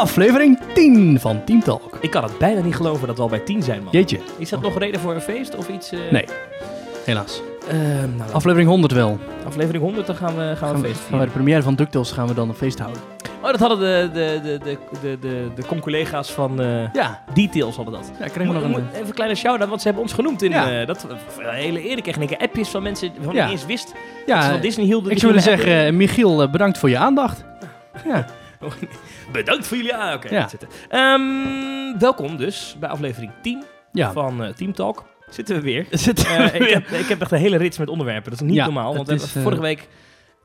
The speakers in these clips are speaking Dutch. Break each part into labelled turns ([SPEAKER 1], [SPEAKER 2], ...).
[SPEAKER 1] Aflevering 10 van Team Talk.
[SPEAKER 2] Ik kan het bijna niet geloven dat we al bij 10 zijn, man.
[SPEAKER 1] Jeetje.
[SPEAKER 2] Is dat nog reden voor een feest of iets? eh?
[SPEAKER 1] Nee, helaas.
[SPEAKER 2] Ehm, nou,
[SPEAKER 1] Aflevering 100 wel.
[SPEAKER 2] aflevering 100, dan gaan we, gaan we
[SPEAKER 1] Gaan
[SPEAKER 2] een
[SPEAKER 1] we,
[SPEAKER 2] feest
[SPEAKER 1] gaan we
[SPEAKER 2] vieren.
[SPEAKER 1] de première van DuckTales gaan we dan een feest houden.
[SPEAKER 2] Oh, dat hadden de, de, de, de, de, de, de con-collega's van eh,
[SPEAKER 1] Ja,
[SPEAKER 2] Details hadden dat.
[SPEAKER 1] ja kregen we nog
[SPEAKER 2] Moet-
[SPEAKER 1] een...
[SPEAKER 2] moet- even een kleine shout-out, want ze hebben ons genoemd in
[SPEAKER 1] Ja.
[SPEAKER 2] eh, dat een hele eer. Ik kreeg keer appjes van mensen waarvan
[SPEAKER 1] Ja.
[SPEAKER 2] ik niet eens wist dat ze
[SPEAKER 1] Ja,
[SPEAKER 2] van Disney hielden.
[SPEAKER 1] ik
[SPEAKER 2] Die
[SPEAKER 1] zou willen
[SPEAKER 2] gingen
[SPEAKER 1] zeggen, eh, Michiel, eh, bedankt voor je aandacht. Ja.
[SPEAKER 2] Bedankt voor jullie. Oké,
[SPEAKER 1] Ja.
[SPEAKER 2] zitten. Ehm, welkom dus bij aflevering 10
[SPEAKER 1] ja.
[SPEAKER 2] van eh, Team Talk. Zitten we weer. Eh, ik, heb, ik heb echt een hele rits met onderwerpen. Dat is niet
[SPEAKER 1] Ja,
[SPEAKER 2] normaal, want we hebben vorige
[SPEAKER 1] eh,
[SPEAKER 2] week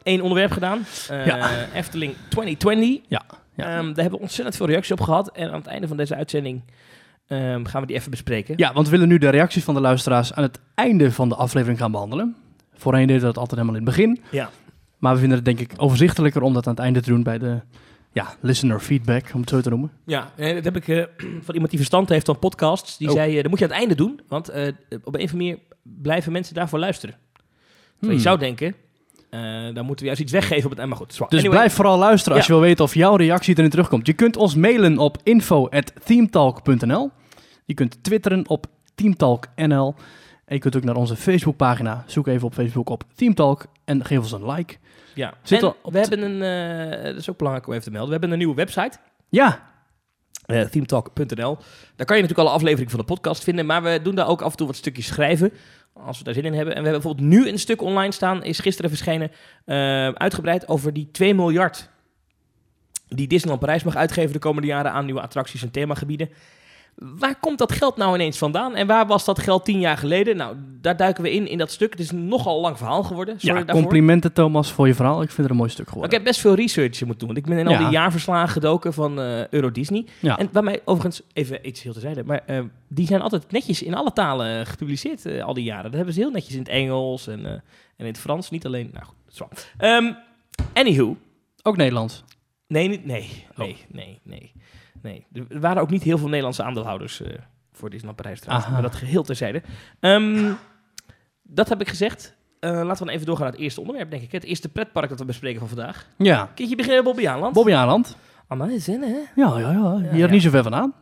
[SPEAKER 2] één onderwerp gedaan. Efteling 2020.
[SPEAKER 1] Ja, ja.
[SPEAKER 2] Ehm, daar hebben we ontzettend veel reacties op gehad. En aan het einde van deze uitzending ehm, gaan we die even bespreken.
[SPEAKER 1] Ja, want we willen nu de reacties van de luisteraars aan het einde van de aflevering gaan behandelen. Voorheen deden we dat altijd helemaal in het begin.
[SPEAKER 2] Ja.
[SPEAKER 1] Maar we vinden het denk ik overzichtelijker om dat aan het einde te doen bij de ja, listener feedback, om het zo te noemen.
[SPEAKER 2] Ja, eh, dat heb ik eh, van iemand die verstand heeft van podcasts. Die
[SPEAKER 1] Oh.
[SPEAKER 2] zei, eh, dat moet je aan het einde doen. Want op een of andere manier blijven mensen daarvoor luisteren. Terwijl
[SPEAKER 1] Hmm.
[SPEAKER 2] je zou denken, dan moeten we juist iets weggeven op het einde. Maar goed.
[SPEAKER 1] Dus
[SPEAKER 2] Anyway,
[SPEAKER 1] blijf vooral luisteren als je wil weten of jouw reactie erin terugkomt. Je kunt ons mailen op info.themetalk.nl. Je kunt twitteren op teamtalknl. En je kunt ook naar onze Facebookpagina. Zoek even op Facebook op Teamtalk en geef ons een like.
[SPEAKER 2] Ja.
[SPEAKER 1] Zit
[SPEAKER 2] en
[SPEAKER 1] op
[SPEAKER 2] we hebben een, eh, dat is ook belangrijk om even te melden. We hebben een nieuwe website.
[SPEAKER 1] Ja,
[SPEAKER 2] eh themetalk.nl. Daar kan je natuurlijk alle afleveringen van de podcast vinden, maar we doen daar ook af en toe wat stukjes schrijven, als we daar zin in hebben. En we hebben bijvoorbeeld nu een stuk online staan, is gisteren verschenen, eh, uitgebreid over die 2 miljard die Disneyland Parijs mag uitgeven de komende jaren aan nieuwe attracties en themagebieden. Waar komt dat geld nou ineens vandaan? En waar was dat geld tien jaar geleden? Nou, daar duiken we in in dat stuk. Het is nogal lang verhaal geworden. Sorry
[SPEAKER 1] ja
[SPEAKER 2] daarvoor.
[SPEAKER 1] complimenten Thomas voor je verhaal. Ik vind het een mooi stuk
[SPEAKER 2] Maar ik
[SPEAKER 1] geworden.
[SPEAKER 2] heb best veel research moeten doen. Want ik ben in al
[SPEAKER 1] Ja.
[SPEAKER 2] die jaarverslagen gedoken van eh, Euro Disney.
[SPEAKER 1] Ja.
[SPEAKER 2] En bij mij overigens, even iets heel terzijde, maar eh, die zijn altijd netjes in alle talen gepubliceerd eh, al die jaren. Dat hebben ze heel netjes in het Engels en, en in het Frans. Niet alleen, nou goed, waar. Ehm, anywho,
[SPEAKER 1] Ook Nederlands.
[SPEAKER 2] nee, niet- nee, nee, nee, nee, nee. Er waren ook niet heel veel Nederlandse aandeelhouders eh, voor Disneyland Parijs trouwens,
[SPEAKER 1] Aha.
[SPEAKER 2] maar dat geheel terzijde. Ehm, dat heb ik gezegd. Eh, laten we dan even doorgaan naar het eerste onderwerp, denk ik. Het eerste pretpark dat we bespreken van vandaag.
[SPEAKER 1] Ja.
[SPEAKER 2] Kindje beginnen bij Bobby Aanland.
[SPEAKER 1] Bobby Aanland.
[SPEAKER 2] Amai, zin hè?
[SPEAKER 1] Ja, ja, ja. Hier
[SPEAKER 2] ja.
[SPEAKER 1] niet zo ver vandaan.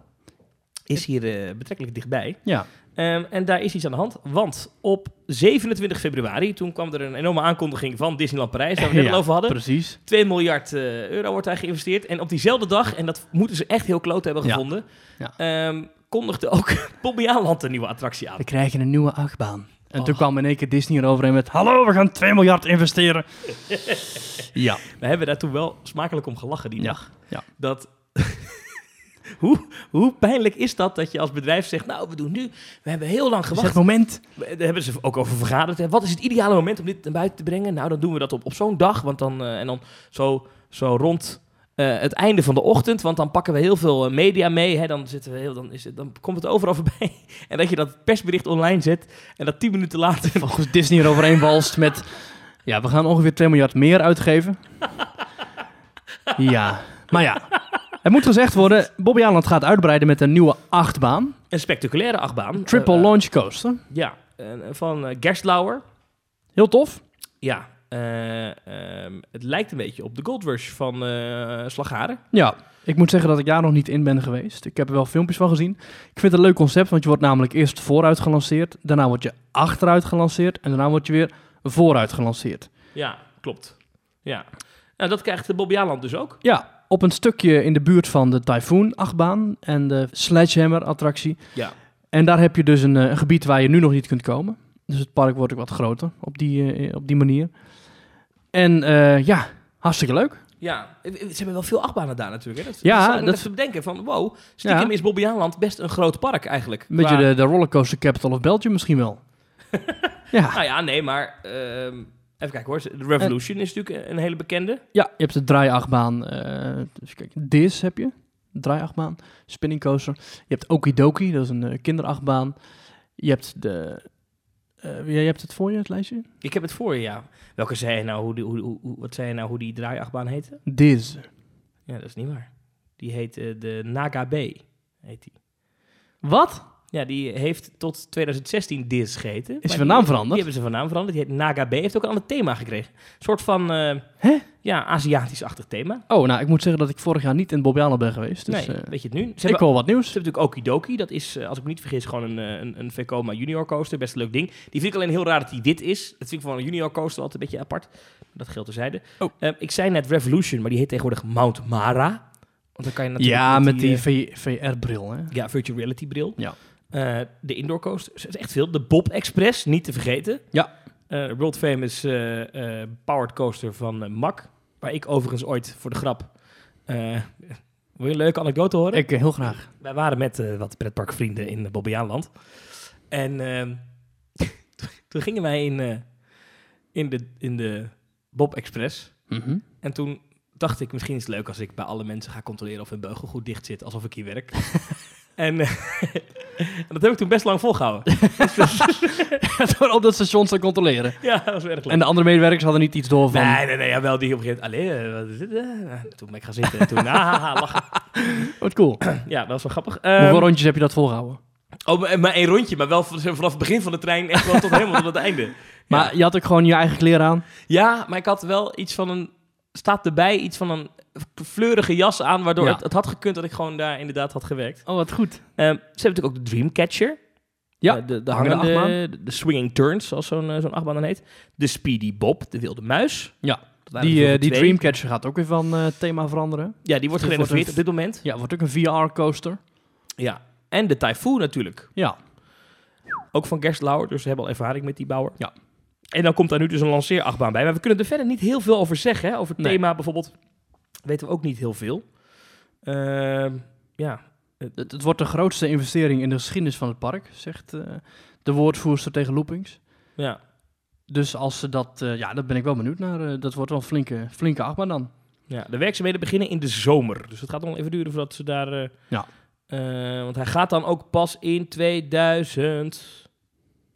[SPEAKER 2] Is hier eh, betrekkelijk dichtbij.
[SPEAKER 1] Ja.
[SPEAKER 2] Ehm, en daar is iets aan de hand. Want op 27 februari, toen kwam er een enorme aankondiging van Disneyland Parijs, waar we het net
[SPEAKER 1] Ja,
[SPEAKER 2] al over hadden.
[SPEAKER 1] Precies.
[SPEAKER 2] 2 miljard eh, euro wordt daar geïnvesteerd. En op diezelfde dag, en dat moeten ze echt heel kloot hebben gevonden,
[SPEAKER 1] Ja.
[SPEAKER 2] ehm, kondigde ook Bobby Aanland een nieuwe attractie aan.
[SPEAKER 1] We krijgen een nieuwe achtbaan. En
[SPEAKER 2] Oh.
[SPEAKER 1] toen kwam in één keer Disney eroverheen met... Hallo, we gaan 2 miljard investeren. ja.
[SPEAKER 2] We hebben daar toen wel smakelijk om gelachen die
[SPEAKER 1] Ja,
[SPEAKER 2] dag.
[SPEAKER 1] ja.
[SPEAKER 2] Dat... hoe, hoe pijnlijk is dat dat je als bedrijf zegt, nou we doen nu, we hebben heel lang
[SPEAKER 1] Dus
[SPEAKER 2] gewacht.
[SPEAKER 1] het moment...
[SPEAKER 2] Daar hebben ze ook over vergaderd. hè. Wat is het ideale moment om dit naar buiten te brengen? Nou, dan doen we dat op, op zo'n dag. Want dan, eh, en dan zo, zo rond eh, het einde van de ochtend. Want dan pakken we heel veel eh, media mee. Hè. Dan, zitten we heel, dan, is het, dan komt het overal voorbij. en dat je dat persbericht online zet. En dat tien minuten later...
[SPEAKER 1] Volgens Disney eroverheen walst met... Ja, we gaan ongeveer 2 miljard meer uitgeven. ja. Maar ja. Het moet gezegd worden, Bobby Aanland gaat uitbreiden met een nieuwe achtbaan.
[SPEAKER 2] Een spectaculaire achtbaan.
[SPEAKER 1] Triple
[SPEAKER 2] Eh, eh,
[SPEAKER 1] launch coaster.
[SPEAKER 2] ja, eh, van uh, Gerstlauer.
[SPEAKER 1] Heel tof.
[SPEAKER 2] Ja, eh, ehm, het lijkt een beetje op de Gold Rush van eh Slagharen.
[SPEAKER 1] Ja, ik moet zeggen dat ik daar nog niet in ben geweest. Ik heb er wel filmpjes van gezien. Ik vind het een leuk concept, want je wordt namelijk eerst vooruit gelanceerd. Daarna word je achteruit gelanceerd. En daarna word je weer vooruit gelanceerd.
[SPEAKER 2] Ja, klopt. Ja. Nou, dat krijgt Bobby Aanland dus ook.
[SPEAKER 1] Ja, op een stukje in de buurt van de Typhoon achtbaan en de Sledgehammer attractie.
[SPEAKER 2] Ja.
[SPEAKER 1] En daar heb je dus een, eh, een gebied waar je nu nog niet kunt komen. Dus het park wordt ook wat groter op die, eh, op die manier. En eh, ja, hartstikke leuk.
[SPEAKER 2] Ja, ze hebben wel veel achtbanen daar natuurlijk. Hè? Dat,
[SPEAKER 1] Ja,
[SPEAKER 2] dat
[SPEAKER 1] dat-
[SPEAKER 2] even bedenken van, wow, stiekem
[SPEAKER 1] Ja.
[SPEAKER 2] is Bobby Aanland best een groot park eigenlijk.
[SPEAKER 1] Een beetje de, de rollercoaster capital of Belgium misschien wel. ja.
[SPEAKER 2] Nou ja, nee, maar ehm, kijken hoor. De Revolution is natuurlijk een hele bekende.
[SPEAKER 1] ja, je hebt de draaiachtbaan. eh even kijken, Dis heb je. Draaiachtbaan. Spinning coaster. Je hebt Okidoki, dat is een eh, kinderachtbaan. Je hebt de... eh, je hebt het voor je, het lijstje?
[SPEAKER 2] Ik heb het voor je, ja. Welke zei je nou, hoe die, hoe, hoe, wat zei je nou hoe die draaiachtbaan heette?
[SPEAKER 1] Dis.
[SPEAKER 2] Ja, dat is niet waar. Die heet eh, de Naga Bay, heet die.
[SPEAKER 1] Wat?
[SPEAKER 2] Ja, die heeft tot 2016 Diz geheten.
[SPEAKER 1] Is van
[SPEAKER 2] die-
[SPEAKER 1] naam veranderd?
[SPEAKER 2] Die hebben ze van naam veranderd. Die heet Naga B. Heeft ook een ander thema gekregen. Een soort van,
[SPEAKER 1] Hè?
[SPEAKER 2] ja, Aziatisch-achtig thema.
[SPEAKER 1] Oh, nou, ik moet zeggen dat ik vorig jaar niet in Bobbejaanland ben geweest. Dus
[SPEAKER 2] nee,
[SPEAKER 1] eh,
[SPEAKER 2] weet je het nu? Ze
[SPEAKER 1] ik
[SPEAKER 2] hebben,
[SPEAKER 1] wat nieuws.
[SPEAKER 2] ze hebben natuurlijk Okidoki. Dat is, eh, als ik me niet vergis, gewoon een, een, een Vekoma junior coaster. Best een leuk ding. Die vind ik alleen heel raar dat die wit is. Dat vind ik van een junior coaster altijd een beetje apart. Dat geldt terzijde.
[SPEAKER 1] Oh.
[SPEAKER 2] Ik zei net Revolution, maar die heet tegenwoordig Mount Mara. Want dan kan je natuurlijk
[SPEAKER 1] Ja, met die,
[SPEAKER 2] eh,
[SPEAKER 1] VR-bril, hè?
[SPEAKER 2] Ja, virtual reality bril.
[SPEAKER 1] Ja.
[SPEAKER 2] Eh, de indoor coaster, dat is echt veel. De Bob Express, niet te vergeten.
[SPEAKER 1] Ja.
[SPEAKER 2] Eh, world famous eh, powered coaster van Mack. Waar ik overigens ooit voor de grap... wil je een leuke anekdote horen?
[SPEAKER 1] Ik heel graag.
[SPEAKER 2] Wij waren met wat pretparkvrienden in Bobbejaanland. En ehm, toen gingen wij in, in, de, in de Bob Express.
[SPEAKER 1] Mhm.
[SPEAKER 2] En toen dacht ik, misschien is het leuk als ik bij alle mensen ga controleren of hun beugel goed dicht zit, alsof ik hier werk. en, en dat heb ik toen best lang volgehouden.
[SPEAKER 1] Door op dat station te controleren.
[SPEAKER 2] ja, dat was erg leuk.
[SPEAKER 1] En de andere medewerkers hadden niet iets door van...
[SPEAKER 2] Nee, nee, nee, jawel, die op een gegeven moment, allee, eh, wat is dit? eh? Toen ben ik gaan zitten en toen, ah, lachen.
[SPEAKER 1] Wat cool.
[SPEAKER 2] Ja, dat was wel grappig.
[SPEAKER 1] Hoeveel
[SPEAKER 2] Ehm,
[SPEAKER 1] rondjes heb je dat volgehouden?
[SPEAKER 2] oh, maar, maar één rondje, maar wel vanaf het begin van de trein echt wel tot helemaal tot het einde.
[SPEAKER 1] Maar je had ook gewoon je eigen kleren aan.
[SPEAKER 2] Ja, maar ik had wel iets van een, staat erbij, iets van een fleurige jas aan, waardoor
[SPEAKER 1] Ja.
[SPEAKER 2] het, het had gekund dat ik gewoon daar inderdaad had gewerkt.
[SPEAKER 1] Oh, wat goed.
[SPEAKER 2] Ehm, ze hebben natuurlijk ook de Dreamcatcher.
[SPEAKER 1] Ja,
[SPEAKER 2] Eh, de, de
[SPEAKER 1] hangende achtbaan.
[SPEAKER 2] De, de swinging turns, zoals zo'n eh, zo'n achtbaan dan heet. De Speedy Bob, de wilde muis.
[SPEAKER 1] Ja, Die, eh, die. Dreamcatcher gaat ook weer van thema veranderen.
[SPEAKER 2] Ja, die wordt
[SPEAKER 1] wordt
[SPEAKER 2] gerenoveerd op dit moment.
[SPEAKER 1] Ja, wordt ook een VR-coaster.
[SPEAKER 2] Ja. En de Typhoon natuurlijk.
[SPEAKER 1] Ja.
[SPEAKER 2] Ook van Gerstlauer, dus ze hebben al ervaring met die bouwer.
[SPEAKER 1] Ja.
[SPEAKER 2] En dan komt daar nu dus een lanceerachtbaan bij. Maar we kunnen er verder niet heel veel over zeggen. Hè? Over het
[SPEAKER 1] Nee.
[SPEAKER 2] thema bijvoorbeeld weten we ook niet heel veel. Ehm, ja,
[SPEAKER 1] Het, het wordt de grootste investering in de geschiedenis van het park, zegt eh, de woordvoerster tegen Loopings.
[SPEAKER 2] ja.
[SPEAKER 1] Dus als ze dat, eh, ja, daar ben ik wel benieuwd naar. eh, dat wordt wel een flinke, flinke achtbaan dan.
[SPEAKER 2] Ja, de werkzaamheden beginnen in de zomer. Dus het gaat nog even duren voordat ze daar...
[SPEAKER 1] Ja.
[SPEAKER 2] want hij gaat dan ook pas in 2019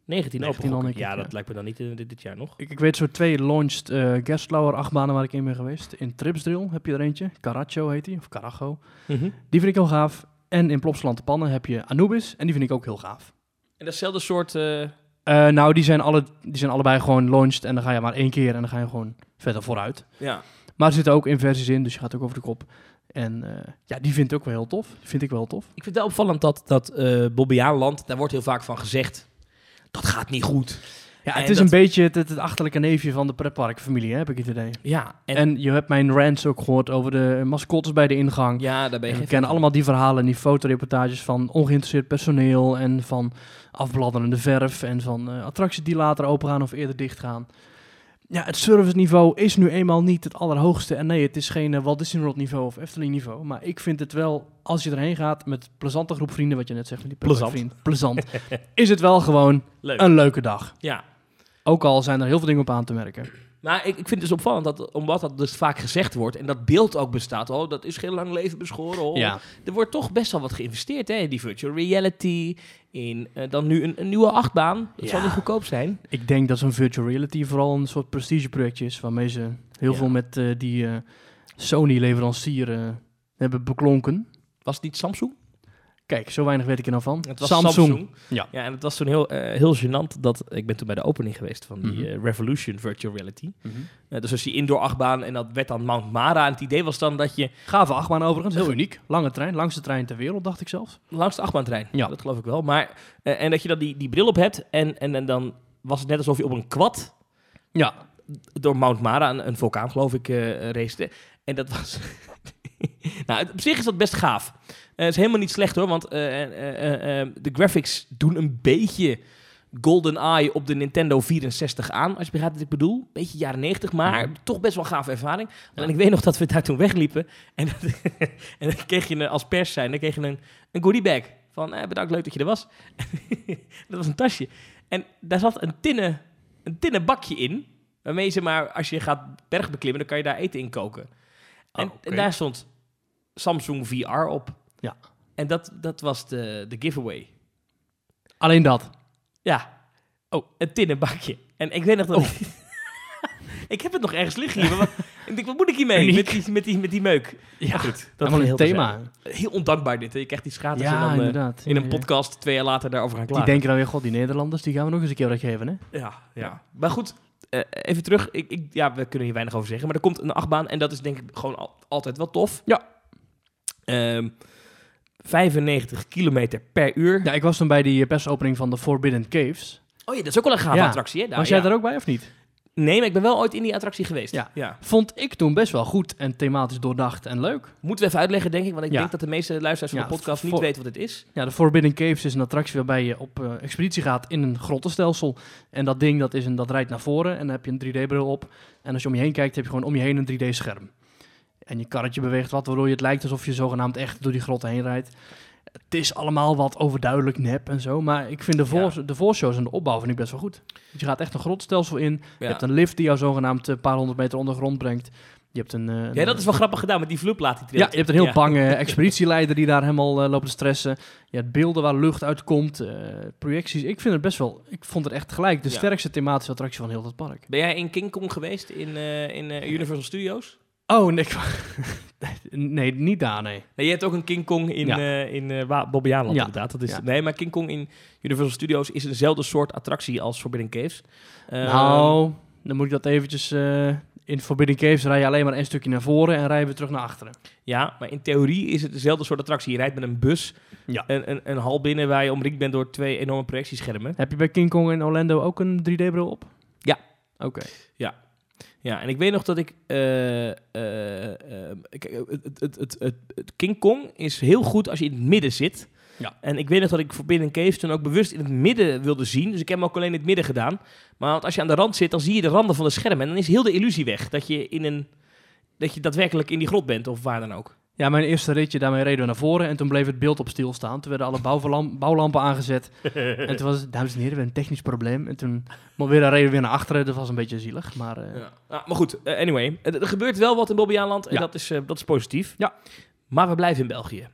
[SPEAKER 1] 19
[SPEAKER 2] open.
[SPEAKER 1] al,
[SPEAKER 2] gok ik.
[SPEAKER 1] denk ik,
[SPEAKER 2] Ja, dat lijkt me dan niet in dit, dit jaar nog.
[SPEAKER 1] Ik, ik weet zo twee launched eh Gerstlauer achtbanen waar ik in ben geweest. In Tripsdrill heb je er eentje. Caracho heet die, of Carajo. Die vind ik heel gaaf. En in Plopsaland de Pannen heb je Anubis. En die vind ik ook heel gaaf.
[SPEAKER 2] En datzelfde soort... eh,
[SPEAKER 1] Eh, nou, die zijn, alle, die zijn allebei gewoon launched. En dan ga je maar één keer en dan ga je gewoon verder vooruit.
[SPEAKER 2] ja.
[SPEAKER 1] Maar er zitten ook inversies in, dus je gaat ook over de kop. En eh, ja, die vind ik ook wel heel tof. Vind ik wel tof.
[SPEAKER 2] Ik vind het wel opvallend dat, dat eh Bobbejaanland, daar wordt heel vaak van gezegd, dat gaat niet goed.
[SPEAKER 1] Ja,
[SPEAKER 2] En
[SPEAKER 1] het is
[SPEAKER 2] dat-
[SPEAKER 1] een beetje het, achterlijke neefje van de pretparkfamilie, hè, heb ik het idee.
[SPEAKER 2] Ja, en,
[SPEAKER 1] En, je hebt mijn rants ook gehoord over de mascottes bij de ingang.
[SPEAKER 2] ja, daar ben je
[SPEAKER 1] En we kennen allemaal die verhalen en die fotoreportages van ongeïnteresseerd personeel en van afbladderende verf en van eh, attracties die later open gaan of eerder dicht gaan. Ja, het serviceniveau is nu eenmaal niet het allerhoogste. En nee, het is geen eh, Walt Disney World niveau of Efteling niveau. Maar ik vind het wel, als je erheen gaat met plezante groep vrienden, wat je net zegt met die
[SPEAKER 2] Plezant.
[SPEAKER 1] vriend, plezant, is het wel gewoon
[SPEAKER 2] Leuk.
[SPEAKER 1] een leuke dag.
[SPEAKER 2] Ja.
[SPEAKER 1] Ook al zijn er heel veel dingen op aan te merken.
[SPEAKER 2] Maar ik, ik vind het dus opvallend dat, omdat dat dus vaak gezegd wordt en dat beeld ook bestaat, oh, dat is geen lang leven beschoren. Oh.
[SPEAKER 1] Ja,
[SPEAKER 2] Er wordt toch best wel wat geïnvesteerd hè, in die virtual reality, in eh, dan nu een, een nieuwe achtbaan. Dat zal
[SPEAKER 1] Ja.
[SPEAKER 2] niet goedkoop zijn.
[SPEAKER 1] ik denk dat zo'n virtual reality vooral een soort prestigeprojectje is, waarmee ze heel
[SPEAKER 2] Ja.
[SPEAKER 1] veel met eh, die eh, Sony-leverancier hebben beklonken.
[SPEAKER 2] Was het niet Samsung?
[SPEAKER 1] Kijk, zo weinig weet ik er nou van.
[SPEAKER 2] Het was Samsung.
[SPEAKER 1] Ja.
[SPEAKER 2] Ja, en het was toen heel, eh, heel gênant dat... Ik ben toen bij de opening geweest van die
[SPEAKER 1] Mhm.
[SPEAKER 2] eh, Revolution Virtual Reality. Eh, dus als die indoor achtbaan en dat werd dan Mount Mara. En het idee was dan dat je
[SPEAKER 1] Gave achtbaan overigens, heel uniek. Lange trein, langste trein ter wereld, dacht ik zelfs.
[SPEAKER 2] langs de achtbaantrein,
[SPEAKER 1] Ja.
[SPEAKER 2] dat geloof ik wel. Maar, en dat je dan die, die bril op hebt en, en, en dan was het net alsof je op een kwad
[SPEAKER 1] Ja,
[SPEAKER 2] door Mount Mara, een, een vulkaan geloof ik, racete. En dat was... nou, op zich is dat best gaaf. Eh, Het is helemaal niet slecht hoor, want eh, eh, de graphics doen een beetje GoldenEye op de Nintendo 64 aan, als je begrijpt wat ik bedoel. Beetje jaren 90, maar
[SPEAKER 1] Mhm.
[SPEAKER 2] toch best wel gaaf ervaring.
[SPEAKER 1] Ja.
[SPEAKER 2] En ik weet nog dat we daar toen wegliepen en, dat- en dan kreeg je een- als pers zijn, dan kreeg je een, een goodie bag. Van eh, bedankt, leuk dat je er was. dat was een tasje. En daar zat een tinnen, een tinnen bakje in, waarmee ze maar, als je gaat bergbeklimmen, dan kan je daar eten in koken. En,
[SPEAKER 1] Oh, oké.
[SPEAKER 2] en daar stond Samsung VR op.
[SPEAKER 1] Ja.
[SPEAKER 2] En dat, dat was de, de giveaway.
[SPEAKER 1] alleen dat.
[SPEAKER 2] Ja. Oh, een tinnen bakje. En ik weet nog dat...
[SPEAKER 1] Oh.
[SPEAKER 2] ik- ik heb het nog ergens liggen hier. maar wat- ik denk, wat moet ik hiermee? Met die, met, die, met die meuk.
[SPEAKER 1] Ja,
[SPEAKER 2] Maar goed, dat heel
[SPEAKER 1] een thema.
[SPEAKER 2] Heel ondankbaar dit. Hè? Je krijgt iets gratis
[SPEAKER 1] Ja,
[SPEAKER 2] en dan eh,
[SPEAKER 1] inderdaad.
[SPEAKER 2] in een podcast twee jaar later daarover gaan
[SPEAKER 1] Die
[SPEAKER 2] klagen.
[SPEAKER 1] denken dan weer, god, die Nederlanders, die gaan we nog eens een keer wat geven, hè?
[SPEAKER 2] Ja, ja. Maar goed, eh, even terug. Ik, ik, ja, we kunnen hier weinig over zeggen. Maar er komt een achtbaan en dat is denk ik gewoon al- altijd wel tof.
[SPEAKER 1] Ja.
[SPEAKER 2] Ehm, 95 kilometer per uur.
[SPEAKER 1] Ja, ik was toen bij die persopening van de Forbidden Caves.
[SPEAKER 2] Oh ja, dat is ook wel een gave
[SPEAKER 1] Ja.
[SPEAKER 2] attractie, hè? daar,
[SPEAKER 1] was jij
[SPEAKER 2] ja.
[SPEAKER 1] daar ook bij of niet?
[SPEAKER 2] Nee, maar ik ben wel ooit in die attractie geweest.
[SPEAKER 1] Ja.
[SPEAKER 2] ja.
[SPEAKER 1] Vond ik toen best wel goed en thematisch doordacht en leuk.
[SPEAKER 2] Moeten we even uitleggen, denk ik. Want ik
[SPEAKER 1] Ja.
[SPEAKER 2] denk dat de meeste luisteraars van
[SPEAKER 1] Ja,
[SPEAKER 2] de podcast niet weten wat het is.
[SPEAKER 1] Ja, de Forbidden Caves is een attractie waarbij je op eh, expeditie gaat in een grottenstelsel. En dat ding dat, is een, dat rijdt naar voren en dan heb je een 3D-bril op. En als je om je heen kijkt, heb je gewoon om je heen een 3D-scherm. En je karretje beweegt wat, waardoor je het lijkt alsof je zogenaamd echt door die grotten heen rijdt. Het is allemaal wat overduidelijk nep en zo. Maar ik vind de, voor, de voorshows en de opbouw vind ik best wel goed. Want je gaat echt een grottenstelsel in. Je hebt een lift die jou zogenaamd een paar honderd meter onder de grond brengt. Je hebt een... eh,
[SPEAKER 2] ja, dat is wel grappig gedaan met die vloerplaat die
[SPEAKER 1] ja, je hebt een heel
[SPEAKER 2] Ja.
[SPEAKER 1] bange expeditieleider die daar helemaal eh, loopt te stressen. Je hebt beelden waar lucht uitkomt, eh, projecties. Ik vind het best wel, ik vond het echt gelijk de
[SPEAKER 2] Ja.
[SPEAKER 1] sterkste thematische attractie van heel dat park.
[SPEAKER 2] Ben jij in King Kong geweest in, eh, in eh, Universal Studios?
[SPEAKER 1] Oh, nee, nee, niet daar, nee.
[SPEAKER 2] Nee, je hebt ook een King Kong in,
[SPEAKER 1] Ja.
[SPEAKER 2] eh in eh, Bobbejaanland
[SPEAKER 1] Ja.
[SPEAKER 2] inderdaad. Dat is,
[SPEAKER 1] Ja.
[SPEAKER 2] Nee, maar King Kong in Universal Studios is eenzelfde soort attractie als Forbidden Caves. Ehm,
[SPEAKER 1] nou, dan moet ik dat eventjes... eh, in Forbidden Caves rij je alleen maar een stukje naar voren en rijden we terug naar achteren.
[SPEAKER 2] Ja, maar in theorie is het dezelfde soort attractie. Je rijdt met een bus
[SPEAKER 1] Ja.
[SPEAKER 2] een, een, een hal binnen waar je omringd bent door twee enorme projectieschermen.
[SPEAKER 1] Heb je bij King Kong in Orlando ook een 3D-bril op?
[SPEAKER 2] Ja.
[SPEAKER 1] Oké.
[SPEAKER 2] Ja, en ik weet nog dat ik... ik- eh, het, het, het, het, King Kong is heel goed als je in het midden zit.
[SPEAKER 1] Ja.
[SPEAKER 2] En ik weet nog dat ik Forbidden Caves toen ook bewust in het midden wilde zien. Dus ik heb hem ook alleen in het midden gedaan. Maar want als je aan de rand zit, dan zie je de randen van de schermen. En dan is heel de illusie weg dat je, in een, dat je daadwerkelijk in die grot bent of waar dan ook.
[SPEAKER 1] Ja, mijn eerste ritje, daarmee reden we naar voren en toen bleef het beeld op stilstaan. Toen werden alle bouwlam- bouwlampen aangezet. En toen was het, dames en heren, we hebben een technisch probleem. En toen maar weer reden we weer naar achteren. Dat was een beetje zielig, maar... eh,
[SPEAKER 2] Ja. Ah, maar goed, eh, anyway. Er, er gebeurt wel wat in Bobbejaanland en
[SPEAKER 1] Ja.
[SPEAKER 2] dat, is, eh, dat is positief.
[SPEAKER 1] Ja.
[SPEAKER 2] Maar we blijven in België.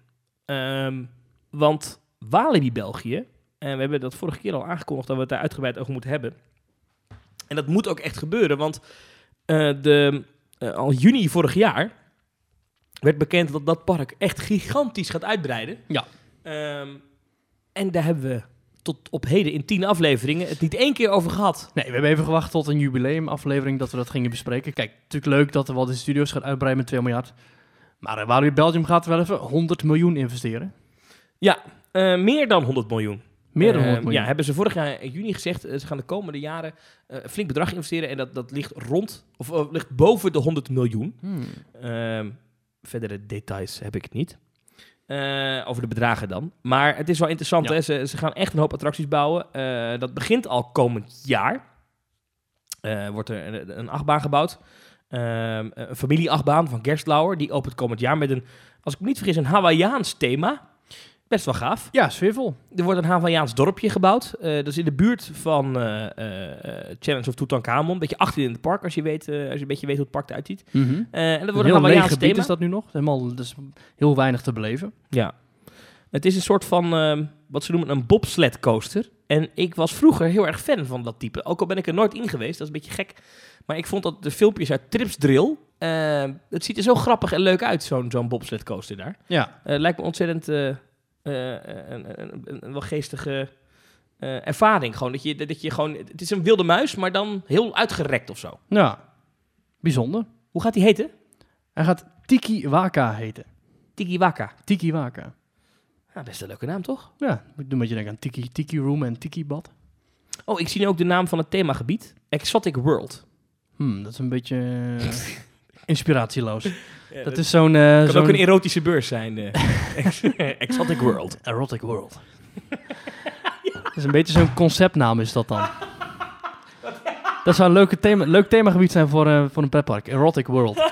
[SPEAKER 2] Ehm, want Walibi België, en we hebben dat vorige keer al aangekondigd dat we het daar uitgebreid over moeten hebben. En dat moet ook echt gebeuren, want eh, de, eh, al juni vorig jaar werd bekend dat dat park echt gigantisch gaat uitbreiden.
[SPEAKER 1] Ja.
[SPEAKER 2] Ehm, en daar hebben we tot op heden in tien afleveringen het niet één keer over gehad.
[SPEAKER 1] Nee, we hebben even gewacht tot een jubileumaflevering dat we dat gingen bespreken. Kijk, natuurlijk leuk dat er Walt Disney Studios gaat uitbreiden met 2 miljard. Maar uh, Walibi Belgium gaat wel even 100 miljoen investeren.
[SPEAKER 2] Eh, meer dan 100 miljoen.
[SPEAKER 1] Meer dan
[SPEAKER 2] Eh,
[SPEAKER 1] 100 miljoen.
[SPEAKER 2] Ja, hebben ze vorig jaar in juni gezegd. eh, ze gaan de komende jaren eh, een flink bedrag investeren. En dat, dat ligt rond, of eh, ligt boven de 100 miljoen.
[SPEAKER 1] Hmm.
[SPEAKER 2] Verdere details heb ik niet. Eh, over de bedragen dan. Maar het is wel interessant.
[SPEAKER 1] Ja.
[SPEAKER 2] Hè? Ze, ze gaan echt een hoop attracties bouwen. Eh, dat begint al komend jaar. Eh, wordt er een, een achtbaan gebouwd. Ehm, een familieachtbaan van Gerstlauer. Die opent komend jaar met een, als ik me niet vergis, een Hawaiiaans thema. Best wel gaaf.
[SPEAKER 1] Ja, sfeervol.
[SPEAKER 2] Er wordt een Hawaiiaans dorpje gebouwd. Eh, dat is in de buurt van eh, eh, Challenge of Tutankhamon. Een beetje achter in het park, als je, weet, als je een beetje weet hoe het park eruit ziet.
[SPEAKER 1] Mhm.
[SPEAKER 2] En dat
[SPEAKER 1] Een
[SPEAKER 2] wordt een Hawaiiaans
[SPEAKER 1] gebied
[SPEAKER 2] thema.
[SPEAKER 1] is dat nu nog. Helemaal, dus heel weinig te beleven.
[SPEAKER 2] Ja. Het is een soort van, ehm, wat ze noemen, een bobsled coaster. En ik was vroeger heel erg fan van dat type. Ook al ben ik er nooit in geweest, dat is een beetje gek. Maar ik vond dat de filmpjes uit Trips Drill, het ziet er zo grappig en leuk uit, zo'n zo'n bobsled coaster daar.
[SPEAKER 1] Ja.
[SPEAKER 2] Lijkt me ontzettend een, een, een, een wel geestige eh, ervaring. Gewoon dat je, dat je gewoon, het is een wilde muis, maar dan heel uitgerekt of zo.
[SPEAKER 1] Ja. Bijzonder.
[SPEAKER 2] Hoe gaat die heten?
[SPEAKER 1] Hij gaat Tiki Waka heten.
[SPEAKER 2] Tiki Waka.
[SPEAKER 1] Tiki Waka.
[SPEAKER 2] Ja, best een leuke naam, toch?
[SPEAKER 1] Ja, doe een beetje denken aan Tiki, Tiki Room en Tiki Bad.
[SPEAKER 2] Oh, ik zie nu ook de naam van het themagebied. Exotic World.
[SPEAKER 1] Hmm, dat is een beetje eh, inspiratieloos. dat is zo'n... eh,
[SPEAKER 2] kan
[SPEAKER 1] zo'n
[SPEAKER 2] ook een erotische beurs zijn. eh. Ex- Exotic World.
[SPEAKER 1] Erotic World. Dat is een beetje zo'n conceptnaam is dat dan. Dat zou een leuke thema, leuk themagebied zijn voor, eh, voor een pretpark. Erotic World.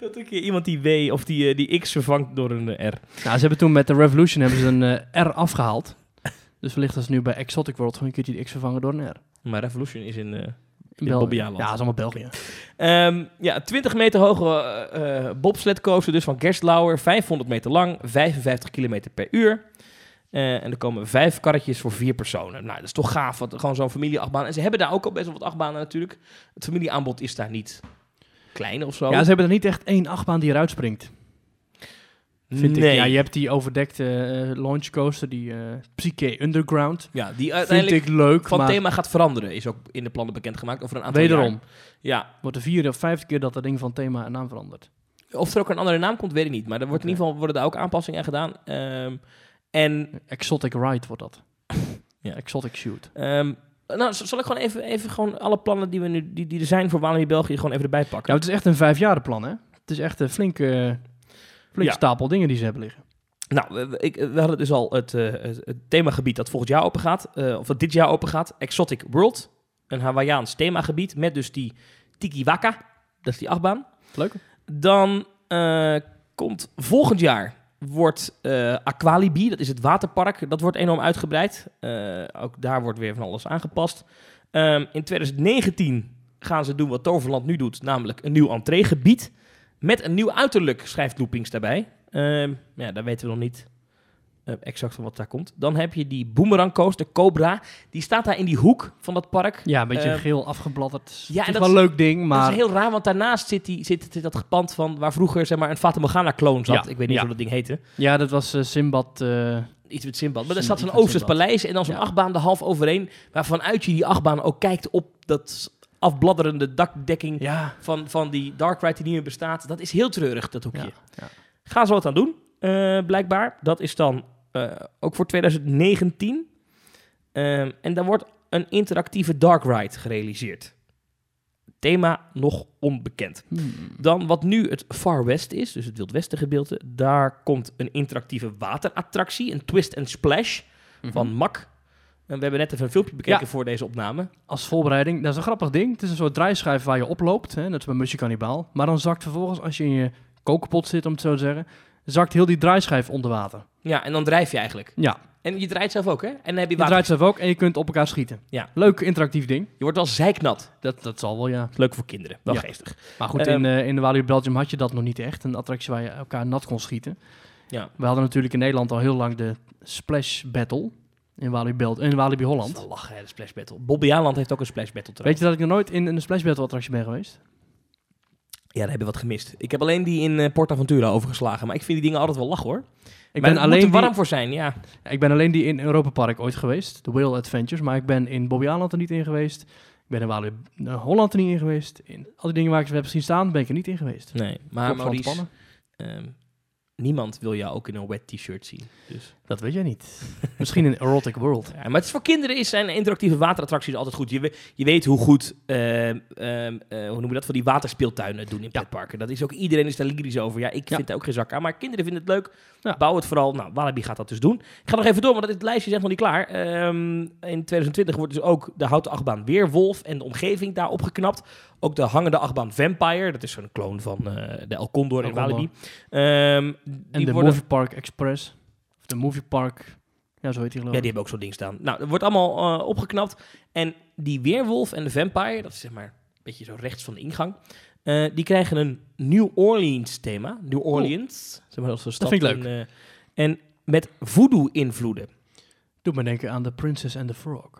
[SPEAKER 2] Dat keer iemand die W of die, eh, die X vervangt door een eh, R.
[SPEAKER 1] Nou, ze hebben toen met de Revolution hebben ze een eh, R afgehaald. Dus wellicht als nu bij Exotic World gewoon een keertje die X vervangen door een R.
[SPEAKER 2] Maar Revolution is in... eh,
[SPEAKER 1] In
[SPEAKER 2] In Bobbejaanland.
[SPEAKER 1] Ja, dat is allemaal België.
[SPEAKER 2] Ehm, ja, 20 meter hoge eh eh, bobsled coaster dus van Gerstlauer. 500 meter lang, 55 kilometer per uur. Eh, en er komen vijf karretjes voor vier personen. Nou, dat is toch gaaf. Want gewoon zo'n familieachtbaan. En ze hebben daar ook al best wel wat achtbanen natuurlijk. Het familieaanbod is daar niet klein of zo.
[SPEAKER 1] Ja, ze hebben er niet echt één achtbaan die eruit springt. Vind
[SPEAKER 2] nee.
[SPEAKER 1] ik. Ja, je hebt die overdekte eh, launch coaster, die eh Psyche Underground.
[SPEAKER 2] Ja, die
[SPEAKER 1] Vind
[SPEAKER 2] uiteindelijk
[SPEAKER 1] ik leuk,
[SPEAKER 2] van
[SPEAKER 1] maar
[SPEAKER 2] thema gaat veranderen. Is ook in de plannen bekendgemaakt over een aantal
[SPEAKER 1] wederom.
[SPEAKER 2] jaar. Ja,
[SPEAKER 1] Wordt de vierde of vijfde keer dat dat ding van thema een naam verandert.
[SPEAKER 2] of er ook een andere naam komt, weet ik niet. Maar er wordt in ieder geval worden daar ook aanpassingen aan gedaan. Ehm, en
[SPEAKER 1] Exotic Ride wordt dat.
[SPEAKER 2] Ja.
[SPEAKER 1] Exotic Shoot.
[SPEAKER 2] Ehm, nou, zal ik gewoon even, even gewoon alle plannen die, we nu, die, die er zijn voor Walibi België gewoon even erbij
[SPEAKER 1] Ja,
[SPEAKER 2] pakken?
[SPEAKER 1] het is echt een vijfjarenplan, hè? Het is echt een flinke, flinke
[SPEAKER 2] Ja.
[SPEAKER 1] stapel dingen die ze hebben liggen.
[SPEAKER 2] Nou, ik, we hadden dus al het, eh, het, het themagebied dat volgend jaar open gaat, eh, of dat dit jaar open gaat, Exotic World. Een Hawaiiaans themagebied met dus die Tiki Waka, dat is die achtbaan.
[SPEAKER 1] Leuk.
[SPEAKER 2] Dan eh, komt volgend jaar wordt eh, Aqualibi, dat is het waterpark, dat wordt enorm uitgebreid. Ook daar wordt weer van alles aangepast. Ehm, in 2019 gaan ze doen wat Toverland nu doet, namelijk een nieuw entreegebied. Met een nieuw uiterlijk, schrijft Loopings daarbij. Ehm, ja, daar weten we nog niet eh, exact van wat daar komt. Dan heb je die Boomerang Coaster, Cobra. Die staat daar in die hoek van dat park.
[SPEAKER 1] Ja, een beetje
[SPEAKER 2] Eh,
[SPEAKER 1] geel afgebladderd.
[SPEAKER 2] ja, en dat
[SPEAKER 1] is wel een leuk ding, maar...
[SPEAKER 2] Dat is heel raar, want daarnaast zit, die, zit, zit dat pand van waar vroeger zeg maar, een Fata Morgana-kloon zat.
[SPEAKER 1] Ja,
[SPEAKER 2] Ik weet niet
[SPEAKER 1] ja.
[SPEAKER 2] hoe dat ding heette.
[SPEAKER 1] Ja, dat was eh, Simbad. eh,
[SPEAKER 2] Iets met Simbad. Maar er staat zo'n Oosters paleis en dan zo'n
[SPEAKER 1] Ja.
[SPEAKER 2] achtbaan er half overheen. Waarvanuit je die achtbaan ook kijkt op dat afbladderende dakdekking
[SPEAKER 1] ja,
[SPEAKER 2] van, van die Dark Ride die niet meer bestaat. Dat is heel treurig, dat hoekje.
[SPEAKER 1] ja, ja.
[SPEAKER 2] Gaan ze wat aan doen, eh, blijkbaar. Dat is dan eh, ook voor 2019. Ehm, en dan wordt een interactieve Dark Ride gerealiseerd. Thema nog onbekend.
[SPEAKER 1] Hmm.
[SPEAKER 2] Dan wat nu het Far West is, dus het Wild Westen gedeelte. Daar komt een interactieve waterattractie, een Twist and Splash van MAC. En we hebben net even een filmpje bekeken
[SPEAKER 1] Ja.
[SPEAKER 2] voor deze opname.
[SPEAKER 1] Als voorbereiding, dat is een grappig ding. Het is een soort draaischijf waar je oploopt, hè, net als bij Musje Cannibal. Maar dan zakt vervolgens, als je in je kokenpot zit, om het zo te zeggen, zakt heel die draaischijf onder water.
[SPEAKER 2] Ja, en dan drijf je eigenlijk.
[SPEAKER 1] Ja,
[SPEAKER 2] En je draait zelf ook, hè? En dan heb je
[SPEAKER 1] je
[SPEAKER 2] water.
[SPEAKER 1] draait zelf ook en je kunt op elkaar schieten.
[SPEAKER 2] Ja.
[SPEAKER 1] Leuk interactief ding.
[SPEAKER 2] Je wordt wel zeiknat.
[SPEAKER 1] Dat, dat zal wel, ja.
[SPEAKER 2] Leuk voor kinderen. Wel
[SPEAKER 1] Ja.
[SPEAKER 2] geestig.
[SPEAKER 1] Maar goed,
[SPEAKER 2] Ehm,
[SPEAKER 1] in, eh, in de Walibi Belgium had je dat nog niet echt. Een attractie waar je elkaar nat kon schieten.
[SPEAKER 2] Ja.
[SPEAKER 1] We hadden natuurlijk in Nederland al heel lang de Splash Battle in Walibi, Bel in Walibi
[SPEAKER 2] Dat is
[SPEAKER 1] Holland.
[SPEAKER 2] wel lachen, hè, de Splash Battle. Bobby Aland heeft ook een Splash Battle
[SPEAKER 1] Weet je dat ik nog nooit in een Splash Battle attractie ben geweest?
[SPEAKER 2] Ja, daar heb je wat gemist. Ik heb alleen die in eh, PortAventura overgeslagen. Maar ik vind die dingen altijd wel lachen, hoor.
[SPEAKER 1] Ik
[SPEAKER 2] maar
[SPEAKER 1] ben, alleen
[SPEAKER 2] er warm
[SPEAKER 1] die,
[SPEAKER 2] voor zijn, ja.
[SPEAKER 1] ik ben alleen die in Europa Park ooit geweest, de Whale Adventures. Maar ik ben in Bobby Aland er niet in geweest. Ik ben in Walibi eh, Holland er niet in geweest. In al die dingen waar ik ze heb gezien staan, ben ik er niet in geweest.
[SPEAKER 2] Nee, maar Maurice, ehm, niemand wil jou ook in een wet t-shirt zien. Dus.
[SPEAKER 1] Dat weet jij niet. Misschien in Erotic World.
[SPEAKER 2] Ja, maar het is voor kinderen is zijn interactieve waterattracties altijd goed. Je, je weet hoe goed, ehm, ehm, eh, hoe noem je dat, van die waterspeeltuinen doen in pretparken. Dat is ook, iedereen is daar lyrisch over. Ja, ik
[SPEAKER 1] Ja.
[SPEAKER 2] vind daar ook geen zak aan, maar kinderen vinden het leuk. Bouw het vooral. Nou, Walibi gaat dat dus doen. Ik ga nog even door, want dit lijstje is echt nog niet klaar. Ehm, in 2020 wordt dus ook de houten achtbaan Weerwolf en de omgeving daar opgeknapt. Ook de hangende achtbaan Vampire, dat is zo'n kloon van eh, de El Condor in
[SPEAKER 1] El.
[SPEAKER 2] Walibi. Ehm,
[SPEAKER 1] En de
[SPEAKER 2] worden-
[SPEAKER 1] Park Express. De Movie Park. Ja, zo heet die geloof
[SPEAKER 2] Ja,
[SPEAKER 1] ik.
[SPEAKER 2] die hebben ook zo'n ding staan. Nou, er wordt allemaal eh, opgeknapt. En die weerwolf en de vampire, dat is zeg maar een beetje zo rechts van de ingang, eh, die krijgen een New Orleans thema. New Orleans. Zeg maar, als een stad
[SPEAKER 1] vind ik
[SPEAKER 2] in, eh, en met voodoo-invloeden.
[SPEAKER 1] Doet me denken aan The Princess and the Frog.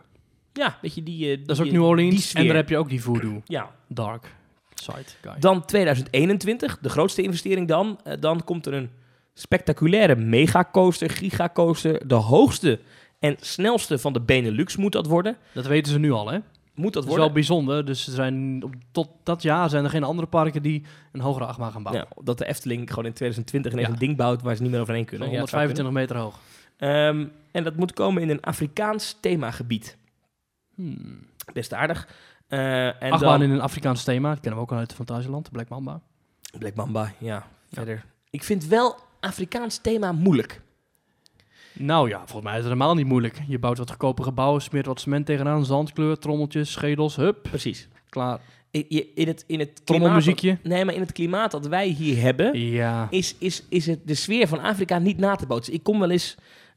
[SPEAKER 2] Ja, weet je, die... eh,
[SPEAKER 1] Dat is ook
[SPEAKER 2] die-
[SPEAKER 1] New
[SPEAKER 2] die
[SPEAKER 1] Orleans. En daar heb je ook die voodoo.
[SPEAKER 2] Ja.
[SPEAKER 1] Dark side guy.
[SPEAKER 2] Dan 2021, de grootste investering dan. Dan komt er een spectaculaire megacoaster, gigacoaster. De hoogste en snelste van de Benelux moet dat worden.
[SPEAKER 1] Dat weten ze nu al, hè?
[SPEAKER 2] Moet dat
[SPEAKER 1] Dat is
[SPEAKER 2] worden.
[SPEAKER 1] wel bijzonder. Dus er zijn, op, tot dat jaar zijn er geen andere parken die een hogere achtbaan gaan bouwen.
[SPEAKER 2] Ja, dat de Efteling gewoon in 2020 ineens
[SPEAKER 1] Ja.
[SPEAKER 2] een ding bouwt waar ze niet meer overheen
[SPEAKER 1] Van
[SPEAKER 2] kunnen. Ja, het zou
[SPEAKER 1] 125 meter hoog.
[SPEAKER 2] Ehm, en dat moet komen in een Afrikaans themagebied.
[SPEAKER 1] Hmm.
[SPEAKER 2] Best aardig. Eh en
[SPEAKER 1] Achtbaan
[SPEAKER 2] dan
[SPEAKER 1] in een Afrikaans thema. Dat kennen we ook al uit Fantasieland. Black Mamba.
[SPEAKER 2] Black Mamba, ja, verder. Ik vind wel Afrikaans thema moeilijk.
[SPEAKER 1] Nou ja, volgens mij is het helemaal niet moeilijk. Je bouwt wat goedkope gebouwen, smeert wat cement tegenaan, zandkleur, trommeltjes, schedels, hup,
[SPEAKER 2] Precies.
[SPEAKER 1] klaar.
[SPEAKER 2] In, het, in het klimaat,
[SPEAKER 1] Trommelmuziekje.
[SPEAKER 2] nee, maar in het klimaat dat wij hier hebben,
[SPEAKER 1] Ja.
[SPEAKER 2] is, is, is het de sfeer van Afrika niet na te bootsen. Ik kom wel eens,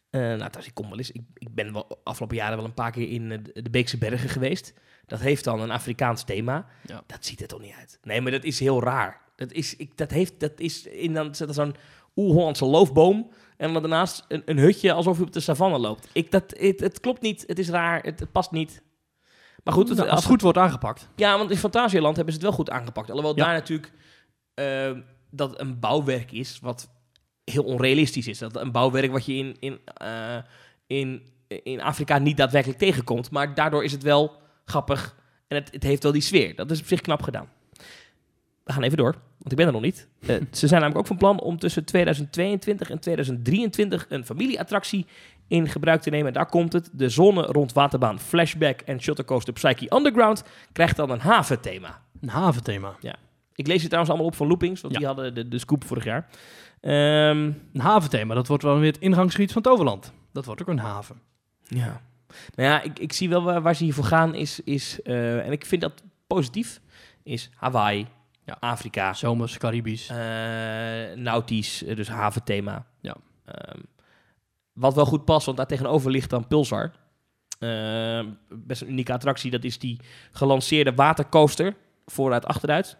[SPEAKER 2] eh, nou trouwens, ik kom wel eens, ik, ik ben wel afgelopen jaren wel een paar keer in eh, de Beekse Bergen geweest. Dat heeft dan een Afrikaans thema.
[SPEAKER 1] Ja.
[SPEAKER 2] Dat ziet er toch niet uit. Nee, maar dat is heel raar. Dat is, ik, dat heeft, dat is in dan zo'n oer-Hollandse loofboom. En dan daarnaast een, een hutje alsof je op de savanne loopt. Ik, dat, het, het klopt niet, het is raar, het, het past niet. Maar goed, het,
[SPEAKER 1] Nou, als het goed wordt aangepakt.
[SPEAKER 2] ja, want in Fantasieland hebben ze het wel goed aangepakt. Alhoewel
[SPEAKER 1] Ja.
[SPEAKER 2] daar natuurlijk eh, dat een bouwwerk is wat heel onrealistisch is. Dat een bouwwerk wat je in, in, eh, in, in Afrika niet daadwerkelijk tegenkomt. Maar daardoor is het wel grappig en het, het heeft wel die sfeer. Dat is op zich knap gedaan. We gaan even door, want ik ben er nog niet. Eh, ze zijn namelijk ook van plan om tussen 2022 en 2023 een familieattractie in gebruik te nemen. En daar komt het. De zone rond waterbaan Flashback en Shuttercoaster Psyche Underground krijgt dan een haventhema.
[SPEAKER 1] Een haventhema.
[SPEAKER 2] Ik lees het trouwens allemaal op van Loopings, want
[SPEAKER 1] Ja.
[SPEAKER 2] die hadden de, de scoop vorig jaar. Ehm,
[SPEAKER 1] Een haventhema, dat wordt wel weer het ingangsgebied van Toverland. Dat wordt ook een haven.
[SPEAKER 2] ja. Nou ja, ik, ik zie wel waar, waar ze hiervoor gaan, is, is eh, en ik vind dat positief, is Hawaii,
[SPEAKER 1] Ja.
[SPEAKER 2] Afrika,
[SPEAKER 1] Zomers, Caribisch.
[SPEAKER 2] eh, nautisch, eh, dus haventhema.
[SPEAKER 1] Ja.
[SPEAKER 2] Ehm, wat wel goed past, want daar tegenover ligt dan Pulsar. Ehm, best een unieke attractie, dat is die gelanceerde watercoaster, vooruit, achteruit.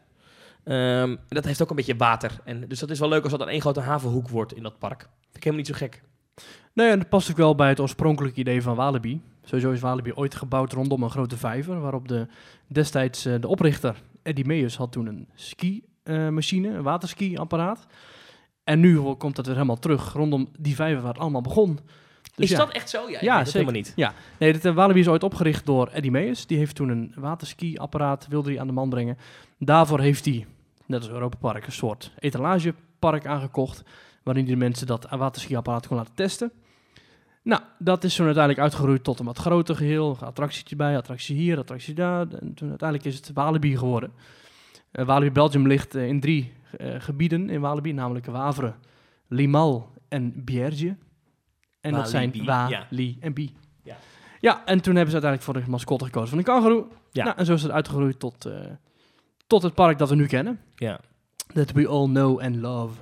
[SPEAKER 2] En dat heeft ook een beetje water. En, dus dat is wel leuk als dat dan één grote havenhoek wordt in dat park. Vind ik helemaal niet zo gek.
[SPEAKER 1] Nee, en dat past ook wel bij het oorspronkelijke idee van Walibi. Sowieso is Walibi ooit gebouwd rondom een grote vijver, waarop de, destijds eh, de oprichter Eddie Meijers had toen een ski-machine, een waterski-apparaat. En nu komt dat weer helemaal terug rondom die vijver waar het allemaal begon. Dus
[SPEAKER 2] is
[SPEAKER 1] ja.
[SPEAKER 2] dat echt zo? Ja,
[SPEAKER 1] Ja,
[SPEAKER 2] het
[SPEAKER 1] zeker.
[SPEAKER 2] helemaal niet.
[SPEAKER 1] Nee, dit, eh, Walibi is ooit opgericht door Eddie Meijers. Die heeft toen een waterski-apparaat, wilde hij aan de man brengen. Daarvoor heeft hij, net als Europa Park, een soort etalagepark aangekocht. Waarin hij de mensen dat waterski-apparaat kon laten testen. Nou, dat is toen uiteindelijk uitgegroeid tot een wat groter geheel. Attractietje bij, attractie hier, attractie daar. En toen uiteindelijk is het Walibi geworden. Eh, Walibi Belgium ligt eh, in drie eh, gebieden in Walibi, namelijk Wavre, Limal en Bierge. En dat zijn Wa,
[SPEAKER 2] ja.
[SPEAKER 1] Li en Bi.
[SPEAKER 2] Ja.
[SPEAKER 1] Ja, en toen hebben ze uiteindelijk voor de mascotte gekozen van een kangoeroe.
[SPEAKER 2] Ja.
[SPEAKER 1] Nou, en zo is het uitgegroeid tot, tot het park dat we nu kennen.
[SPEAKER 2] Ja.
[SPEAKER 1] That we all know and love.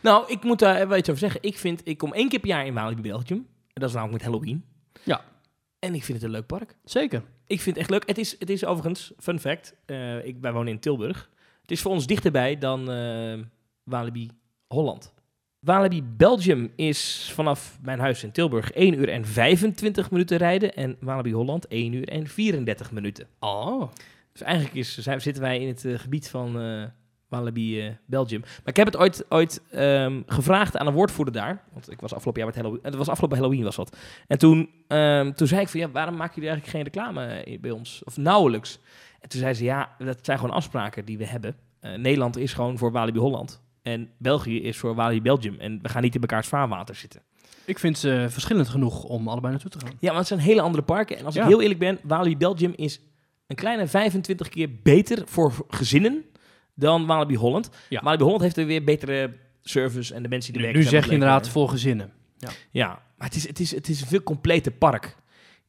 [SPEAKER 2] Nou, ik moet daar wel iets over zeggen. Ik vind, ik kom één keer per jaar in Walibi Belgium. En dat is namelijk met Halloween.
[SPEAKER 1] Ja.
[SPEAKER 2] En ik vind het een leuk park.
[SPEAKER 1] Zeker.
[SPEAKER 2] Ik vind het echt leuk. Het is, het is overigens, fun fact, eh, ik, wij wonen in Tilburg. Het is voor ons dichterbij dan eh, Walibi Holland. Walibi Belgium is vanaf mijn huis in Tilburg 1 uur en 25 minuten rijden. En Walibi Holland 1 uur en 34 minuten.
[SPEAKER 1] Oh.
[SPEAKER 2] Dus eigenlijk is, zijn, zitten wij in het eh, gebied van Walibi eh, Belgium. Maar ik heb het ooit, ooit ehm, gevraagd aan een woordvoerder daar. Want ik was afgelopen jaar met Halloween. Het was afgelopen Halloween was dat. En toen, ehm, toen zei ik van ja, waarom maken jullie eigenlijk geen reclame eh, bij ons? Of nauwelijks. En toen zei ze ja, dat zijn gewoon afspraken die we hebben. Eh, Nederland is gewoon voor Walibi Holland. En België is voor Walibi Belgium. En we gaan niet in mekaars vaarwater zitten.
[SPEAKER 1] Ik vind ze verschillend genoeg om allebei naartoe te gaan.
[SPEAKER 2] Ja, maar het zijn hele andere parken. En als ik heel eerlijk ben, Walibi Belgium is een kleine 25 keer beter voor gezinnen dan Walibi Holland.
[SPEAKER 1] Ja.
[SPEAKER 2] Walibi Holland heeft er weer betere service en de mensen die
[SPEAKER 1] Nu,
[SPEAKER 2] er werken.
[SPEAKER 1] nu zeg je inderdaad voor gezinnen.
[SPEAKER 2] Ja, maar het is, het, is, het is een veel completer park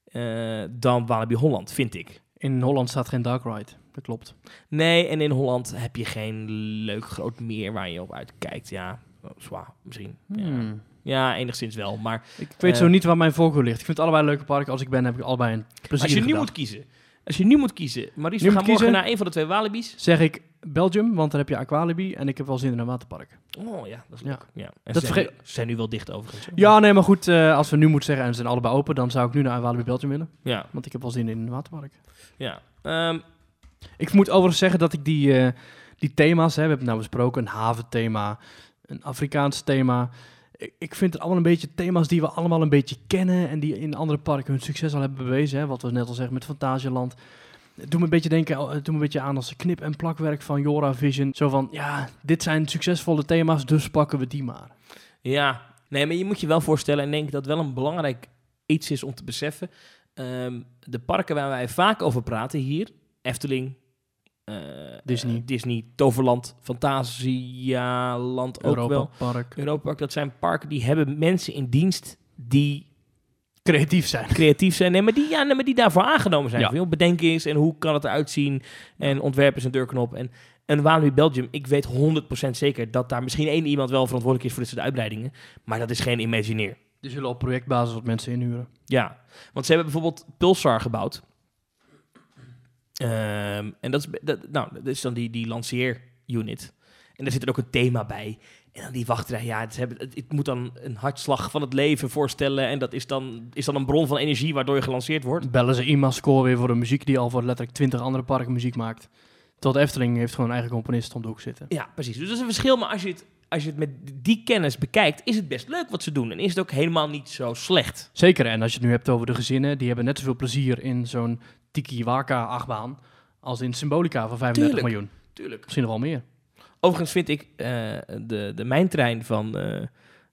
[SPEAKER 2] eh, dan Walibi Holland, vind ik.
[SPEAKER 1] In Holland staat geen dark ride. Dat klopt.
[SPEAKER 2] Nee, en in Holland heb je geen leuk groot meer waar je op uitkijkt. Ja, zwaar misschien. Ja.
[SPEAKER 1] Hmm.
[SPEAKER 2] ja, enigszins wel. Maar
[SPEAKER 1] Ik weet
[SPEAKER 2] Eh.
[SPEAKER 1] zo niet waar mijn voorkeur ligt. Ik vind het allebei leuke parken. Als ik ben, heb ik allebei een plezier.
[SPEAKER 2] als je nu moet kiezen, als je nu moet kiezen, Maurice,
[SPEAKER 1] Nu
[SPEAKER 2] we gaan morgen
[SPEAKER 1] kiezen?
[SPEAKER 2] naar een van de twee Walibi's.
[SPEAKER 1] Zeg ik Belgium, want daar heb je Aqualibi en ik heb wel zin in een waterpark.
[SPEAKER 2] Oh ja, dat is leuk. Ja. En
[SPEAKER 1] Dat
[SPEAKER 2] zijn, nu- ze zijn nu wel dicht overigens.
[SPEAKER 1] Ja, nee, maar goed. eh, als we nu moeten zeggen en ze zijn allebei open, dan zou ik nu naar Walibi Belgium willen.
[SPEAKER 2] Ja,
[SPEAKER 1] Want ik heb wel zin in een waterpark.
[SPEAKER 2] ja. Ehm,
[SPEAKER 1] Ik moet overigens zeggen dat ik die, eh, die thema's, hè, we hebben het nou besproken, een haventhema, een Afrikaans thema. Ik, vind het allemaal een beetje thema's die we allemaal een beetje kennen en die in andere parken hun succes al hebben bewezen. Hè, wat we net al zeggen met Fantasieland. Het doet me een beetje denken, doet me een beetje aan als knip- en plakwerk van Jora Vision. Zo van, ja, dit zijn succesvolle thema's, dus pakken we die maar.
[SPEAKER 2] ja, nee, maar je moet je wel voorstellen, en denk dat wel een belangrijk iets is om te beseffen. Ehm, de parken waar wij vaak over praten hier, Efteling, eh,
[SPEAKER 1] Disney.
[SPEAKER 2] eh, Disney, Toverland, Fantasialand ook wel.
[SPEAKER 1] Europa Park.
[SPEAKER 2] Europa Park, dat zijn parken die hebben mensen in dienst die
[SPEAKER 1] Creatief zijn.
[SPEAKER 2] creatief zijn. Nee, maar die, ja, nee, maar die daarvoor aangenomen zijn.
[SPEAKER 1] Ja.
[SPEAKER 2] Van, joh, bedenk eens en hoe kan het eruit zien. En ontwerp is een deurknop. En, en Walibi Belgium, ik weet 100% zeker dat daar misschien één iemand wel verantwoordelijk is voor dit soort uitbreidingen. Maar dat is geen Imagineer.
[SPEAKER 1] Die zullen op projectbasis wat mensen inhuren.
[SPEAKER 2] Ja, want ze hebben bijvoorbeeld Pulsar gebouwd. Ehm, en dat is, dat, nou, dat is dan die, die lanceerunit. En er zit er ook een thema bij. En dan die wachtrij, ja, het, hebben, het, het moet dan een hartslag van het leven voorstellen. En dat is dan, is dan een bron van energie waardoor je gelanceerd wordt.
[SPEAKER 1] Bellen ze IMA-score weer voor de muziek die al voor letterlijk 20 andere parken muziek maakt. Tot Efteling heeft gewoon een eigen componist om de hoek zitten.
[SPEAKER 2] Ja, precies. Dus dat is een verschil. Maar als je het, als je het met die kennis bekijkt, is het best leuk wat ze doen. En is het ook helemaal niet zo slecht.
[SPEAKER 1] Zeker, en als je het nu hebt over de gezinnen, die hebben net zoveel plezier in zo'n Tiki Waka achtbaan als in Symbolica van 35
[SPEAKER 2] Tuurlijk.
[SPEAKER 1] miljoen.
[SPEAKER 2] Tuurlijk.
[SPEAKER 1] Misschien nog wel meer.
[SPEAKER 2] Overigens vind ik eh, de, de mijntrein van eh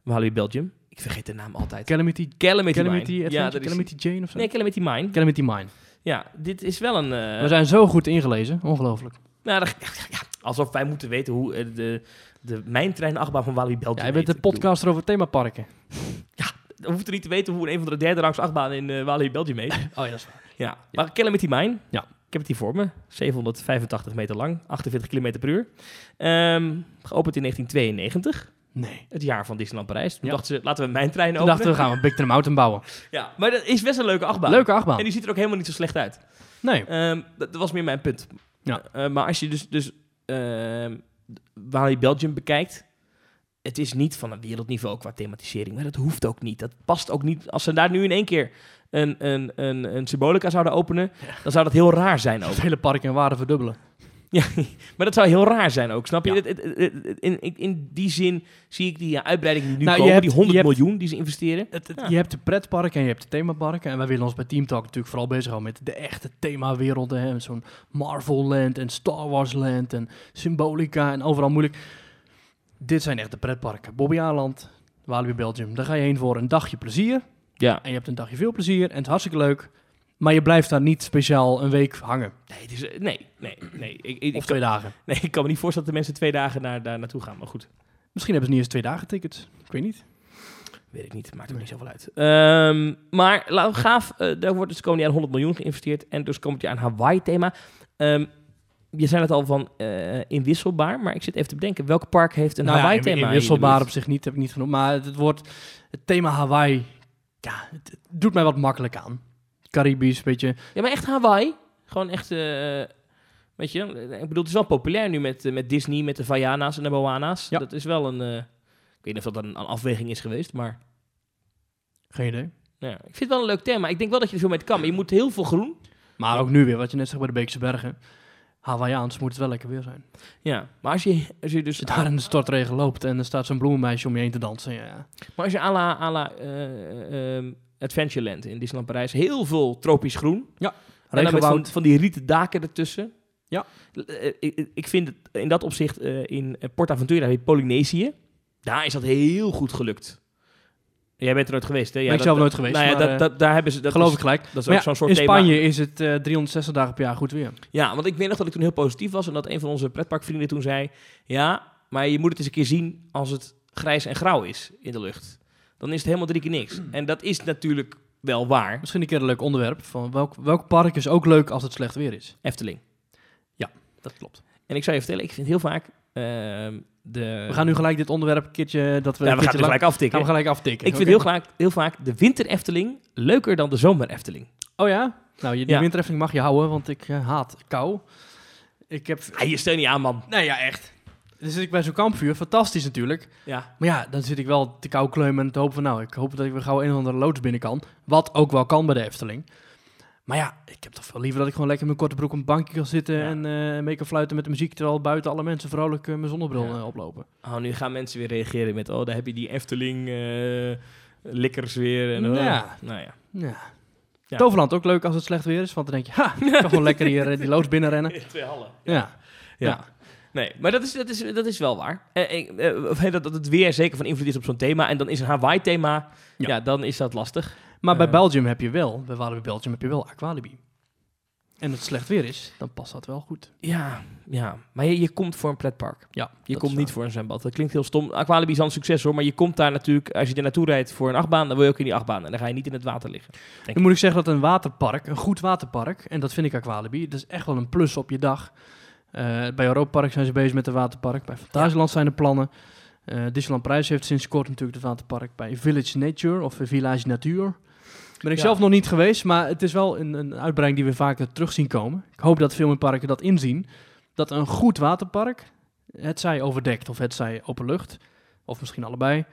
[SPEAKER 2] Walibi Belgium, ik vergeet de naam altijd.
[SPEAKER 1] Calamity,
[SPEAKER 2] Calamity,
[SPEAKER 1] Calamity,
[SPEAKER 2] Mine. Ja, dat is-
[SPEAKER 1] Calamity Jane of zo?
[SPEAKER 2] Nee, Calamity Mine.
[SPEAKER 1] Calamity Mine.
[SPEAKER 2] Ja, dit is wel een... eh,
[SPEAKER 1] We zijn zo goed ingelezen, ongelooflijk.
[SPEAKER 2] nou, dat- ja, alsof wij moeten weten hoe de, de mijntrein achtbaan van Walibi Belgium
[SPEAKER 1] Jij bent de podcaster over themaparken.
[SPEAKER 2] We hoeven niet te weten hoe een van de derde rangs achtbaan in eh Walibi Belgium heet.
[SPEAKER 1] Oh ja, dat is waar.
[SPEAKER 2] Ja, maar Calamity Mine.
[SPEAKER 1] Ja.
[SPEAKER 2] Ik heb het hier voor me. 785 meter lang, 48 km per uur. Ehm, geopend in 1992,
[SPEAKER 1] Nee.
[SPEAKER 2] het jaar van Disneyland Parijs. Toen
[SPEAKER 1] Ja.
[SPEAKER 2] dachten ze, laten we mijn trein
[SPEAKER 1] Toen
[SPEAKER 2] openen.
[SPEAKER 1] dachten we, gaan we Big Ten Mountain bouwen.
[SPEAKER 2] Ja, maar dat is best een leuke achtbaan.
[SPEAKER 1] Leuke achtbaan.
[SPEAKER 2] En die ziet er ook helemaal niet zo slecht uit.
[SPEAKER 1] Nee.
[SPEAKER 2] Ehm, dat, dat was meer mijn punt.
[SPEAKER 1] Ja.
[SPEAKER 2] Eh, maar als je dus, dus ehm Walibi Belgium bekijkt, het is niet van een wereldniveau qua thematisering, maar dat hoeft ook niet. Dat past ook niet. Als ze daar nu in één keer een, een, een, een Symbolica zouden openen, dan zou dat heel raar zijn ook.
[SPEAKER 1] Het hele park in waarde verdubbelen.
[SPEAKER 2] Ja, maar dat zou heel raar zijn ook, snap je?
[SPEAKER 1] Ja.
[SPEAKER 2] In, in, in die zin zie ik die uitbreiding die nu
[SPEAKER 1] Nou, je
[SPEAKER 2] komen,
[SPEAKER 1] hebt-
[SPEAKER 2] die 100
[SPEAKER 1] je hebt-
[SPEAKER 2] miljoen die ze investeren.
[SPEAKER 1] Het, het-
[SPEAKER 2] Ja.
[SPEAKER 1] Je hebt de pretparken en je hebt de themaparken. En wij willen ons bij Team Talk natuurlijk vooral bezighouden met de echte themawerelden. hè. Zo'n Marvel Land en Star Wars Land en Symbolica en overal moeilijk. Dit zijn echt de pretparken. Bobby Aland, Walibi Belgium. Daar ga je heen voor een dagje plezier.
[SPEAKER 2] Ja.
[SPEAKER 1] En je hebt een dagje veel plezier en het is hartstikke leuk. Maar je blijft daar niet speciaal een week hangen.
[SPEAKER 2] Nee, eh, nee, nee, nee. Ik, ik,
[SPEAKER 1] Of twee dagen.
[SPEAKER 2] nee, ik kan me niet voorstellen dat de mensen twee dagen naar, daar naartoe gaan. Maar goed,
[SPEAKER 1] Misschien hebben ze niet eens twee dagen tickets. Ik weet niet.
[SPEAKER 2] weet ik niet. Maakt ook
[SPEAKER 1] Nee.
[SPEAKER 2] niet zoveel uit. Ehm, maar gaaf, eh, daar wordt dus komend jaar 100 miljoen geïnvesteerd. En dus komend jaar een Hawaii-thema. Ehm, je zei het al van eh, inwisselbaar, maar ik zit even te bedenken. Welk park heeft een
[SPEAKER 1] Nou ja,
[SPEAKER 2] Hawaii-thema? de
[SPEAKER 1] Inwisselbaar op zich niet, heb ik niet genoemd. Maar het, het wordt het thema Hawaii. Ja, het, het doet mij wat makkelijk aan. Caribisch, beetje.
[SPEAKER 2] Ja, maar echt Hawaii? Gewoon echt, eh, weet je, ik bedoel, het is wel populair nu met, eh, met Disney, met de Vaiana's en de Moana's.
[SPEAKER 1] Ja.
[SPEAKER 2] Dat is wel een, eh, ik weet niet of dat een, een afweging is geweest, maar
[SPEAKER 1] Geen idee.
[SPEAKER 2] ja, ik vind het wel een leuk thema. Ik denk wel dat je er veel mee kan, maar je moet heel veel groen.
[SPEAKER 1] Maar ook nu weer, wat je net zegt bij de Beekse Bergen. Hawaiiaans moet het wel lekker weer zijn.
[SPEAKER 2] Ja, maar als je, als je dus
[SPEAKER 1] Als je daar in de stortregen loopt en er staat zo'n bloemenmeisje om je heen te dansen. Ja.
[SPEAKER 2] Maar als je à la, à la eh, ehm, Adventureland in Disneyland Parijs heel veel tropisch groen. En dan met van,
[SPEAKER 1] Regenwoud.
[SPEAKER 2] van die rieten daken ertussen.
[SPEAKER 1] Ja.
[SPEAKER 2] Eh, ik, ik vind het in dat opzicht eh, in eh, PortAventura, in Polynesië, daar is dat heel goed gelukt. Jij bent er nooit geweest, hè? Ja,
[SPEAKER 1] Ben ik
[SPEAKER 2] dat-
[SPEAKER 1] zelf nooit geweest,
[SPEAKER 2] Nou ja,
[SPEAKER 1] maar,
[SPEAKER 2] dat,
[SPEAKER 1] eh,
[SPEAKER 2] dat, daar hebben ze... Dat
[SPEAKER 1] Geloof
[SPEAKER 2] is,
[SPEAKER 1] ik gelijk.
[SPEAKER 2] Dat is ook
[SPEAKER 1] ja,
[SPEAKER 2] zo'n soort
[SPEAKER 1] in
[SPEAKER 2] thema.
[SPEAKER 1] Spanje is het eh 360 dagen per jaar goed weer.
[SPEAKER 2] Ja, want ik weet nog dat ik toen heel positief was en dat een van onze pretparkvrienden toen zei... Ja, maar je moet het eens een keer zien als het grijs en grauw is in de lucht. Dan is het helemaal drie keer niks. En dat is natuurlijk wel waar.
[SPEAKER 1] Misschien een keer een leuk onderwerp. Van welk, welk park is ook leuk als het slecht weer is?
[SPEAKER 2] Efteling.
[SPEAKER 1] Dat klopt.
[SPEAKER 2] En ik zou je vertellen, ik vind heel vaak ehm, de...
[SPEAKER 1] We gaan nu gelijk dit onderwerp een keertje... Dat we
[SPEAKER 2] ja, we gaan het
[SPEAKER 1] lang-
[SPEAKER 2] gelijk aftikken.
[SPEAKER 1] gaan we gelijk aftikken.
[SPEAKER 2] ik vind heel, vaak, heel vaak de winter Efteling leuker dan de zomer Efteling.
[SPEAKER 1] Oh ja? Nou, je- die
[SPEAKER 2] Ja.
[SPEAKER 1] wintereffing mag je houden, want ik eh, haat kou. Ik heb...
[SPEAKER 2] Ah, je steun niet aan, man.
[SPEAKER 1] Nee, ja, echt. Dan zit ik bij zo'n kampvuur. Fantastisch natuurlijk.
[SPEAKER 2] Ja.
[SPEAKER 1] Maar ja, dan zit ik wel te kou kleumen en te hopen van... Nou, ik hoop dat ik weer gauw een of andere loods binnen kan. Wat ook wel kan bij de Efteling. Maar ja, ik heb toch veel liever dat ik gewoon lekker in mijn korte broek op een bankje kan zitten...
[SPEAKER 2] Ja.
[SPEAKER 1] en eh, mee kan fluiten met de muziek... terwijl buiten alle mensen vrolijk eh, mijn zonnebril
[SPEAKER 2] Ja.
[SPEAKER 1] eh, oplopen.
[SPEAKER 2] Oh, nu gaan mensen weer reageren met... Oh, daar heb je die Efteling likkers weer. En, oh.
[SPEAKER 1] Ja.
[SPEAKER 2] Nou ja.
[SPEAKER 1] Ja.
[SPEAKER 2] Ja.
[SPEAKER 1] Toverland ook leuk als het slecht weer is. Want dan denk je, ha, ik kan gewoon lekker hier die loods binnenrennen.
[SPEAKER 2] Twee hallen.
[SPEAKER 1] Ja.
[SPEAKER 2] Ja. Nee, maar dat is, dat is, dat is wel waar. Eh, eh, dat, dat het weer zeker van invloed is op zo'n thema. En dan is een Hawaii-thema, ja.
[SPEAKER 1] Ja.
[SPEAKER 2] dan is dat lastig.
[SPEAKER 1] Maar bij
[SPEAKER 2] Eh.
[SPEAKER 1] Belgium heb je wel, bij Walibi Belgium heb je wel Aqualibi. En het slecht weer is, dan past dat wel goed.
[SPEAKER 2] Ja, ja. maar je, je komt voor een pretpark.
[SPEAKER 1] Ja,
[SPEAKER 2] Je komt niet voor een zwembad. Dat klinkt heel stom. Aqualibi is al een succes hoor, maar je komt daar natuurlijk, als je er naartoe rijdt voor een achtbaan, dan wil je ook in die achtbaan. En dan ga je niet in het water liggen.
[SPEAKER 1] Dan moet ik zeggen dat een waterpark, een goed waterpark, en dat vind ik Aqualibi, dat is echt wel een plus op je dag. Eh, bij Europa Park zijn ze bezig met een waterpark. Bij Fantasieland zijn er plannen. Eh Disneyland Prijs heeft sinds kort natuurlijk het waterpark bij Village Nature of Village Natuur. Ben ik
[SPEAKER 2] Ja.
[SPEAKER 1] zelf nog niet geweest, maar het is wel een, een uitbreiding die we vaker terug zien komen. Ik hoop dat veel meer parken dat inzien. Dat een goed waterpark het zij overdekt of het zij open lucht, of misschien allebei,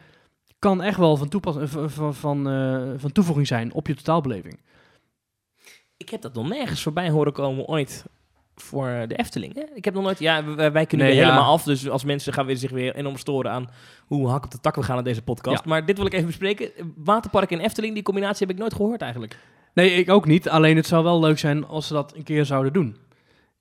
[SPEAKER 1] kan echt wel van, eh, van, van, van, eh, van toevoeging zijn op je totaalbeleving.
[SPEAKER 2] Ik heb dat nog nergens voorbij horen komen ooit voor de Efteling. Hè? Ik heb nog nooit... Ja, wij, wij kunnen
[SPEAKER 1] Nee,
[SPEAKER 2] weer
[SPEAKER 1] ja.
[SPEAKER 2] helemaal af. Dus als mensen gaan weer zich weer enorm storen aan hoe hak op de tak we gaan aan deze podcast.
[SPEAKER 1] Ja.
[SPEAKER 2] Maar dit wil ik even bespreken. Waterpark en Efteling, die combinatie heb ik nooit gehoord eigenlijk.
[SPEAKER 1] Nee, ik ook niet. Alleen het zou wel leuk zijn als ze dat een keer zouden doen.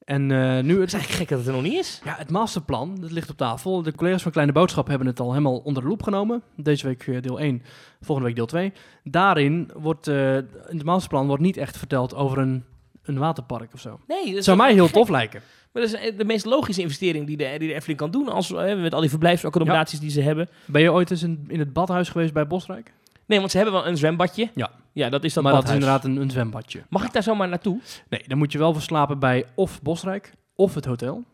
[SPEAKER 1] En eh, nu,
[SPEAKER 2] Het
[SPEAKER 1] het,
[SPEAKER 2] is eigenlijk gek dat het er nog niet is.
[SPEAKER 1] ja, het masterplan, dat ligt op tafel. De collega's van Kleine Boodschap hebben het al helemaal onder de loep genomen. Deze week eh, deel 1, volgende week deel 2. Daarin wordt, eh, in het masterplan wordt niet echt verteld over een, een waterpark of zo.
[SPEAKER 2] Nee, dat
[SPEAKER 1] zou mij heel
[SPEAKER 2] gek.
[SPEAKER 1] tof lijken.
[SPEAKER 2] Maar dat is de meest logische investering die de, die de Efteling kan doen. Als, eh, met al die verblijfsaccommodaties die ze hebben.
[SPEAKER 1] Ben je ooit eens in, in het badhuis geweest bij Bosrijk?
[SPEAKER 2] Nee, want ze hebben wel een zwembadje.
[SPEAKER 1] Ja.
[SPEAKER 2] Ja, dat is dat
[SPEAKER 1] maar dat is inderdaad een, een zwembadje.
[SPEAKER 2] Mag ik daar zomaar naartoe?
[SPEAKER 1] Nee, dan moet je wel voor slapen bij of Bosrijk of het hotel.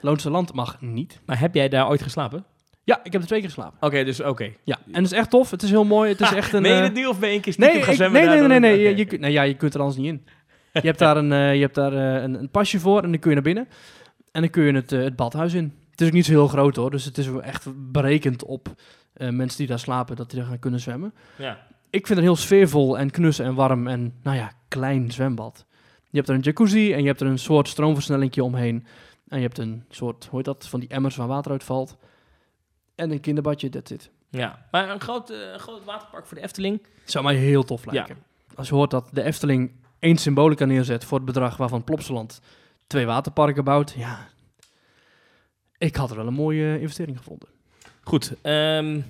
[SPEAKER 1] Loonse Land mag niet.
[SPEAKER 2] Maar heb jij daar ooit geslapen?
[SPEAKER 1] Ja, ik heb er twee keer geslapen.
[SPEAKER 2] Oké, dus oké.
[SPEAKER 1] Ja, en het is echt tof. Het is heel mooi. Het is echt een...
[SPEAKER 2] Meen je
[SPEAKER 1] eh,
[SPEAKER 2] het nu of ben je een keer
[SPEAKER 1] Nee, ik-
[SPEAKER 2] zwemmen
[SPEAKER 1] nee, nee, nee,
[SPEAKER 2] dan?
[SPEAKER 1] nee.
[SPEAKER 2] Oké,
[SPEAKER 1] Je, nou ja, je kunt er anders niet in. Je hebt daar, een, eh, je hebt daar eh, een, een pasje voor en dan kun je naar binnen. En dan kun je het, eh, het badhuis in. Het is ook niet zo heel groot hoor, dus het is echt berekend op mensen die daar slapen, dat die daar gaan kunnen zwemmen.
[SPEAKER 2] Ja.
[SPEAKER 1] Ik vind het heel sfeervol en knus en warm en, nou ja, klein zwembad. Je hebt er een jacuzzi en je hebt er een soort stroomversnellingje omheen. En je hebt een soort, hoe heet dat, van die emmers waar water uitvalt. En een kinderbadje, that's it.
[SPEAKER 2] ja. Maar een groot, een groot waterpark voor de Efteling.
[SPEAKER 1] Zou mij heel tof lijken. Als je hoort dat de Efteling één symbolica neerzet voor het bedrag waarvan Plopsaland twee waterparken bouwt, ja. Ik had er wel een mooie investering gevonden.
[SPEAKER 2] Goed. ehm,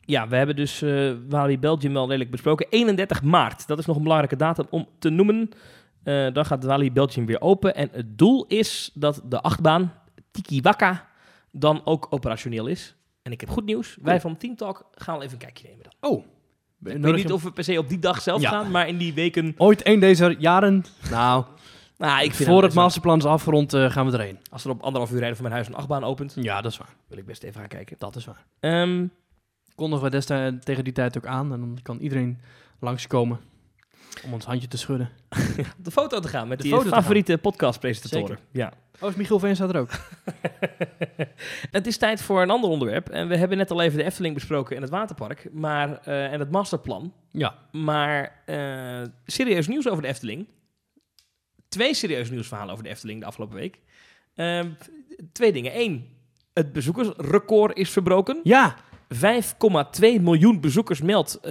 [SPEAKER 2] ja, we hebben dus eh Walibi Belgium wel redelijk besproken. 31 maart, dat is nog een belangrijke datum om te noemen. Eh, dan gaat Walibi Belgium weer open. En het doel is dat de achtbaan Tiki Waka dan ook operationeel is. En ik heb goed nieuws. Wij van Team Talk gaan even een kijkje nemen dan.
[SPEAKER 1] Oh.
[SPEAKER 2] Ik weet niet of we per se op die dag zelf
[SPEAKER 1] Ja.
[SPEAKER 2] gaan, maar in die weken...
[SPEAKER 1] Ooit een deze jaren, nou,
[SPEAKER 2] Nou, ik vind
[SPEAKER 1] voor het masterplan is afgerond, eh, gaan we erheen.
[SPEAKER 2] Als er op anderhalf uur rijden van mijn huis een achtbaan opent,
[SPEAKER 1] Ja, dat is waar.
[SPEAKER 2] wil ik best even gaan kijken.
[SPEAKER 1] Dat is waar.
[SPEAKER 2] Ehm,
[SPEAKER 1] Kondigen we destijds tegen die tijd ook aan en dan kan iedereen langskomen om ons handje te schudden.
[SPEAKER 2] op de foto te gaan met
[SPEAKER 1] De
[SPEAKER 2] die favoriete podcastpresentatoren. Ja.
[SPEAKER 1] Oh, is Michiel Veen staat er ook.
[SPEAKER 2] het is tijd voor een ander onderwerp. En we hebben net al even de Efteling besproken en het waterpark. Maar, eh, en het masterplan.
[SPEAKER 1] Ja.
[SPEAKER 2] Maar eh, serieus nieuws over de Efteling. Twee serieus nieuwsverhalen over de Efteling de afgelopen week. Ehm, twee dingen. Eén, het bezoekersrecord is verbroken.
[SPEAKER 1] Ja,
[SPEAKER 2] 5,2 miljoen bezoekers meldt. eh,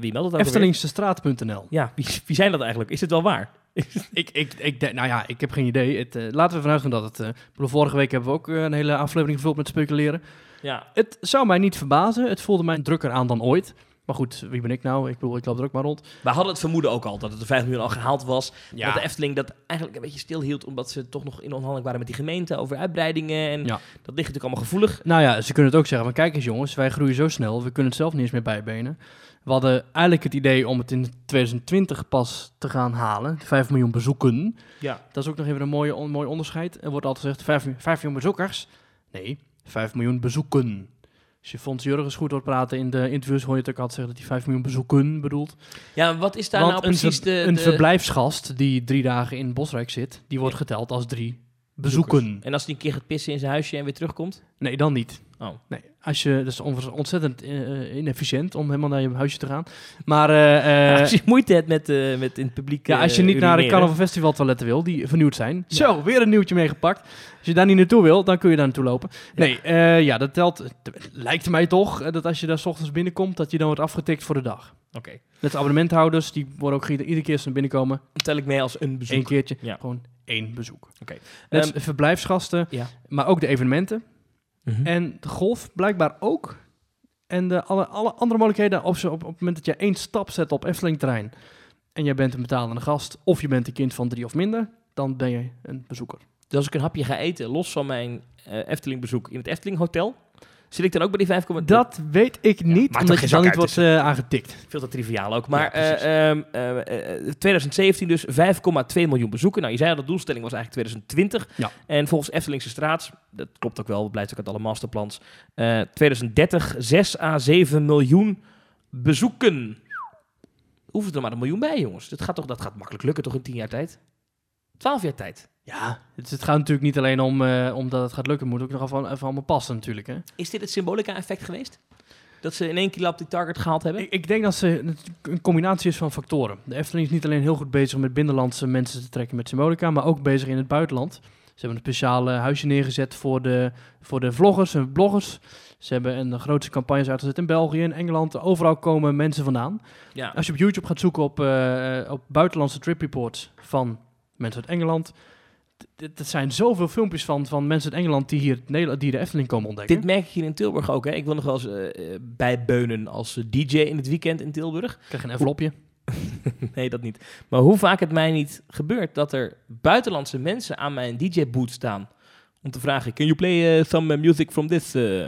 [SPEAKER 2] wie meldt alweer?
[SPEAKER 1] Eftelingsestraat.nl.
[SPEAKER 2] Ja, wie, wie zijn dat eigenlijk? Is het wel waar?
[SPEAKER 1] Ik, ik, ik, denk- nou ja, ik heb geen idee. Het, eh, laten we vanuit gaan dat het... eh, vorige week hebben we ook een hele aflevering gevuld met speculeren.
[SPEAKER 2] Ja,
[SPEAKER 1] Het zou mij niet verbazen. Het voelde mij drukker aan dan ooit. Maar goed, wie ben ik nou? Ik bedoel, ik loop er ook maar rond.
[SPEAKER 2] we hadden het vermoeden ook al dat het de 5 miljoen al gehaald was.
[SPEAKER 1] Ja.
[SPEAKER 2] Dat de Efteling dat eigenlijk een beetje stilhield, omdat ze toch nog in onderhandeling waren met die gemeente over uitbreidingen. En
[SPEAKER 1] Ja.
[SPEAKER 2] dat ligt natuurlijk allemaal gevoelig.
[SPEAKER 1] Nou ja, ze kunnen het ook zeggen. Maar kijk eens jongens, wij groeien zo snel. We kunnen het zelf niet eens meer bijbenen. We hadden eigenlijk het idee om het in 2020 pas te gaan halen. 5 miljoen bezoeken.
[SPEAKER 2] Ja.
[SPEAKER 1] Dat is ook nog even een mooie, on- mooi onderscheid. Er wordt altijd gezegd 5, 5 miljoen bezoekers. Nee, 5 miljoen bezoeken. Als je Fons Jurgens goed hoort praten in de interviews, hoor je het ook altijd zeggen dat hij 5 miljoen bezoeken bedoelt.
[SPEAKER 2] Ja, wat is daar
[SPEAKER 1] Want
[SPEAKER 2] nou precies de...
[SPEAKER 1] een
[SPEAKER 2] de
[SPEAKER 1] verblijfsgast die drie dagen in Bosrijk zit, die wordt geteld als drie bezoeken.
[SPEAKER 2] En als hij een keer gaat pissen in zijn huisje en weer terugkomt?
[SPEAKER 1] Nee, dan niet.
[SPEAKER 2] Oh.
[SPEAKER 1] Nee, als je, dat is on- ontzettend eh, inefficiënt om helemaal naar je huisje te gaan. Maar eh, eh,
[SPEAKER 2] als je moeite hebt met, eh, met in het publiek
[SPEAKER 1] ja, als je
[SPEAKER 2] eh,
[SPEAKER 1] niet naar de. Carnaval Festival toiletten wil, die vernieuwd zijn.
[SPEAKER 2] Ja.
[SPEAKER 1] Zo, weer een nieuwtje meegepakt. Als je daar niet naartoe wil, dan kun je daar naartoe lopen. Nee, eh, ja, dat telt, lijkt mij toch, eh, dat als je daar 's ochtends binnenkomt, dat je dan wordt afgetikt voor de dag.
[SPEAKER 2] Oké,
[SPEAKER 1] Net als abonnementhouders, die worden ook iedere keer als ze binnenkomen,
[SPEAKER 2] dan tel ik mee als een bezoek.
[SPEAKER 1] één keertje,
[SPEAKER 2] Ja.
[SPEAKER 1] gewoon één bezoek.
[SPEAKER 2] Oké.
[SPEAKER 1] Net
[SPEAKER 2] Ehm,
[SPEAKER 1] verblijfsgasten, maar ook de evenementen.
[SPEAKER 2] Mhm.
[SPEAKER 1] En de golf blijkbaar ook. En de, alle, alle andere mogelijkheden op, zo- op, op het moment dat je één stap zet op Efteling-terrein... en je bent een betalende gast of je bent een kind van drie of minder... dan ben je een bezoeker.
[SPEAKER 2] Dus als ik een hapje ga eten, los van mijn eh Efteling bezoek in het Efteling Hotel, zit ik dan ook bij die 5,2?
[SPEAKER 1] Dat weet ik niet,
[SPEAKER 2] maakt
[SPEAKER 1] omdat je dan niet
[SPEAKER 2] uit,
[SPEAKER 1] wordt eh, aangetikt.
[SPEAKER 2] Veel te triviaal ook. Maar
[SPEAKER 1] Ja, precies.
[SPEAKER 2] eh, ehm, eh, eh, 2017 dus 5,2 miljoen bezoeken. Nou, je zei al, de doelstelling was eigenlijk 2020.
[SPEAKER 1] Ja.
[SPEAKER 2] En volgens Eftelingse Straat, dat klopt ook wel, blijkt ook uit alle masterplans, eh 2030 6 à 7 miljoen bezoeken. Hoeft er maar een miljoen bij, jongens. Dat gaat, toch, dat gaat makkelijk lukken, toch in 10 jaar tijd? 12 jaar tijd.
[SPEAKER 1] Ja, het, het gaat natuurlijk niet alleen om uh, omdat het gaat lukken. Het moet ook nog even, even allemaal passen natuurlijk. Hè?
[SPEAKER 2] Is dit het symbolica-effect geweest? Dat ze in één keer op die target gehaald hebben?
[SPEAKER 1] Ik, ik, denk dat ze een combinatie is van factoren. De Efteling is niet alleen heel goed bezig met binnenlandse mensen te trekken met symbolica, maar ook bezig in het buitenland. Ze hebben een speciaal huisje neergezet voor de, voor de vloggers en bloggers. Ze hebben een grootste campagnes uitgezet in België, in Engeland. Overal komen mensen vandaan. Ja. Als je op YouTube gaat zoeken op, uh, op buitenlandse trip reports van mensen uit Engeland. Het zijn zoveel filmpjes van, van mensen uit Engeland die hier die de Efteling komen ontdekken.
[SPEAKER 2] Dit merk ik hier in Tilburg ook. Hè? Ik wil nog wel eens uh, bijbeunen als DJ in het weekend in Tilburg.
[SPEAKER 1] Krijg een envelopje.
[SPEAKER 2] nee, dat niet. Maar hoe vaak het mij niet gebeurt dat er buitenlandse mensen aan mijn DJ-boot staan. Om te vragen, can you play some music from this... Uh,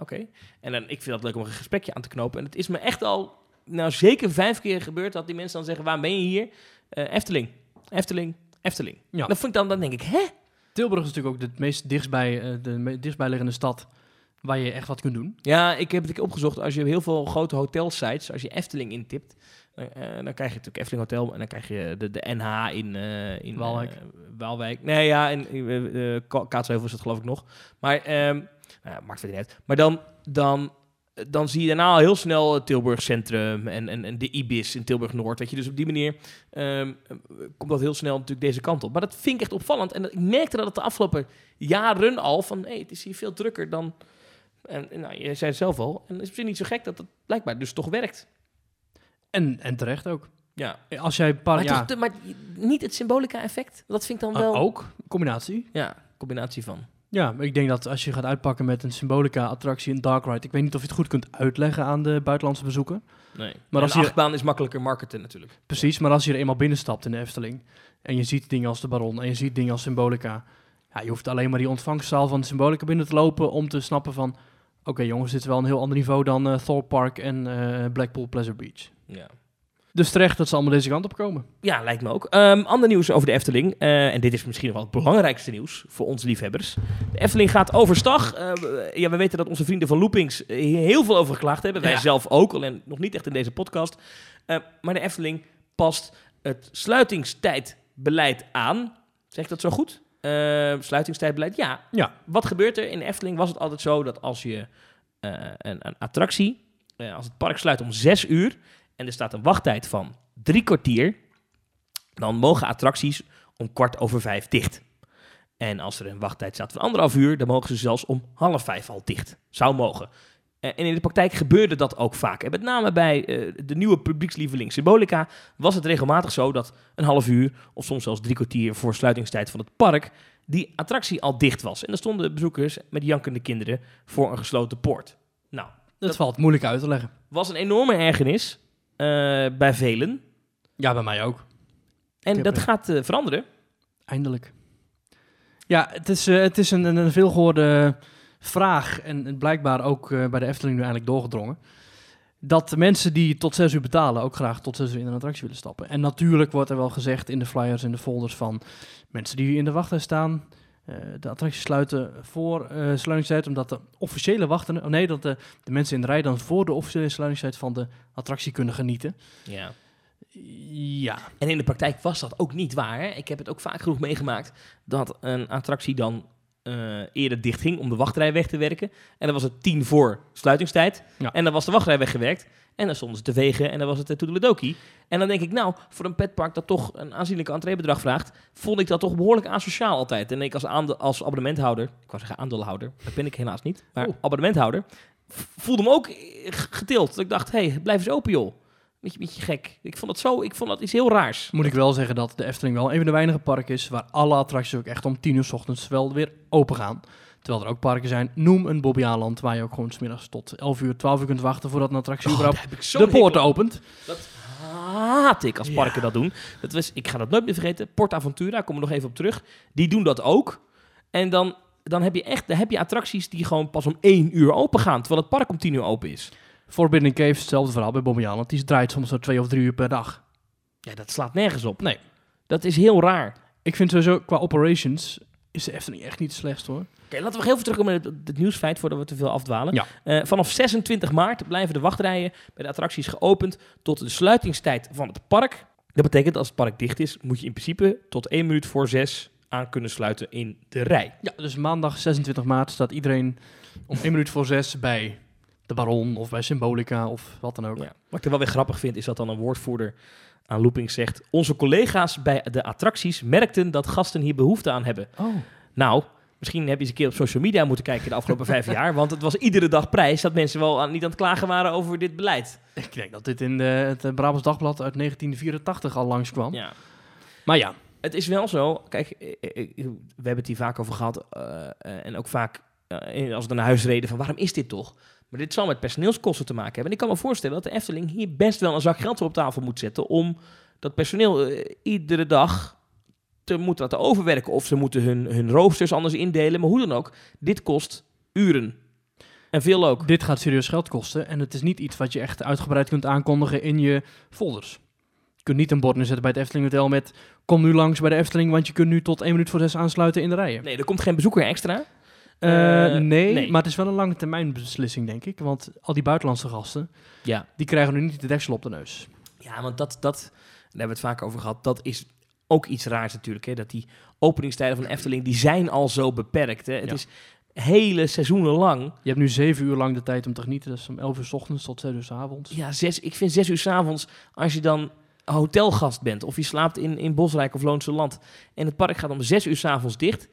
[SPEAKER 2] oké. En dan, ik vind het leuk om een gesprekje aan te knopen. En het is me echt al, nou zeker vijf keer gebeurd dat die mensen dan zeggen, waar ben je hier? Efteling, Efteling, Efteling. Ja. Vond ik dan, dan denk ik, hè?
[SPEAKER 1] Tilburg is natuurlijk ook de meest dichtstbij, uh, de dichtstbijliggende stad waar je echt wat kunt doen.
[SPEAKER 2] Ja, ik heb het opgezocht. Als je heel veel grote hotelsites, als je Efteling intipt, uh, dan krijg je natuurlijk Efteling Hotel en dan krijg je de, de NH in, uh, in
[SPEAKER 1] Waalwijk.
[SPEAKER 2] Waalwijk. Nee, ja, in uh, Kaatsheuvel is het geloof ik nog. Maar ehm, nou ja, maakt verder niet uit. Maar dan, dan, dan zie je daarna al heel snel het Tilburg Centrum en, en, en de Ibis in Tilburg Noord. Weet je, dus op die manier um, komt dat heel snel natuurlijk deze kant op. Maar dat vind ik echt opvallend. En ik merkte dat het de afgelopen jaren al van, hey, het is hier veel drukker dan... En, nou, je zei het zelf al. En het is misschien niet zo gek dat het blijkbaar dus toch werkt.
[SPEAKER 1] En, en terecht ook.
[SPEAKER 2] Ja.
[SPEAKER 1] Als jij paar,
[SPEAKER 2] maar,
[SPEAKER 1] ja.
[SPEAKER 2] maar niet het symbolica-effect. Dat vind ik dan wel...
[SPEAKER 1] Uh, ook, combinatie.
[SPEAKER 2] Ja, combinatie van.
[SPEAKER 1] Ja, ik denk dat als je gaat uitpakken met een symbolica-attractie in Dark Ride... Ik weet niet of je het goed kunt uitleggen aan de buitenlandse bezoeker.
[SPEAKER 2] Nee, maar als een achtbaan is makkelijker marketen natuurlijk.
[SPEAKER 1] Precies, maar als je er eenmaal binnenstapt in de Efteling... en je ziet dingen als de Baron en je ziet dingen als symbolica... Ja, je hoeft alleen maar die ontvangstzaal van de symbolica binnen te lopen... om te snappen van... Oké jongens, dit is wel een heel ander niveau dan uh, Thorpe Park en uh, Blackpool Pleasure Beach.
[SPEAKER 2] Ja.
[SPEAKER 1] Dus terecht dat ze allemaal deze kant op komen.
[SPEAKER 2] Ja, lijkt me ook. Um, ander nieuws over de Efteling. Uh, en dit is misschien wel het belangrijkste nieuws voor ons liefhebbers. De Efteling gaat overstag. Uh, ja, we weten dat onze vrienden van Loopings hier heel veel over geklaagd hebben. Wij ja. zelf ook, alleen nog niet echt in deze podcast. Uh, maar de Efteling past het sluitingstijdbeleid aan. Zeg ik dat zo goed? sluitingstijdbeleid, ja.
[SPEAKER 1] ja.
[SPEAKER 2] Wat gebeurt er? In de Efteling was het altijd zo dat als je een, een, attractie... als het park sluit om zes uur en er staat een wachttijd van drie kwartier, dan mogen attracties om kwart over vijf dicht. En als er een wachttijd staat van anderhalf uur, dan mogen ze zelfs om half vijf al dicht. Zou mogen. En in de praktijk gebeurde dat ook vaak. En met name bij uh, de nieuwe publiekslieveling Symbolica was het regelmatig zo dat een half uur of soms zelfs drie kwartier voor sluitingstijd van het park die attractie al dicht was. En dan stonden bezoekers met jankende kinderen voor een gesloten poort. Nou,
[SPEAKER 1] dat, dat valt moeilijk uit te leggen.
[SPEAKER 2] Was een enorme ergernis. Uh, bij velen.
[SPEAKER 1] Ja, bij mij ook.
[SPEAKER 2] En dat gaat uh, veranderen.
[SPEAKER 1] Eindelijk. Ja, het is, uh, het is een, een veelgehoorde vraag en blijkbaar ook bij de Efteling nu eindelijk doorgedrongen. Dat de mensen die tot zes uur betalen ook graag tot zes uur in een attractie willen stappen. En natuurlijk wordt er wel gezegd in de flyers en de folders van mensen die in de wachtrij staan. De attracties sluiten voor sluitingstijd, omdat de officiële wachten... Oh nee, dat de, de mensen in de rij dan voor de officiële sluitingstijd van de attractie kunnen genieten.
[SPEAKER 2] Ja.
[SPEAKER 1] Ja.
[SPEAKER 2] En in de praktijk was dat ook niet waar. Hè? Ik heb het ook vaak genoeg meegemaakt dat een attractie dan uh, eerder dicht ging om de wachtrij weg te werken. En dan was het tien voor sluitingstijd.
[SPEAKER 1] Ja.
[SPEAKER 2] En dan was de wachtrij weggewerkt. En dan stonden ze te vegen en dan was het uh, toedeledokie. En dan denk ik, nou, voor een petpark dat toch een aanzienlijke entreebedrag vraagt, vond ik dat toch behoorlijk asociaal altijd. En ik als, als abonnementhouder, ik wou zeggen aandeelhouder, dat ben ik helaas niet, maar abonnementhouder, voelde me ook getild. Ik dacht, hé, hey, blijf eens open joh. Beetje, beetje gek. Ik vond het zo, ik vond dat iets heel raars.
[SPEAKER 1] Moet ik wel zeggen dat de Efteling wel een van de weinige parken is waar alle attracties ook echt om tien uur s ochtends wel weer open gaan. Terwijl er ook parken zijn, noem een Bobby Aland, waar je ook gewoon smiddags tot 11 uur, 12 uur kunt wachten voordat een attractie
[SPEAKER 2] Oh,
[SPEAKER 1] überhaupt de poorten opent.
[SPEAKER 2] Dat haat ik als parken
[SPEAKER 1] Ja.
[SPEAKER 2] dat doen. Dat was, ik ga dat nooit meer vergeten. PortAventura, kom er nog even op terug. Die doen dat ook. En dan, dan heb je echt dan heb je attracties die gewoon pas om 1 uur open gaan, terwijl het park om 10 uur open is.
[SPEAKER 1] Forbidden Cave, hetzelfde verhaal bij Bobby Aland. Die draait soms zo twee of drie uur per dag.
[SPEAKER 2] Ja, dat slaat nergens op.
[SPEAKER 1] Nee.
[SPEAKER 2] Dat is heel raar.
[SPEAKER 1] Ik vind sowieso qua operations is de Efteling echt niet slecht hoor.
[SPEAKER 2] Oké, laten we heel even terugkomen met het, het nieuwsfeit voordat we te veel afdwalen.
[SPEAKER 1] Ja.
[SPEAKER 2] Eh, vanaf 26 maart blijven de wachtrijen bij de attracties geopend tot de sluitingstijd van het park. Dat betekent als het park dicht is, moet je in principe tot 1 minuut voor 6 aan kunnen sluiten in de rij.
[SPEAKER 1] Ja, dus maandag 26 maart staat iedereen om 1 minuut voor 6 bij de Baron of bij Symbolica of wat dan ook.
[SPEAKER 2] Ja. Wat ik er wel weer grappig vind, is dat dan een woordvoerder aan Looping zegt... Onze collega's bij de attracties merkten dat gasten hier behoefte aan hebben.
[SPEAKER 1] Oh.
[SPEAKER 2] Nou, misschien heb je eens een keer op social media moeten kijken de afgelopen vijf jaar. Want het was iedere dag prijs dat mensen wel aan, niet aan het klagen waren over dit beleid.
[SPEAKER 1] Ik denk dat dit in de, het eh, Brabants Dagblad uit 1984 al langskwam.
[SPEAKER 2] Ja.
[SPEAKER 1] Maar ja,
[SPEAKER 2] Het is wel zo, kijk, eh, eh, we hebben het hier vaak over gehad. eh, eh, en ook vaak als we naar huis reden van waarom is dit toch? Maar dit zal met personeelskosten te maken hebben. En ik kan me voorstellen dat de Efteling hier best wel een zak geld voor op tafel moet zetten... om dat personeel eh, iedere dag te moeten laten overwerken. Of ze moeten hun, hun roosters anders indelen. Maar hoe dan ook, dit kost uren. En veel ook.
[SPEAKER 1] dit gaat serieus geld kosten. En het is niet iets wat je echt uitgebreid kunt aankondigen in je folders. Je kunt niet een bord neerzetten bij het Efteling Hotel met... Kom nu langs bij de Efteling, want je kunt nu tot 1 minuut voor 6 aansluiten in de rijen.
[SPEAKER 2] Nee, er komt geen bezoeker extra.
[SPEAKER 1] Eh,
[SPEAKER 2] Eh,
[SPEAKER 1] nee,
[SPEAKER 2] nee.
[SPEAKER 1] maar het is wel een lange termijn beslissing, denk ik. Want al die buitenlandse gasten,
[SPEAKER 2] Ja.
[SPEAKER 1] die krijgen nu niet de deksel op de neus.
[SPEAKER 2] Ja, want dat, dat, daar hebben we het vaak over gehad. Dat is ook iets raars natuurlijk. Hè? Dat die openingstijden van Efteling, die zijn al zo beperkt. Hè? Het
[SPEAKER 1] Ja.
[SPEAKER 2] is hele seizoenen lang.
[SPEAKER 1] Je hebt nu zeven uur lang de tijd om te genieten. Dat is om 11 uur s ochtends tot 6 uur s avonds.
[SPEAKER 2] Ja, zes, ik vind zes uur 's avonds, als je dan hotelgast bent... of je slaapt in, in Bosrijk of Loonse Land... en het park gaat om zes uur 's avonds dicht...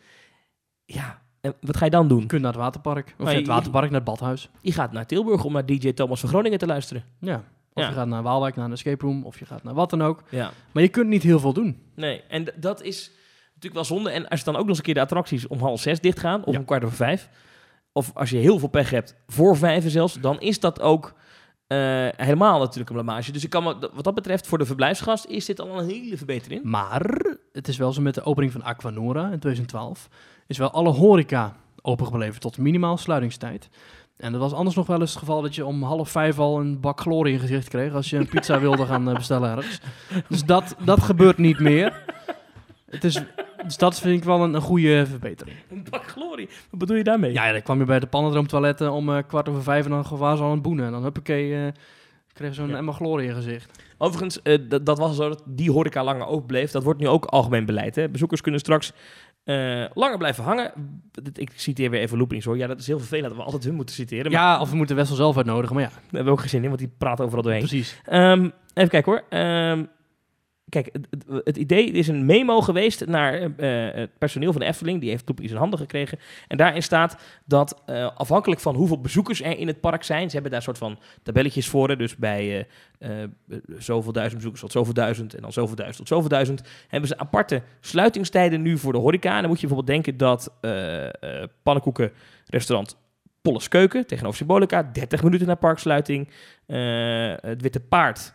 [SPEAKER 2] Ja, en wat ga je dan doen?
[SPEAKER 1] Je kunt naar het waterpark. Of het waterpark, naar het badhuis.
[SPEAKER 2] Je gaat naar Tilburg om naar DJ Thomas van Groningen te luisteren.
[SPEAKER 1] Ja. Of
[SPEAKER 2] Ja.
[SPEAKER 1] je gaat naar Waalwijk, naar een escape room. Of je gaat naar wat dan ook.
[SPEAKER 2] Ja.
[SPEAKER 1] Maar je kunt niet heel veel doen.
[SPEAKER 2] Nee, en dat is natuurlijk wel zonde. En als je dan ook nog eens een keer de attracties om half zes dicht gaan, of
[SPEAKER 1] Ja.
[SPEAKER 2] om kwart over vijf, of als je heel veel pech hebt, voor vijf zelfs, dan is dat ook eh, helemaal natuurlijk een blamage. Dus ik kan wat dat betreft, voor de verblijfsgast is dit al een hele verbetering.
[SPEAKER 1] Maar het is wel zo met de opening van Aquanura in 2012. Is wel alle horeca opengebleven tot minimaal sluitingstijd. En dat was anders nog wel eens het geval dat je om half vijf al een bak glorie in je gezicht kreeg als je een pizza wilde gaan eh, bestellen ergens. Dus dat, dat gebeurt niet meer. Het is, dus dat vind ik wel een, een goede verbetering.
[SPEAKER 2] Een bak glorie. Wat bedoel je daarmee?
[SPEAKER 1] Ja, dan kwam je bij de pannendroomtoiletten om eh, kwart over vijf en dan ze al aan het boenen. En dan huppakee, eh kreeg zo'n
[SPEAKER 2] Ja.
[SPEAKER 1] in je gezicht.
[SPEAKER 2] Overigens, eh, dat, dat was zo dat die horeca langer open bleef. Dat wordt nu ook algemeen beleid. Hè? Bezoekers kunnen straks eh, langer blijven hangen. Ik citeer weer even Loopings hoor. Ja, dat is heel vervelend dat we altijd hun moeten citeren. Maar
[SPEAKER 1] Ja, of we moeten Wessel zelf uitnodigen, maar ja,
[SPEAKER 2] daar hebben we ook geen zin in, want die praat overal doorheen.
[SPEAKER 1] precies.
[SPEAKER 2] Ehm, even kijken hoor. Ehm, kijk, het, idee is een memo geweest naar eh, eh, het personeel van de Efteling. Die heeft Loop in handen gekregen. En daarin staat dat eh, afhankelijk van hoeveel bezoekers er in het park zijn. Ze hebben daar soort van tabelletjes voor. Dus bij eh, zoveel duizend bezoekers tot zoveel duizend. En dan zoveel duizend tot zoveel duizend. Hebben ze aparte sluitingstijden nu voor de horeca. Dan moet je bijvoorbeeld denken dat eh eh pannenkoeken restaurant Polles Keuken tegenover Symbolica. 30 minuten na parksluiting. Het Witte Paard,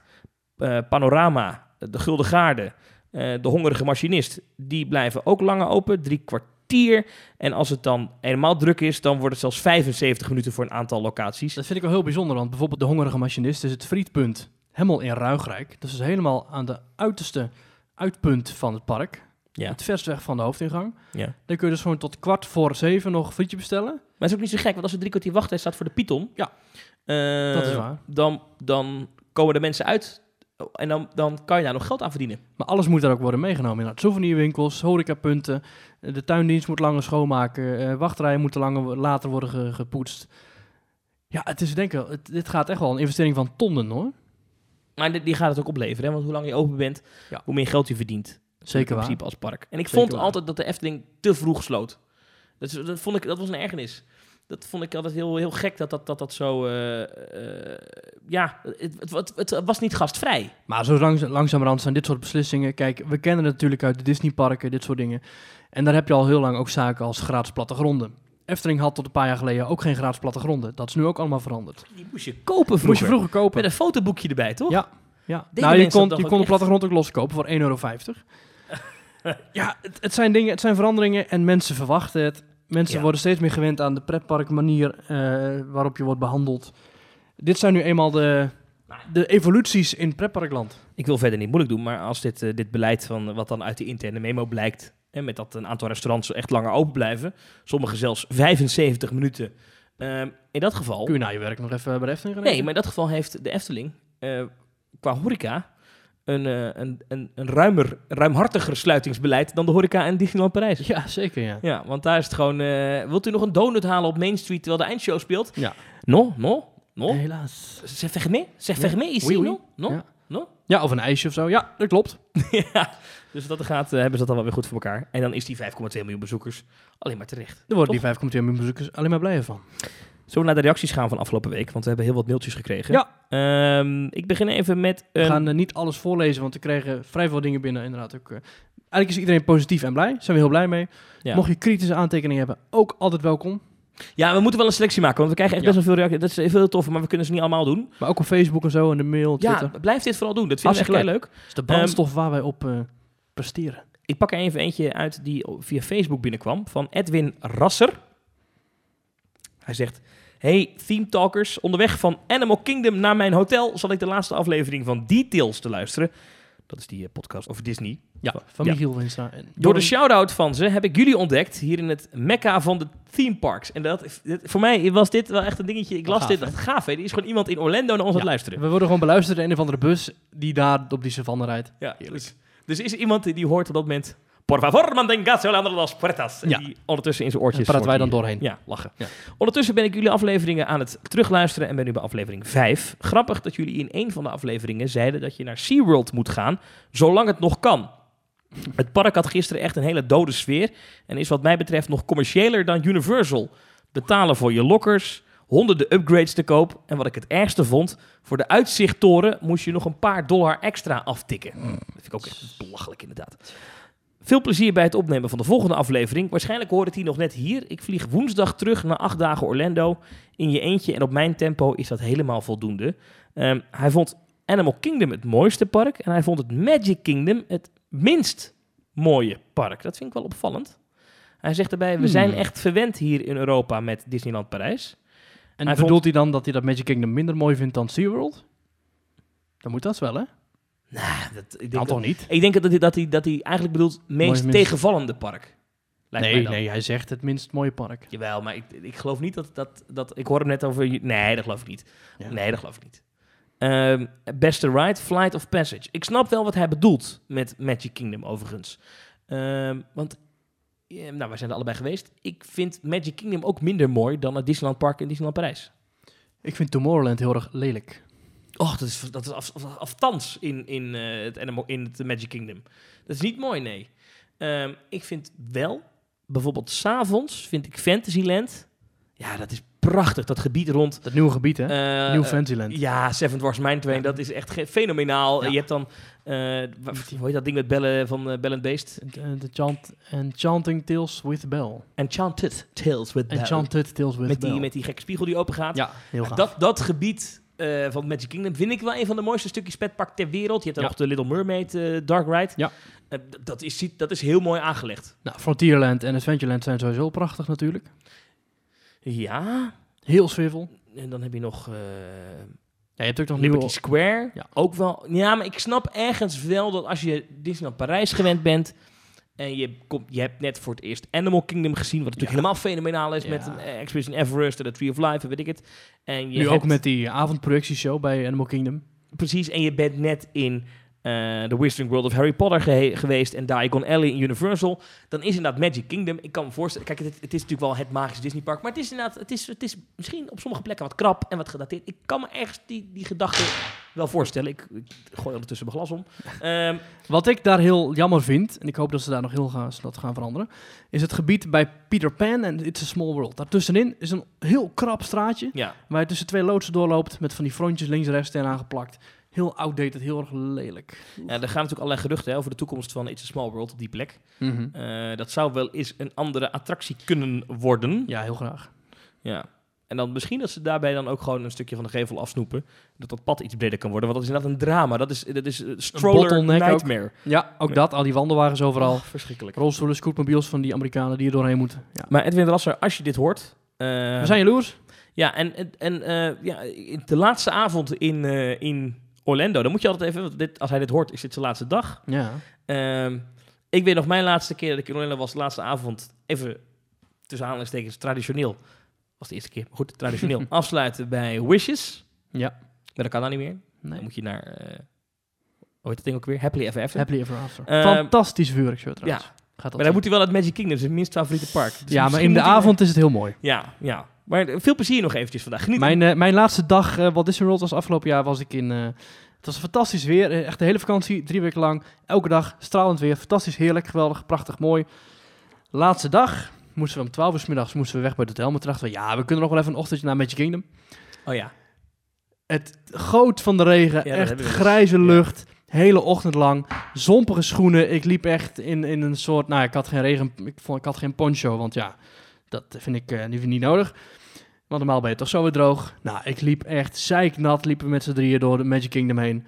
[SPEAKER 2] Panorama, de Gulden Gaarde, eh, de Hongerige Machinist. Die blijven ook langer open, drie kwartier. En als het dan helemaal druk is, dan wordt het zelfs 75 minuten voor een aantal locaties.
[SPEAKER 1] Dat vind ik wel heel bijzonder, want bijvoorbeeld de Hongerige Machinist is het frietpunt helemaal in Ruigrijk. Dat is helemaal aan de uiterste uitpunt van het park.
[SPEAKER 2] Ja.
[SPEAKER 1] Het verst weg van de hoofdingang.
[SPEAKER 2] Ja.
[SPEAKER 1] Dan kun je dus gewoon tot kwart voor zeven nog een frietje bestellen.
[SPEAKER 2] Maar het is ook niet zo gek, want als er drie kwartier wachttijd staat voor de Python...
[SPEAKER 1] Ja.
[SPEAKER 2] eh,
[SPEAKER 1] dat is waar.
[SPEAKER 2] Dan, dan komen de mensen uit en dan, dan kan je daar nog geld aan verdienen.
[SPEAKER 1] Maar alles moet daar ook worden meegenomen. Inderdaad. Souvenirwinkels, horecapunten, eh, de tuindienst moet langer schoonmaken, eh, wachtrijen moeten langer, later worden ge- gepoetst. Ja, het is denk ik, het, dit gaat echt wel een investering van tonnen hoor.
[SPEAKER 2] Maar die, die gaat het ook opleveren, hè? want hoe lang je open bent,
[SPEAKER 1] Ja.
[SPEAKER 2] hoe meer geld je verdient.
[SPEAKER 1] Zeker
[SPEAKER 2] in
[SPEAKER 1] waar.
[SPEAKER 2] principe als park. En ik
[SPEAKER 1] Zeker
[SPEAKER 2] vond
[SPEAKER 1] waar.
[SPEAKER 2] altijd dat de Efteling te vroeg sloot. Dat, dat, vond ik, dat was een ergernis. Dat vond ik altijd heel, heel gek dat dat, dat, dat zo... eh, eh, ja, het, het, het, was niet gastvrij.
[SPEAKER 1] Maar zo langs, langzamerhand zijn dit soort beslissingen. Kijk, we kennen het natuurlijk uit de Disneyparken, dit soort dingen. En daar heb je al heel lang ook zaken als gratis plattegronden. Efteling had tot een paar jaar geleden ook geen gratis plattegronden. Dat is nu ook allemaal veranderd.
[SPEAKER 2] Die moest je kopen vroeger.
[SPEAKER 1] Moest je vroeger kopen.
[SPEAKER 2] Met een fotoboekje erbij, toch?
[SPEAKER 1] Ja. Ja.
[SPEAKER 2] Deden
[SPEAKER 1] Nou, je kon, je kon de plattegrond ook loskopen voor 1,50 euro. ja, het, het zijn dingen, het zijn veranderingen en mensen verwachten het. Mensen
[SPEAKER 2] Ja.
[SPEAKER 1] worden steeds meer gewend aan de pretparkmanier eh waarop je wordt behandeld. Dit zijn nu eenmaal de, de evoluties in pretparkland.
[SPEAKER 2] Ik wil verder niet moeilijk doen, maar als dit, eh, dit beleid van eh, wat dan uit de interne memo blijkt, en met dat een aantal restaurants echt langer open blijven, sommige zelfs 75 minuten. in dat geval.
[SPEAKER 1] Kun je na je werk nog even bij de Efteling gaan
[SPEAKER 2] Nee, maar in dat geval heeft de Efteling qua horeca een, eh, een, een, een ruimer, ruimhartiger sluitingsbeleid dan de horeca en Disneyland Parijs.
[SPEAKER 1] Ja, zeker ja.
[SPEAKER 2] Ja, want daar is het gewoon... eh, wilt u nog een donut halen op Main Street terwijl de eindshow speelt?
[SPEAKER 1] Ja.
[SPEAKER 2] No, no, no.
[SPEAKER 1] Helaas.
[SPEAKER 2] Zeg fermé, zeg
[SPEAKER 1] Ja.
[SPEAKER 2] fermé ici,
[SPEAKER 1] Oui, oui.
[SPEAKER 2] no, no,
[SPEAKER 1] Ja.
[SPEAKER 2] no.
[SPEAKER 1] Ja, of een ijsje of zo. Ja, dat klopt.
[SPEAKER 2] ja, dus dat gaat, eh, hebben ze dat dan wel weer goed voor elkaar. En dan is die 5,2 miljoen bezoekers alleen maar terecht.
[SPEAKER 1] Daar worden die 5,2 miljoen bezoekers alleen maar blijer van.
[SPEAKER 2] Zullen we naar de reacties gaan van afgelopen week? Want we hebben heel wat mailtjes gekregen.
[SPEAKER 1] Ja.
[SPEAKER 2] Ehm, ik begin even met
[SPEAKER 1] We gaan eh, niet alles voorlezen, want we kregen vrij veel dingen binnen. Inderdaad ook. eh, eigenlijk is iedereen positief en blij. Daar zijn we heel blij mee.
[SPEAKER 2] Ja.
[SPEAKER 1] Mocht je kritische aantekeningen hebben, ook altijd welkom.
[SPEAKER 2] Ja, we moeten wel een selectie maken, want we krijgen echt
[SPEAKER 1] Ja.
[SPEAKER 2] best wel veel reacties. Dat is heel tof, maar we kunnen ze niet allemaal doen.
[SPEAKER 1] Maar ook op Facebook en zo, en de mail, Twitter.
[SPEAKER 2] Ja, blijf dit vooral doen. Dat vind ik echt leuk.
[SPEAKER 1] Dat is de brandstof waar wij op eh, presteren.
[SPEAKER 2] Ik pak er even eentje uit die via Facebook binnenkwam van Edwin Rasser. Hij zegt: Hey Theme Talkers, onderweg van Animal Kingdom naar mijn hotel zal ik de laatste aflevering van Details te luisteren. Dat is die eh, podcast over Disney.
[SPEAKER 1] Ja, van
[SPEAKER 2] Ja.
[SPEAKER 1] Michiel Winstra. En
[SPEAKER 2] Door de shout-out van ze heb ik jullie ontdekt hier in het mekka van de theme parks. En dat, voor mij was dit wel echt een dingetje. Ik las
[SPEAKER 1] gaaf,
[SPEAKER 2] dit, dacht gaaf hè. Er is gewoon iemand in Orlando naar ons aan het luisteren.
[SPEAKER 1] We worden gewoon beluisterd in een of andere bus die daar op die savanne rijdt.
[SPEAKER 2] Ja, dus, dus is er iemand die hoort op dat moment... Por favor, manténgase a las puertas.
[SPEAKER 1] Ja.
[SPEAKER 2] die ondertussen in zijn oortjes...
[SPEAKER 1] En praten wij dan doorheen.
[SPEAKER 2] Ja, lachen.
[SPEAKER 1] Ja.
[SPEAKER 2] Ondertussen ben ik jullie afleveringen aan het terugluisteren en ben nu bij aflevering 5. Grappig dat jullie in een van de afleveringen zeiden dat je naar SeaWorld moet gaan, zolang het nog kan. Het park had gisteren echt een hele dode sfeer en is wat mij betreft nog commerciëler dan Universal. Betalen voor je lockers, honderden upgrades te koop en wat ik het ergste vond, voor de uitzichttoren moest je nog een paar dollar extra aftikken. Dat vind ik ook echt belachelijk inderdaad. Veel plezier bij het opnemen van de volgende aflevering. Waarschijnlijk hoort het hier nog net hier. Ik vlieg woensdag terug na acht dagen Orlando in je eentje en op mijn tempo is dat helemaal voldoende. Ehm, hij vond Animal Kingdom het mooiste park en hij vond het Magic Kingdom het minst mooie park. Dat vind ik wel opvallend. Hij zegt erbij, we
[SPEAKER 1] Hmm.
[SPEAKER 2] zijn echt verwend hier in Europa met Disneyland Parijs.
[SPEAKER 1] En
[SPEAKER 2] Hij
[SPEAKER 1] bedoelt hij dan dat hij dat Magic Kingdom minder mooi vindt dan SeaWorld? Dan moet dat wel, hè?
[SPEAKER 2] Nou, dat, ik denk
[SPEAKER 1] Dan
[SPEAKER 2] dat,
[SPEAKER 1] toch niet?
[SPEAKER 2] ik denk dat hij, dat, hij, dat hij eigenlijk bedoelt meest
[SPEAKER 1] Mooi
[SPEAKER 2] tegenvallende park. Lijkt mij
[SPEAKER 1] Nee,
[SPEAKER 2] dan.
[SPEAKER 1] nee, hij zegt het minst mooie park.
[SPEAKER 2] Jawel, maar ik, ik geloof niet dat, dat, dat... Ik hoor hem net over... Nee, dat geloof ik niet.
[SPEAKER 1] Ja.
[SPEAKER 2] Nee, dat geloof ik niet. Ehm, beste ride, Flight of Passage. Ik snap wel wat hij bedoelt met Magic Kingdom, overigens. Ehm, want, nou, wij zijn er allebei geweest. Ik vind Magic Kingdom ook minder mooi dan het Disneyland Park en Disneyland Parijs.
[SPEAKER 1] Ik vind Tomorrowland heel erg lelijk.
[SPEAKER 2] Och, dat is, dat is af, af- aftans in, in, eh, het Animal, in het Magic Kingdom. Dat is niet mooi, nee. Ehm, ik vind wel, bijvoorbeeld s'avonds, vind ik Fantasyland... Ja, dat is prachtig, dat gebied rond...
[SPEAKER 1] Dat nieuwe gebied, hè?
[SPEAKER 2] eh,
[SPEAKER 1] Nieuw Fantasyland.
[SPEAKER 2] Ja, Seven Dwarfs Mine Train,
[SPEAKER 1] Ja.
[SPEAKER 2] dat is echt fenomenaal.
[SPEAKER 1] Ja.
[SPEAKER 2] Je hebt dan, eh, wa- hoe heet dat ding met bellen van eh, Bell and Beast?
[SPEAKER 1] De chant Enchanting Tales with Bell.
[SPEAKER 2] Enchanted Tales with Bell.
[SPEAKER 1] Enchanted Tales with
[SPEAKER 2] met
[SPEAKER 1] Bell.
[SPEAKER 2] die, met die gekke spiegel die open gaat.
[SPEAKER 1] Ja, heel gaaf.
[SPEAKER 2] dat, dat gebied eh, van Magic Kingdom vind ik wel een van de mooiste stukjes petpark ter wereld. Je hebt dan
[SPEAKER 1] Ja.
[SPEAKER 2] nog de Little Mermaid eh, Dark Ride.
[SPEAKER 1] Ja.
[SPEAKER 2] Eh, dat, is, dat is heel mooi aangelegd.
[SPEAKER 1] Nou, Frontierland en Adventureland zijn sowieso prachtig natuurlijk.
[SPEAKER 2] Ja,
[SPEAKER 1] Heel sfeervol.
[SPEAKER 2] en dan heb je nog...
[SPEAKER 1] Ja, je hebt ook nog
[SPEAKER 2] Liberty
[SPEAKER 1] nieuwe...
[SPEAKER 2] Square.
[SPEAKER 1] Ja.
[SPEAKER 2] Ook wel. Ja, maar ik snap ergens wel dat als je Disneyland Parijs gewend bent. En je, komt, je hebt net voor het eerst Animal Kingdom gezien. Wat natuurlijk
[SPEAKER 1] Ja.
[SPEAKER 2] helemaal fenomenaal is.
[SPEAKER 1] Ja.
[SPEAKER 2] Met een eh, Expedition Everest en de Tree of Life en weet ik het. En je
[SPEAKER 1] Nu ook
[SPEAKER 2] hebt-
[SPEAKER 1] met die avondprojectieshow bij Animal Kingdom.
[SPEAKER 2] Precies. En je bent net in The Wizarding World of Harry Potter geweest. En Diagon Alley in Universal. Dan is inderdaad Magic Kingdom. Ik kan me voorstellen. Kijk, het, het is natuurlijk wel het magische Disneypark. Maar het is inderdaad. Het is, het is misschien op sommige plekken wat krap en wat gedateerd. Ik kan me ergens die, die gedachte wel voorstellen. Ik, ik gooi ondertussen mijn glas om. Ehm,
[SPEAKER 1] Wat ik daar heel jammer vind, en ik hoop dat ze daar nog heel gaan, dat gaan veranderen, is het gebied bij Peter Pan en It's a Small World. Daartussenin is een heel krap straatje,
[SPEAKER 2] ja.
[SPEAKER 1] waar je tussen twee loodsen doorloopt met van die frontjes links en rechts eraan geplakt. Heel outdated, heel erg lelijk.
[SPEAKER 2] ja, er gaan natuurlijk allerlei geruchten hè, over de toekomst van It's a Small World op die plek.
[SPEAKER 1] Mhm.
[SPEAKER 2] Eh, dat zou wel eens een andere attractie kunnen worden.
[SPEAKER 1] Ja, heel graag.
[SPEAKER 2] Ja. En dan misschien dat ze daarbij dan ook gewoon een stukje van de gevel afsnoepen. Dat dat pad iets breder kan worden. Want dat is inderdaad een drama. Dat is, dat is stroller
[SPEAKER 1] ook.
[SPEAKER 2] nightmare.
[SPEAKER 1] Ja, ook dat, al die wandelwagens overal.
[SPEAKER 2] Oh, verschrikkelijk.
[SPEAKER 1] Rolstoelen, scootmobiels van die Amerikanen die er doorheen moeten. Ja.
[SPEAKER 2] Maar Edwin Rasser, als je dit hoort... eh,
[SPEAKER 1] We zijn jaloers.
[SPEAKER 2] Ja, en, en, en eh, ja, in de laatste avond in, eh, in Orlando... Dan moet je altijd even... want Dit, als hij dit hoort, is dit zijn laatste dag.
[SPEAKER 1] Ja.
[SPEAKER 2] Ehm, ik weet nog mijn laatste keer dat ik in Orlando was, de laatste avond, even tussen aanhalingstekens traditioneel, was de eerste keer, maar goed, traditioneel, afsluiten bij Wishes.
[SPEAKER 1] Ja.
[SPEAKER 2] Maar dat kan dan niet meer. Dan
[SPEAKER 1] Nee.
[SPEAKER 2] moet je naar, eh, heet dat ding ook weer? Happily Ever After.
[SPEAKER 1] Happily Ever After.
[SPEAKER 2] Eh,
[SPEAKER 1] Fantastisch vuurwerkshow trouwens.
[SPEAKER 2] Ja, maar dan moet hij wel uit Magic Kingdom, zijn minst favoriete park. Dus
[SPEAKER 1] ja, maar in de
[SPEAKER 2] hij-
[SPEAKER 1] avond is het heel mooi.
[SPEAKER 2] Ja, ja. Maar veel plezier nog eventjes vandaag. Geniet.
[SPEAKER 1] Mijn, eh, mijn laatste dag eh Walt Disney World was afgelopen jaar was ik in... eh, het was fantastisch weer. Echt de hele vakantie, drie weken lang. Elke dag stralend weer. Fantastisch, heerlijk, geweldig, prachtig, mooi. Laatste dag moesten we om 12 uur 's middags moesten we weg bij het hotel. Maar dachten we, ja, we kunnen nog wel even een ochtendje naar Magic Kingdom.
[SPEAKER 2] Oh ja.
[SPEAKER 1] Het goot van de regen, echt
[SPEAKER 2] dus.
[SPEAKER 1] grijze
[SPEAKER 2] Ja.
[SPEAKER 1] lucht, hele ochtend lang, zompige schoenen. Ik liep echt in, in een soort, nou, ik had geen regen, ik, vond, ik had geen poncho, want ja, dat vind ik eh, niet, niet nodig. Want normaal ben je toch zo weer droog. Nou, ik liep echt zeiknat, liepen we met z'n drieën door de Magic Kingdom heen.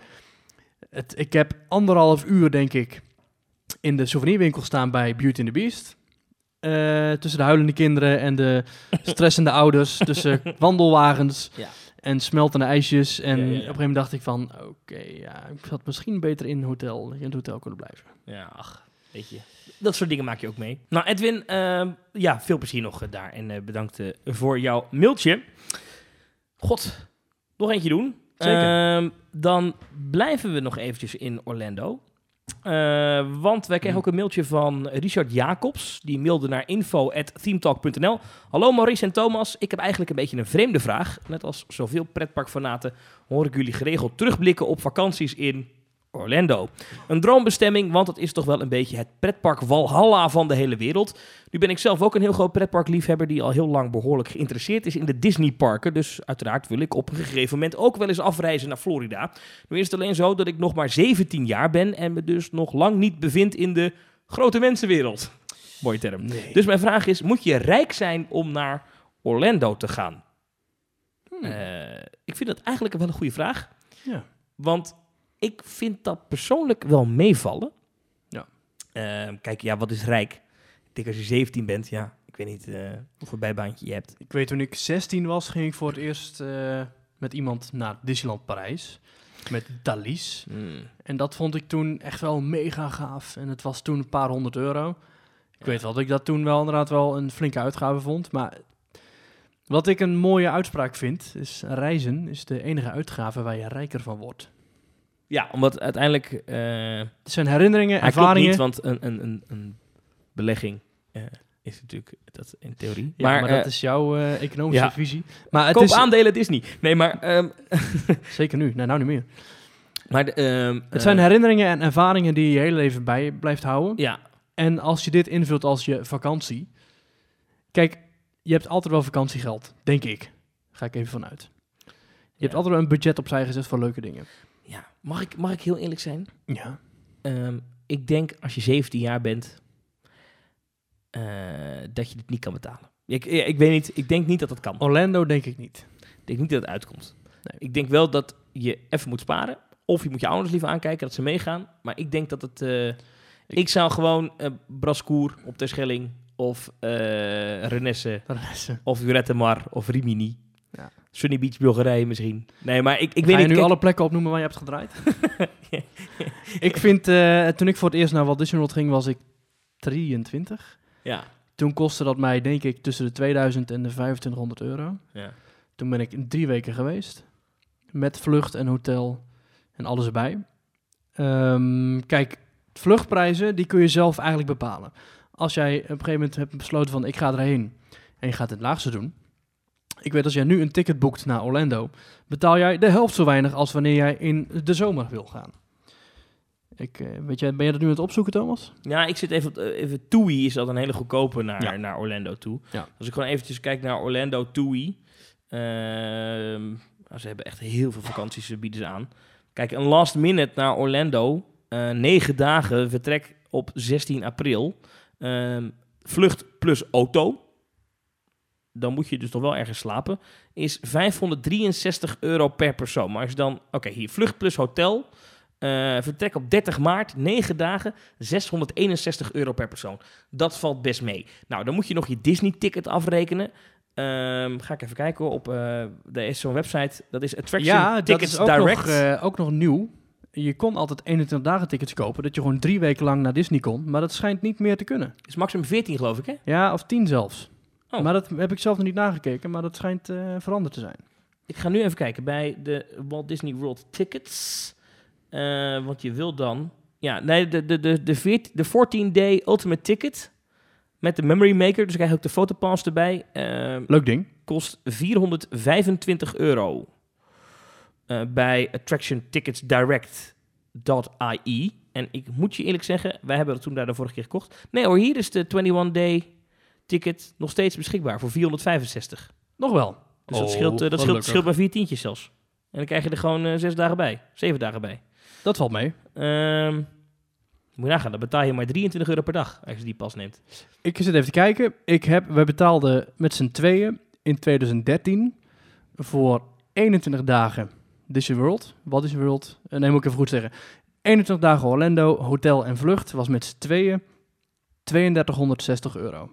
[SPEAKER 1] Het, ik heb anderhalf uur, denk ik, in de souvenirwinkel staan bij Beauty and the Beast. Eh, tussen de huilende kinderen en de stressende ouders. Tussen wandelwagens
[SPEAKER 2] Ja.
[SPEAKER 1] en smeltende ijsjes. En
[SPEAKER 2] Ja, ja, ja.
[SPEAKER 1] op een gegeven moment dacht ik van... Oké, ja, ik had misschien beter in, hotel, in het hotel kunnen blijven.
[SPEAKER 2] Ja, ach, weet je. Dat soort dingen maak je ook mee. Nou, Edwin, ehm, ja, veel plezier nog eh, daar. En eh, bedankt eh, voor jouw mailtje. God, nog eentje doen.
[SPEAKER 1] Zeker.
[SPEAKER 2] Ehm, dan blijven we nog eventjes in Orlando. Eh, want wij kregen ook een mailtje van Richard Jacobs. Die mailde naar info.themetalk.nl. Hallo Maurice en Thomas. Ik heb eigenlijk een beetje een vreemde vraag. Net als zoveel pretparkfanaten hoor ik jullie geregeld terugblikken op vakanties in Orlando. Een droombestemming, want het is toch wel een beetje het pretpark Walhalla van de hele wereld. Nu ben ik zelf ook een heel groot pretparkliefhebber die al heel lang behoorlijk geïnteresseerd is in de Disneyparken. Dus uiteraard wil ik op een gegeven moment ook wel eens afreizen naar Florida. Nu is het alleen zo dat ik nog maar 17 jaar ben en me dus nog lang niet bevind in de grote mensenwereld. Mooie term.
[SPEAKER 1] Nee.
[SPEAKER 2] Dus mijn vraag is, moet je rijk zijn om naar Orlando te gaan?
[SPEAKER 1] Hmm.
[SPEAKER 2] Eh, ik vind dat eigenlijk wel een goede vraag.
[SPEAKER 1] Ja.
[SPEAKER 2] Want ik vind dat persoonlijk wel meevallen.
[SPEAKER 1] Ja.
[SPEAKER 2] Eh, kijk, ja, wat is rijk? Ik denk als je 17 bent, ja, ik weet niet eh hoeveel bijbaantje je hebt.
[SPEAKER 1] Ik weet toen ik 16 was, ging ik voor het eerst eh, met iemand naar Disneyland Parijs. Met Thalys. En dat vond ik toen echt wel mega gaaf. En het was toen een paar honderd euro. Ik
[SPEAKER 2] Ja.
[SPEAKER 1] weet wel dat ik dat toen wel inderdaad wel een flinke uitgave vond. Maar wat ik een mooie uitspraak vind, is reizen is de enige uitgave waar je rijker van wordt.
[SPEAKER 2] Ja, omdat uiteindelijk... eh
[SPEAKER 1] Het zijn herinneringen, ervaringen.
[SPEAKER 2] niet, want een, een, een, een belegging eh, is natuurlijk dat in theorie.
[SPEAKER 1] Ja, maar,
[SPEAKER 2] eh,
[SPEAKER 1] dat is jouw eh, economische
[SPEAKER 2] ja.
[SPEAKER 1] visie. Maar het
[SPEAKER 2] koop
[SPEAKER 1] is
[SPEAKER 2] aandelen Disney. Nee, maar... ehm,
[SPEAKER 1] zeker nu. Nee, nou niet meer.
[SPEAKER 2] maar de, ehm,
[SPEAKER 1] Het zijn
[SPEAKER 2] eh,
[SPEAKER 1] herinneringen en ervaringen die je je hele leven bij je blijft houden.
[SPEAKER 2] Ja,
[SPEAKER 1] En als je dit invult als je vakantie. Kijk, je hebt altijd wel vakantiegeld, denk ik. Ga ik even vanuit. Je hebt altijd wel een budget opzij gezet voor leuke dingen.
[SPEAKER 2] Ja. Mag, ik, mag ik heel eerlijk zijn?
[SPEAKER 1] Ja.
[SPEAKER 2] Ehm, ik denk als je 17 jaar bent, eh, dat je het niet kan betalen. Ik, ja, ik weet niet, ik denk niet dat dat kan.
[SPEAKER 1] Orlando denk ik niet.
[SPEAKER 2] Ik denk niet dat het uitkomt.
[SPEAKER 1] Nee.
[SPEAKER 2] Ik denk wel dat je even moet sparen. Of je moet je ouders liever aankijken dat ze meegaan. Maar ik denk dat het... eh, ik, zou gewoon eh Brascour op Terschelling of eh Renesse
[SPEAKER 1] eh,
[SPEAKER 2] of Jurette Mar of Rimini.
[SPEAKER 1] Ja.
[SPEAKER 2] Sunny Beach Bulgarije misschien. Nee, maar ik, ik
[SPEAKER 1] Ga
[SPEAKER 2] weet
[SPEAKER 1] je
[SPEAKER 2] niet...
[SPEAKER 1] nu
[SPEAKER 2] kijk-
[SPEAKER 1] alle plekken opnoemen waar je hebt gedraaid? ik vind, eh, toen ik voor het eerst naar Walt Disney World ging, was ik 23.
[SPEAKER 2] Ja,
[SPEAKER 1] Toen kostte dat mij, denk ik, tussen de 2000 en de 2500 euro.
[SPEAKER 2] ja.
[SPEAKER 1] Toen ben ik in drie weken geweest. Met vlucht en hotel en alles erbij. Ehm, kijk, vluchtprijzen, die kun je zelf eigenlijk bepalen. Als jij op een gegeven moment hebt besloten van ik ga erheen en je gaat het laagste doen. Ik weet als jij nu een ticket boekt naar Orlando, betaal jij de helft zo weinig als wanneer jij in de zomer wil gaan. Ik, eh, weet jij, ben je dat nu aan het opzoeken, Thomas?
[SPEAKER 2] Ja, ik zit even, op- eh, even TUI is dat een hele goedkope naar,
[SPEAKER 1] Ja.
[SPEAKER 2] naar Orlando toe.
[SPEAKER 1] Ja.
[SPEAKER 2] Als ik gewoon eventjes kijk naar Orlando TUI. ehm, nou, ze hebben echt heel veel vakanties ze bieden ze aan. Kijk, een last minute naar Orlando. eh negen dagen, vertrek op 16 april. ehm, vlucht plus auto. Dan moet je dus nog wel ergens slapen. Is 563 euro per persoon. Maar als je dan... Oké, hier vlucht plus hotel. eh, vertrek op 30 maart, 9 dagen, 661 euro per persoon. Dat valt best mee. Nou, dan moet je nog je Disney-ticket afrekenen. Ehm, ga ik even kijken op uh, er is zo'n website. Dat is Attraction
[SPEAKER 1] Ja, dat
[SPEAKER 2] Tickets
[SPEAKER 1] is ook
[SPEAKER 2] Direct.
[SPEAKER 1] nog, eh, ook nog nieuw. Je kon altijd 21 dagen tickets kopen, dat je gewoon drie weken lang naar Disney kon. Maar dat schijnt niet meer te kunnen.
[SPEAKER 2] is maximum 14 geloof ik hè?
[SPEAKER 1] Ja, of 10 zelfs.
[SPEAKER 2] Oh.
[SPEAKER 1] Maar dat heb ik zelf nog niet nagekeken, maar dat schijnt eh, veranderd te zijn.
[SPEAKER 2] Ik ga nu even kijken bij de Walt Disney World Tickets. Eh, want je wil dan... Ja, nee, de, de, de, de, 14 de 14-day ultimate ticket met de memory maker. Dus krijg je ook de fotopass erbij. Eh,
[SPEAKER 1] Leuk ding.
[SPEAKER 2] kost 425 euro. Bij attractionticketsdirect.ie. En ik moet je eerlijk zeggen, wij hebben het toen daar de vorige keer gekocht. Nee hoor, hier is de 21-day ticket nog steeds beschikbaar voor 465.
[SPEAKER 1] Nog wel.
[SPEAKER 2] Dus dat
[SPEAKER 1] Oh,
[SPEAKER 2] scheelt, eh, dat
[SPEAKER 1] wat
[SPEAKER 2] scheelt,
[SPEAKER 1] gelukkig.
[SPEAKER 2] scheelt bij vier tientjes zelfs. En dan krijg je er gewoon eh, zes dagen bij. Zeven dagen bij.
[SPEAKER 1] Dat valt mee.
[SPEAKER 2] Ehm, moet je nagaan, dan betaal je maar 23 euro per dag als je die pas neemt.
[SPEAKER 1] Ik zit even te kijken. Ik heb, we betaalden met z'n tweeën in 2013 voor 21 dagen Disney World. Walt Disney World. Eh, nee, moet ik even goed zeggen. 21 dagen Orlando, hotel en vlucht was met z'n tweeën 3260 euro.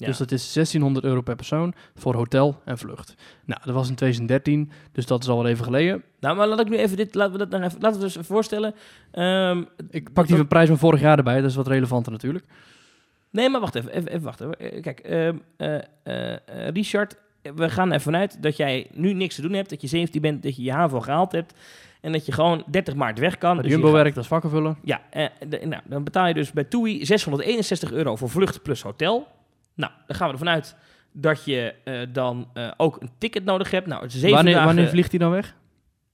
[SPEAKER 2] Ja.
[SPEAKER 1] Dus dat is 1600 euro per persoon voor hotel en vlucht. Nou, dat was in 2013, dus dat is al wel even geleden.
[SPEAKER 2] Nou, maar laat ik nu even dit, laten we dat nou even, laten we dus voorstellen. Ehm,
[SPEAKER 1] Ik pak die van prijs van vorig jaar erbij, dat is wat relevanter natuurlijk.
[SPEAKER 2] nee, maar wacht even, even, even wachten. Eh, Kijk, ehm, eh, eh, Richard, we gaan ervan uit dat jij nu niks te doen hebt, dat je 17 bent, dat je je HAVO gehaald hebt en dat je gewoon 30 maart weg kan. Dus
[SPEAKER 1] Jumbo werkt als vakkenvuller.
[SPEAKER 2] Ja, eh, de- nou, dan betaal je dus bij TUI 661 euro voor vlucht plus hotel. Nou, dan gaan we ervan uit dat je eh, dan eh, ook een ticket nodig hebt. Nou, zeven
[SPEAKER 1] Wanneer,
[SPEAKER 2] dagen,
[SPEAKER 1] wanneer vliegt hij dan weg?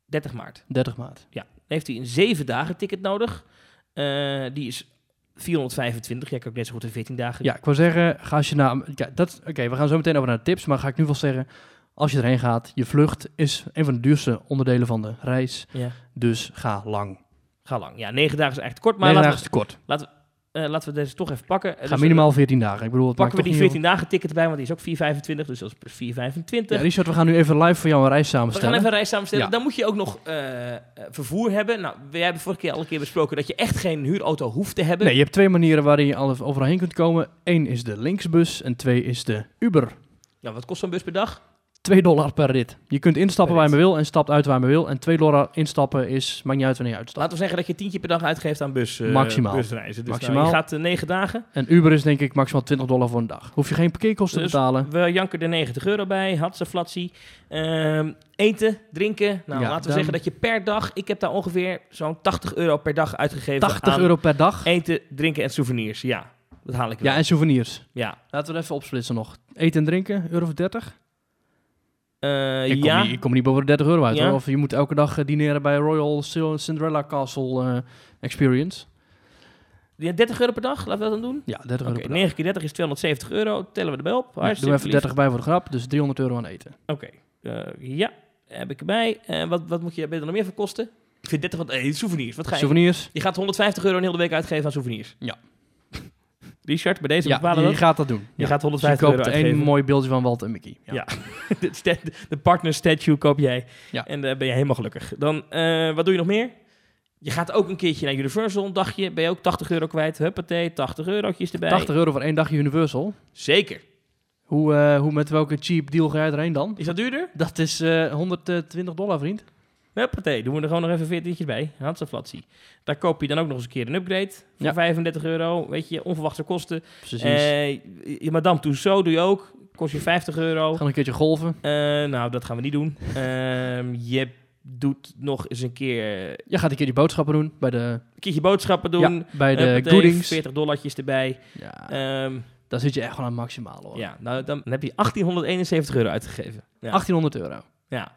[SPEAKER 2] 30 maart.
[SPEAKER 1] 30 maart.
[SPEAKER 2] Ja, dan heeft hij een zeven dagen ticket nodig. Eh, die is 425. Jij kan ook net zo goed in 14 dagen.
[SPEAKER 1] Ja, ik wil zeggen, ga als je naar... Ja, dat, Oké, we gaan zo meteen over naar de tips, maar ga ik nu wel zeggen... Als je erheen gaat, je vlucht is een van de duurste onderdelen van de reis.
[SPEAKER 2] Ja.
[SPEAKER 1] Dus ga lang.
[SPEAKER 2] Ga lang. Ja, negen dagen is echt kort. Maar laten,
[SPEAKER 1] is te kort.
[SPEAKER 2] we, eh, laten we deze toch even pakken.
[SPEAKER 1] Ga
[SPEAKER 2] Dus,
[SPEAKER 1] minimaal 14 dagen. Ik bedoel, het
[SPEAKER 2] Pakken we die
[SPEAKER 1] toch
[SPEAKER 2] 14 dagen ticket erbij, want die is ook 425. Dus dat is plus 425.
[SPEAKER 1] niet- Ja, Richard, we gaan nu even live voor jou een reis
[SPEAKER 2] We gaan
[SPEAKER 1] samenstellen.
[SPEAKER 2] even een reis samenstellen.
[SPEAKER 1] Ja.
[SPEAKER 2] Dan moet je ook nog eh, eh, vervoer hebben. Nou, wij hebben vorige keer al een keer besproken dat je echt geen huurauto hoeft te hebben.
[SPEAKER 1] Nee, je hebt twee manieren waarin je al- overal heen kunt komen. Eén is de linksbus en twee is de Uber.
[SPEAKER 2] Nou, wat kost zo'n bus per dag?
[SPEAKER 1] 2 dollar per rit. Je kunt instappen waar je maar wil en stapt uit waar je maar wil. En 2 dollar instappen is, maakt niet uit wanneer je uitstapt.
[SPEAKER 2] Laten we zeggen dat je tientje per dag uitgeeft aan bus, eh,
[SPEAKER 1] Maximaal.
[SPEAKER 2] busreizen. Dus
[SPEAKER 1] Maximaal.
[SPEAKER 2] Nou, je gaat eh, negen dagen.
[SPEAKER 1] En Uber is denk ik maximaal 20 dollar voor een dag. Hoef je geen parkeerkosten
[SPEAKER 2] Dus
[SPEAKER 1] te betalen.
[SPEAKER 2] We janken er 90 euro bij. Hadse flatsie. Ehm, eten, drinken. Nou,
[SPEAKER 1] Ja,
[SPEAKER 2] laten we zeggen dat je per dag... Ik heb daar ongeveer zo'n 80 euro per dag uitgegeven
[SPEAKER 1] 80
[SPEAKER 2] aan
[SPEAKER 1] euro per dag.
[SPEAKER 2] eten, drinken en souvenirs. Ja, dat haal ik wel.
[SPEAKER 1] Ja, en souvenirs.
[SPEAKER 2] Ja.
[SPEAKER 1] Laten we het even opsplitsen nog. Eten en drinken, euro voor 30?
[SPEAKER 2] Eh,
[SPEAKER 1] ik, kom
[SPEAKER 2] ja.
[SPEAKER 1] niet, ik kom niet boven de 30 euro uit
[SPEAKER 2] Ja.
[SPEAKER 1] hoor. Of je moet elke dag eh, dineren bij Royal Cinderella Castle eh, Experience.
[SPEAKER 2] Ja, 30 euro per dag, laten we dat dan doen.
[SPEAKER 1] Ja, 30
[SPEAKER 2] Oké,
[SPEAKER 1] euro per dag.
[SPEAKER 2] 9 keer 30 is 270 euro. Tellen we erbij op.
[SPEAKER 1] Ja, doe
[SPEAKER 2] Hartstikke
[SPEAKER 1] even
[SPEAKER 2] lief.
[SPEAKER 1] 30 bij voor de grap, dus 300 euro aan eten.
[SPEAKER 2] Oké, eh, ja, heb ik erbij. Wat, wat moet je, ben je er nog meer voor kosten? Ik vind 30 wat... eh, souvenirs, wat ga je...
[SPEAKER 1] Souvenirs?
[SPEAKER 2] Je gaat 150 euro een hele week uitgeven aan souvenirs.
[SPEAKER 1] Ja.
[SPEAKER 2] Richard, bij deze
[SPEAKER 1] Ja,
[SPEAKER 2] bepalen
[SPEAKER 1] je
[SPEAKER 2] dat.
[SPEAKER 1] gaat dat doen.
[SPEAKER 2] Je
[SPEAKER 1] Ja.
[SPEAKER 2] gaat
[SPEAKER 1] Dus je
[SPEAKER 2] 150 euro
[SPEAKER 1] koopt één
[SPEAKER 2] uitgeven.
[SPEAKER 1] mooi beeldje van Walt en Mickey. Ja.
[SPEAKER 2] Ja. de, sta- de partner statue koop jij.
[SPEAKER 1] Ja.
[SPEAKER 2] En dan ben je helemaal gelukkig. Dan, eh, wat doe je nog meer? Je gaat ook een keertje naar Universal, een dagje. Ben je ook 80 euro kwijt. Huppatee, 80 eurotjes erbij.
[SPEAKER 1] 80 euro voor één dagje Universal.
[SPEAKER 2] Zeker.
[SPEAKER 1] Hoe, eh, hoe met welke cheap deal ga jij erheen dan?
[SPEAKER 2] Is dat duurder?
[SPEAKER 1] Dat is eh 120 dollar, vriend.
[SPEAKER 2] Huppatee, doen we er gewoon nog even 14 bij. Hatsaflatsie. Daar koop je dan ook nog eens een keer een upgrade. Voor
[SPEAKER 1] Ja.
[SPEAKER 2] 35 euro. Weet je, onverwachte kosten.
[SPEAKER 1] Precies.
[SPEAKER 2] Eh je Madame Tussauds doe je ook. Kost je 50 euro.
[SPEAKER 1] Gaan een keertje golven.
[SPEAKER 2] Eh, nou, dat gaan we niet doen. Ehm, je doet nog eens een keer een
[SPEAKER 1] Je gaat een keer die boodschappen doen bij de,
[SPEAKER 2] keertje boodschappen doen.
[SPEAKER 1] ja, bij de
[SPEAKER 2] Huppatee,
[SPEAKER 1] goodings.
[SPEAKER 2] 40 dollartjes erbij.
[SPEAKER 1] Ja,
[SPEAKER 2] Ehm,
[SPEAKER 1] daar zit je echt wel aan het maximale hoor.
[SPEAKER 2] ja, nou, dan heb je 1871 euro uitgegeven. Ja.
[SPEAKER 1] 1800 euro.
[SPEAKER 2] ja.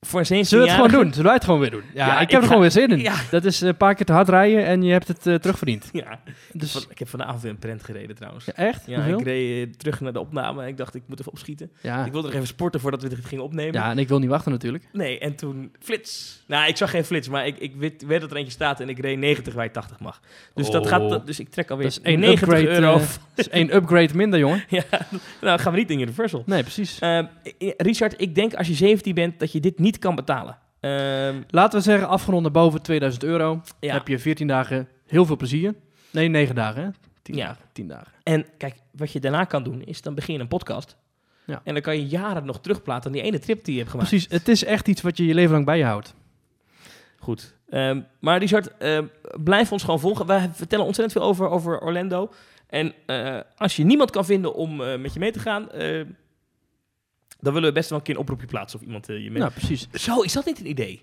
[SPEAKER 2] Voor een 17
[SPEAKER 1] Zullen we het gewoon doen? Zullen wij het gewoon weer doen? Ja,
[SPEAKER 2] Ja,
[SPEAKER 1] ik
[SPEAKER 2] ik
[SPEAKER 1] heb er gewoon weer zin in.
[SPEAKER 2] Ja.
[SPEAKER 1] Dat is eh, een paar keer te hard rijden en je hebt het eh, terugverdiend.
[SPEAKER 2] Ja.
[SPEAKER 1] Dus,
[SPEAKER 2] Ik heb vanavond weer een prent gereden trouwens.
[SPEAKER 1] ja, echt?
[SPEAKER 2] Ja,
[SPEAKER 1] Hoeveel?
[SPEAKER 2] ik reed eh, terug naar de opname en ik dacht, ik moet even opschieten.
[SPEAKER 1] Ja.
[SPEAKER 2] Ik wilde nog even sporten voordat we dit gingen opnemen.
[SPEAKER 1] ja, en ik wil niet wachten natuurlijk.
[SPEAKER 2] Nee, en toen flits. Nou, ik zag geen flits, maar ik, ik weet, weet dat er eentje staat en ik reed 90 waar je 80 mag. Dus dat
[SPEAKER 1] Oh.
[SPEAKER 2] gaat, dus ik trek alweer
[SPEAKER 1] Dat is
[SPEAKER 2] 90
[SPEAKER 1] upgrade,
[SPEAKER 2] euro.
[SPEAKER 1] Dat is één upgrade minder, jongen.
[SPEAKER 2] ja, nou gaan we niet in Universal.
[SPEAKER 1] Nee, precies.
[SPEAKER 2] Richard, ik denk als je 17 bent dat je dit niet kan betalen. Ehm,
[SPEAKER 1] Laten we zeggen, afgerond boven 2000 euro.
[SPEAKER 2] ja.
[SPEAKER 1] heb je 14 dagen heel veel plezier. Nee, 9 dagen, hè? 10
[SPEAKER 2] Ja.
[SPEAKER 1] dagen. 10 dagen.
[SPEAKER 2] En kijk, wat je daarna kan doen, is dan begin je een podcast.
[SPEAKER 1] Ja.
[SPEAKER 2] En dan kan je jaren nog terugplaten aan die ene trip die je hebt gemaakt.
[SPEAKER 1] Precies, het is echt iets wat je je leven lang bij je houdt.
[SPEAKER 2] Goed. Ehm, maar Richard, ehm, blijf ons gewoon volgen. Wij vertellen ontzettend veel over, over Orlando. En eh, als je niemand kan vinden om eh, met je mee te gaan, eh, dan willen we best wel een keer een oproepje plaatsen of iemand eh, je mee.
[SPEAKER 1] Nou, precies.
[SPEAKER 2] Zo, is dat niet een idee?